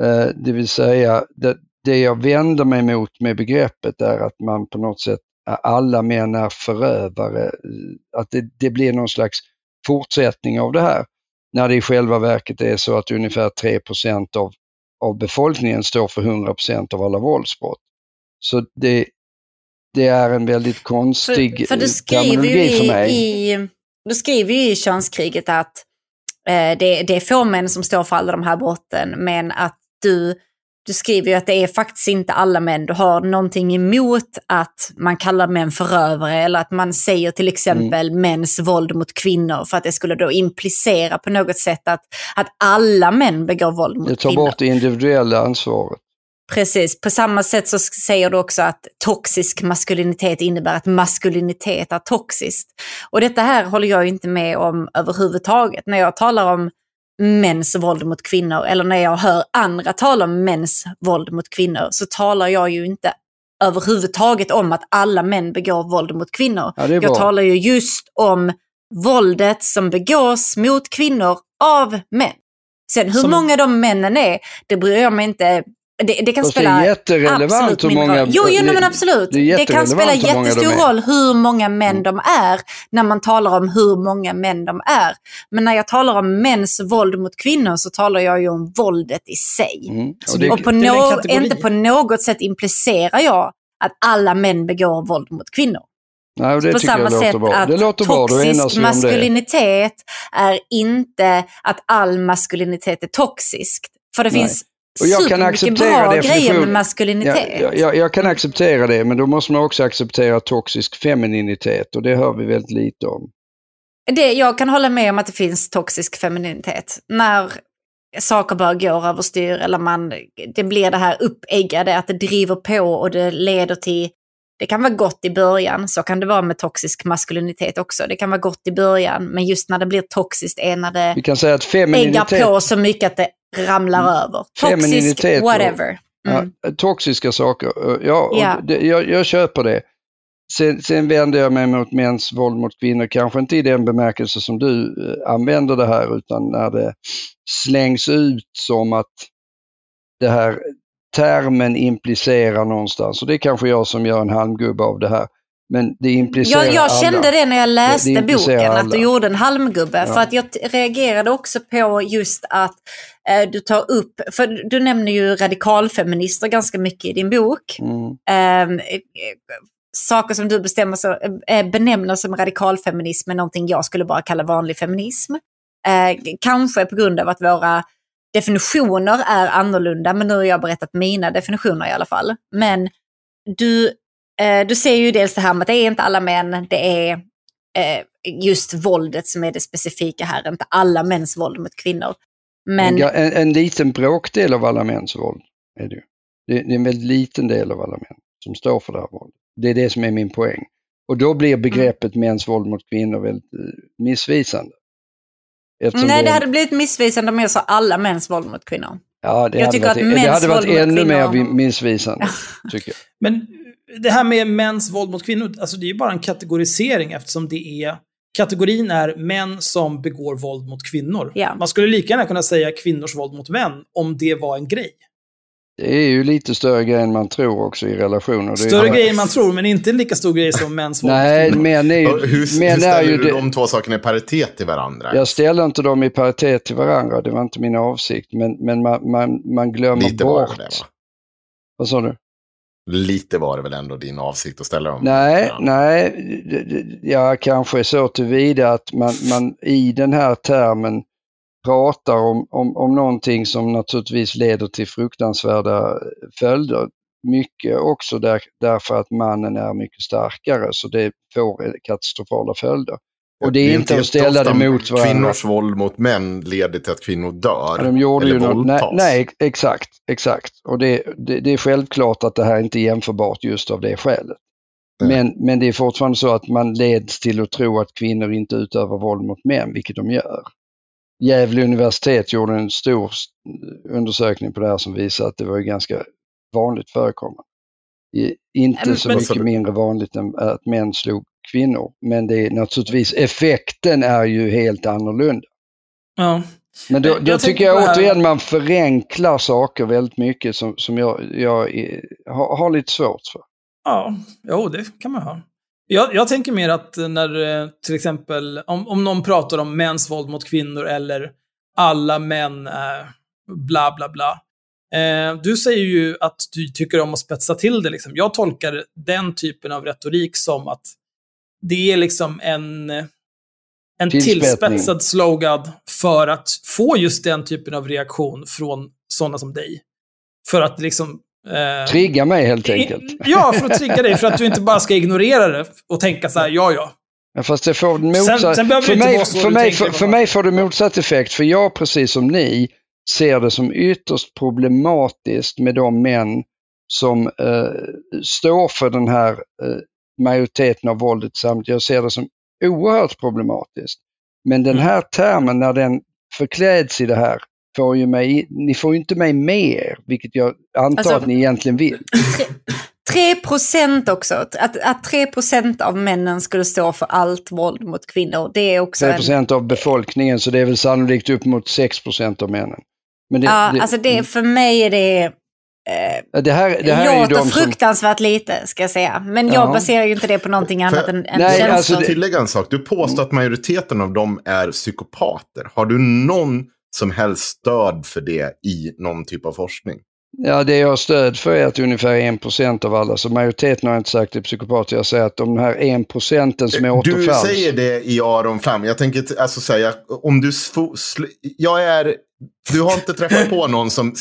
Eh, det vill säga, det, det jag vänder mig mot med begreppet är att man på något sätt, alla män är förövare, eh, att det, det blir någon slags fortsättning av det här. När det i själva verket är så att ungefär 3 av, av befolkningen står för 100% av alla våldsbrott. Så det, det är en väldigt konstig För, för du eh, skriver ju terminologi för i, mig. i, du skriver ju i könskriget att eh, det, det är få män som står för alla de här brotten, men att du, du skriver ju att det är faktiskt inte alla män. Du har någonting emot att man kallar män förövare eller att man säger till exempel Mm. mäns våld mot kvinnor för att det skulle då implicera på något sätt att, att alla män begår våld mot Det tar kvinnor. bort det individuella ansvaret. Precis, på samma sätt så säger du också att toxisk maskulinitet innebär att maskulinitet är toxiskt. Och detta här håller jag inte med om överhuvudtaget. När jag talar om mäns våld mot kvinnor eller när jag hör andra tala om mäns våld mot kvinnor så talar jag ju inte överhuvudtaget om att alla män begår våld mot kvinnor. Ja, jag talar ju just om våldet som begås mot kvinnor av män. Sen hur Som- många de männen är, det bryr jag mig inte det, det kan Fast det spela är jätterelevant absolut hur många-. Jo, jo det- men absolut. det Det, kan spela de jättestor. Mm. roll hur många män de är när man talar om hur många män de är. Men när jag talar om mäns våld mot kvinnor så talar jag ju om våldet i sig. Mm. Och det, Och på kategori. inte på något sätt implicerar jag att alla män begår våld mot kvinnor. nej, det på samma sätt bra. att Det låter bra, toxisk det. maskulinitet är inte att all maskulinitet är toxisk. För det Nej. finns Och jag kan acceptera bra definition- grejer med maskulinitet. Jag, jag, jag kan acceptera det, men då måste man också acceptera toxisk femininitet och det hör vi väldigt lite om. Det, jag kan hålla med om att det finns toxisk femininitet. När saker bara går överstyr eller man, det blir det här uppeggade, att det driver på och det leder till det kan vara gott i början, så kan det vara med toxisk maskulinitet också. Det kan vara gott i början, men just när det blir toxiskt är när det Vi kan säga att äggar femininitet, på så mycket att det ramlar över. Toxisk, whatever. Mm. ja, toxiska saker, eh, ja, Ja. Det, jag, jag köper det. Sen, sen vänder jag mig mot mäns våld mot kvinnor, kanske inte i den bemärkelse som du eh, använder det här, utan när det slängs ut som att det här termen implicerar någonstans. Och det är kanske jag som gör en halmgubbe av det här. Men det implicerar Jag, jag alla. kände det när jag läste Det implicerar boken, att alla. du gjorde en halmgubbe. Ja. För att jag reagerade också på just att eh, du tar upp, för du nämner ju radikalfeminister ganska mycket i din bok. Mm. Ehm, eh, saker som du bestämmer så, eh, benämner som radikalfeminism är någonting jag skulle bara kalla vanlig feminism. Eh, kanske på grund av att våra definitioner är annorlunda, men nu har jag berättat mina definitioner i alla fall. Men du, eh, du ser ju dels det här med att det är inte alla män, det är eh, just våldet som är det specifika här, inte alla mäns våld mot kvinnor. Men En, en, en liten bråkdel av alla mäns våld är det ju. Det, det är en väldigt liten del av alla män som står för det här våldet. Det är det som är min poäng. Och då blir begreppet mäns våld mot kvinnor väldigt eh, missvisande. Eftersom nej, det hade blivit missvisande om jag sa alla mäns våld mot kvinnor. ja, det jag hade varit, att det hade varit ännu mer kvinnor- missvisande, tycker jag. Men det här med mäns våld mot kvinnor, alltså det är ju bara en kategorisering eftersom det är Kategorin är män som begår våld mot kvinnor. Ja. Man skulle lika gärna kunna säga kvinnors våld mot män om det var en grej. Det är ju lite större grej än man tror också i relationer. Det Större är, grej än man tror, men inte en lika stor grej som mäns våld Nej, mot kvinnor. män är ju... Hur, hur män är ställer ju du det- de två sakerna i paritet till varandra? Jag ställer inte dem i paritet till varandra, det var inte min avsikt. Men, men man, man, man glömmer Lite var bort... det det va? Vad sa du? Lite var det väl ändå din avsikt att ställa dem Nej, varandra. nej, ja kanske så tillvida att man, man i den här termen pratar om, om, om någonting som naturligtvis leder till fruktansvärda följder. Mycket också där, därför att mannen är mycket starkare så det får katastrofala följder. Och det är, inte att ställa det mot varandra. Kvinnors våld mot män leder till att kvinnor dör. Ja, de gjorde eller ju något, nej, nej, exakt, exakt. Och det, det, det är självklart att det här inte är jämförbart just av det skälet. Men, men det är fortfarande så att man leds till att tro att kvinnor inte utövar våld mot män, vilket de gör. Gävle universitet gjorde en stor undersökning på det här som visar att det var ju ganska vanligt förekommande. Inte så mycket mindre vanligt än att män slog kvinnor, men det är naturligtvis, effekten är ju helt annorlunda. Ja. Men då, Jag då tänker tycker jag här- återigen man förenklar saker väldigt mycket som, som jag, jag är, har, har lite svårt för. Ja, jo, det kan man ha. Jag, jag tänker mer att när eh, till exempel, om, om någon pratar om mäns våld mot kvinnor eller alla män är bla bla bla. Eh, du säger ju att du tycker om att spetsa till det. Liksom. Jag tolkar den typen av retorik som att det är liksom en, en tillspetsad slogan för att få just den typen av reaktion från sådana som dig. För att liksom... Eh, Trigga mig helt enkelt. Ja, för att trigga dig. För att du inte bara ska ignorera det och tänka så här, ja, ja. Ja, fast det får motsatt, sen det för, mig, för, mig, för, för mig får det motsatt effekt. För jag, precis som ni, ser det som ytterst problematiskt med de män som eh, står för den här eh, majoriteten av våldet i samhället. Jag ser det som oerhört problematiskt. Men den Mm. här termen, när den förkläds i det här, får ju mig, ni får ju inte mig med er, vilket jag antar Alltså- att ni egentligen vill. 3 procent också. Att, att 3 procent av männen skulle stå för allt våld mot kvinnor, det är också 3 en... procent av befolkningen, så det är väl sannolikt upp mot 6 procent av männen. Det, Ja, det, alltså det, för mig är det... Eh, det här, det här är ju låter de som... fruktansvärt lite, ska jag säga. Men jag Ja. baserar ju inte det på någonting annat än, än Nej, känslor. alltså tillägga en sak. Du påstår att majoriteten av dem är psykopater. Har du någon som helst stöd för det i någon typ av forskning? Ja, det jag har stöd för är att ungefär 1 procent av alla, så majoriteten har jag inte sagt är psykopater. Jag säger att de här 1 procenten som är Du återfalls... säger det i Aron Flam. Jag tänker alltså säga, om du... Jag är... Du har inte träffat på någon som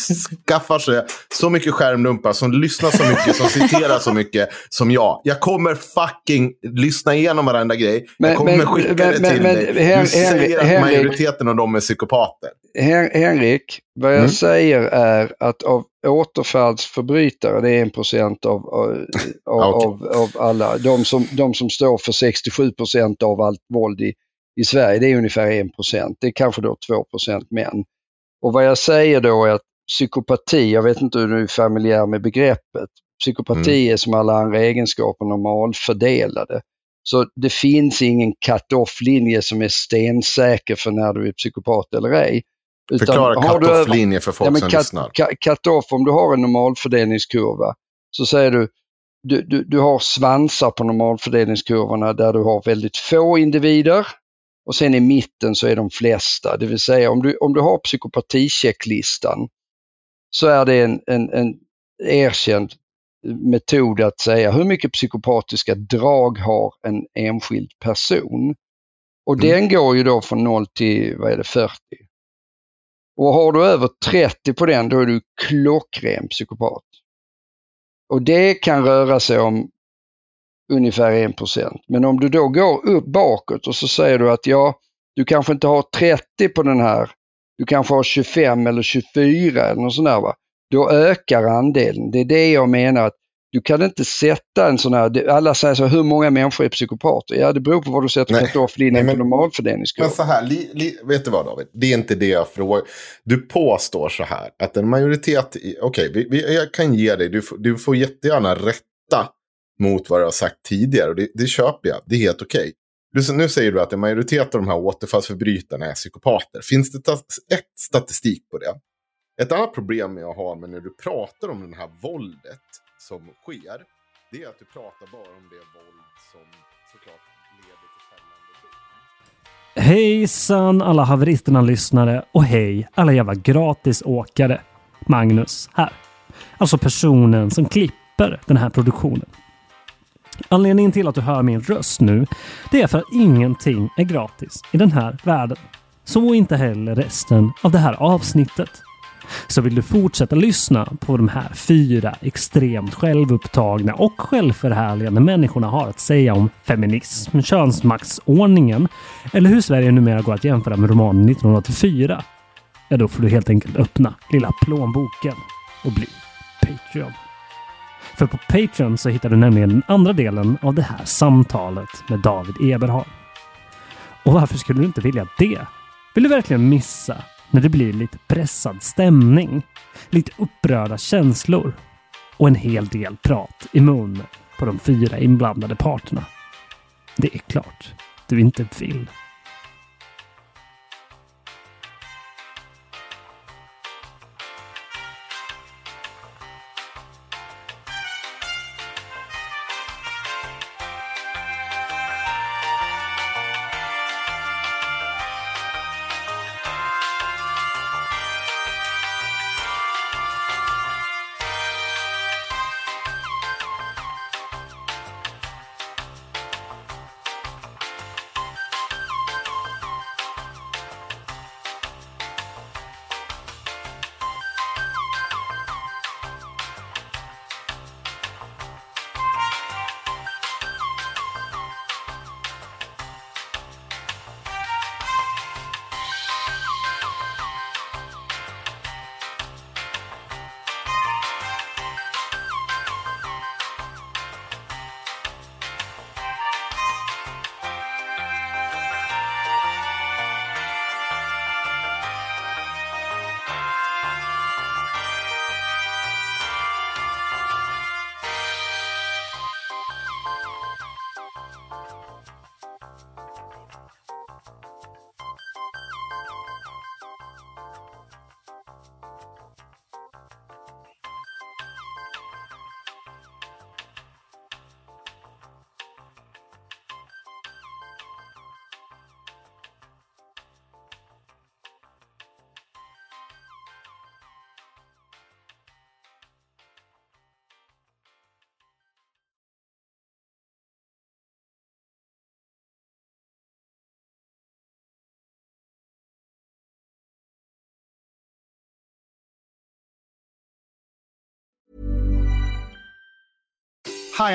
skaffar sig så mycket skärmdumpar, som lyssnar så mycket, som citerar så mycket som jag. Jag kommer fucking lyssna igenom varenda grej. Men- jag kommer men- skicka men- det men- till men- dig. Hen- Du säger att Henrik- majoriteten av dem är psykopater. Hen- Henrik, vad jag Mm. säger är att av återfallsförbrytare, det är 1 procent av, av, Ja, okej. av, av alla, de som, de som står för 67 procent av allt våld i, i Sverige, det är ungefär 1 procent. Det är kanske då 2 procent män. Och vad jag säger då är att psykopati, jag vet inte hur du är familjär med begreppet, psykopati är som alla andra egenskaper normalfördelade. Så det finns ingen cut-off-linje som är stensäker för när du är psykopat eller ej. Utan Förklara cut-off-linje för folk Ja, men som cut, lyssnar. cut, cut-off, om du har en normalfördelningskurva så säger du, du, du, du har svansar på normalfördelningskurvorna där du har väldigt få individer och sen i mitten så är de flesta. Det vill säga om du, om du har psykopatichecklistan så är det en, en, en erkänd metod att säga hur mycket psykopatiska drag har en enskild person. Och Mm. den går ju då från 0 till vad är det, 40. Och har du över 30 på den, då är du klockren psykopat. Och det kan röra sig om ungefär 1% Men om du då går upp bakåt och så säger du att ja, du kanske inte har 30 på den här, du kanske har 25 eller 24 eller något sånt där. Va? Då ökar andelen. Det är det jag menar. att Du kan inte sätta en sån här, alla säger så, hur många människor är psykopater? Ja, det beror på vad du sätter cut-off-linjen Nej, på normalfördelningskurvan. Men så här, li, li, vet du vad David? Det är inte det jag frågar. Du påstår så här, att en majoritet, okej, vi, vi, jag kan ge dig, du, du får jättegärna rätta mot vad du har sagt tidigare. Och det, det köper jag, det är helt okej. Du, nu säger du att en majoritet av de här återfallsförbrytarna är psykopater. Finns det ta, ett statistik på det? Ett annat problem jag har med när du pratar om det här våldet som sker, det är att du pratar bara om det våld som såklart leder till fällande dom. Hejsan alla haveristerna lyssnare och hej alla jävla gratisåkare. Magnus här. Alltså personen som klipper den här produktionen. Anledningen till att du hör min röst nu, det är för att ingenting är gratis i den här världen. Så inte heller resten av det här avsnittet. Så vill du fortsätta lyssna på de här fyra extremt självupptagna och självförhärligande människorna har att säga om feminism, könsmaktsordningen eller hur Sverige numera går att jämföra med romanen 1984. Ja, då får du helt enkelt öppna lilla plånboken och bli Patreon. För på Patreon så hittar du nämligen den andra delen av det här samtalet med David Eberhard. Och varför skulle du inte vilja det? Vill du verkligen missa när det blir lite pressad stämning, lite upprörda känslor och en hel del prat i munnen på de fyra inblandade parterna? Det är klart du inte vill.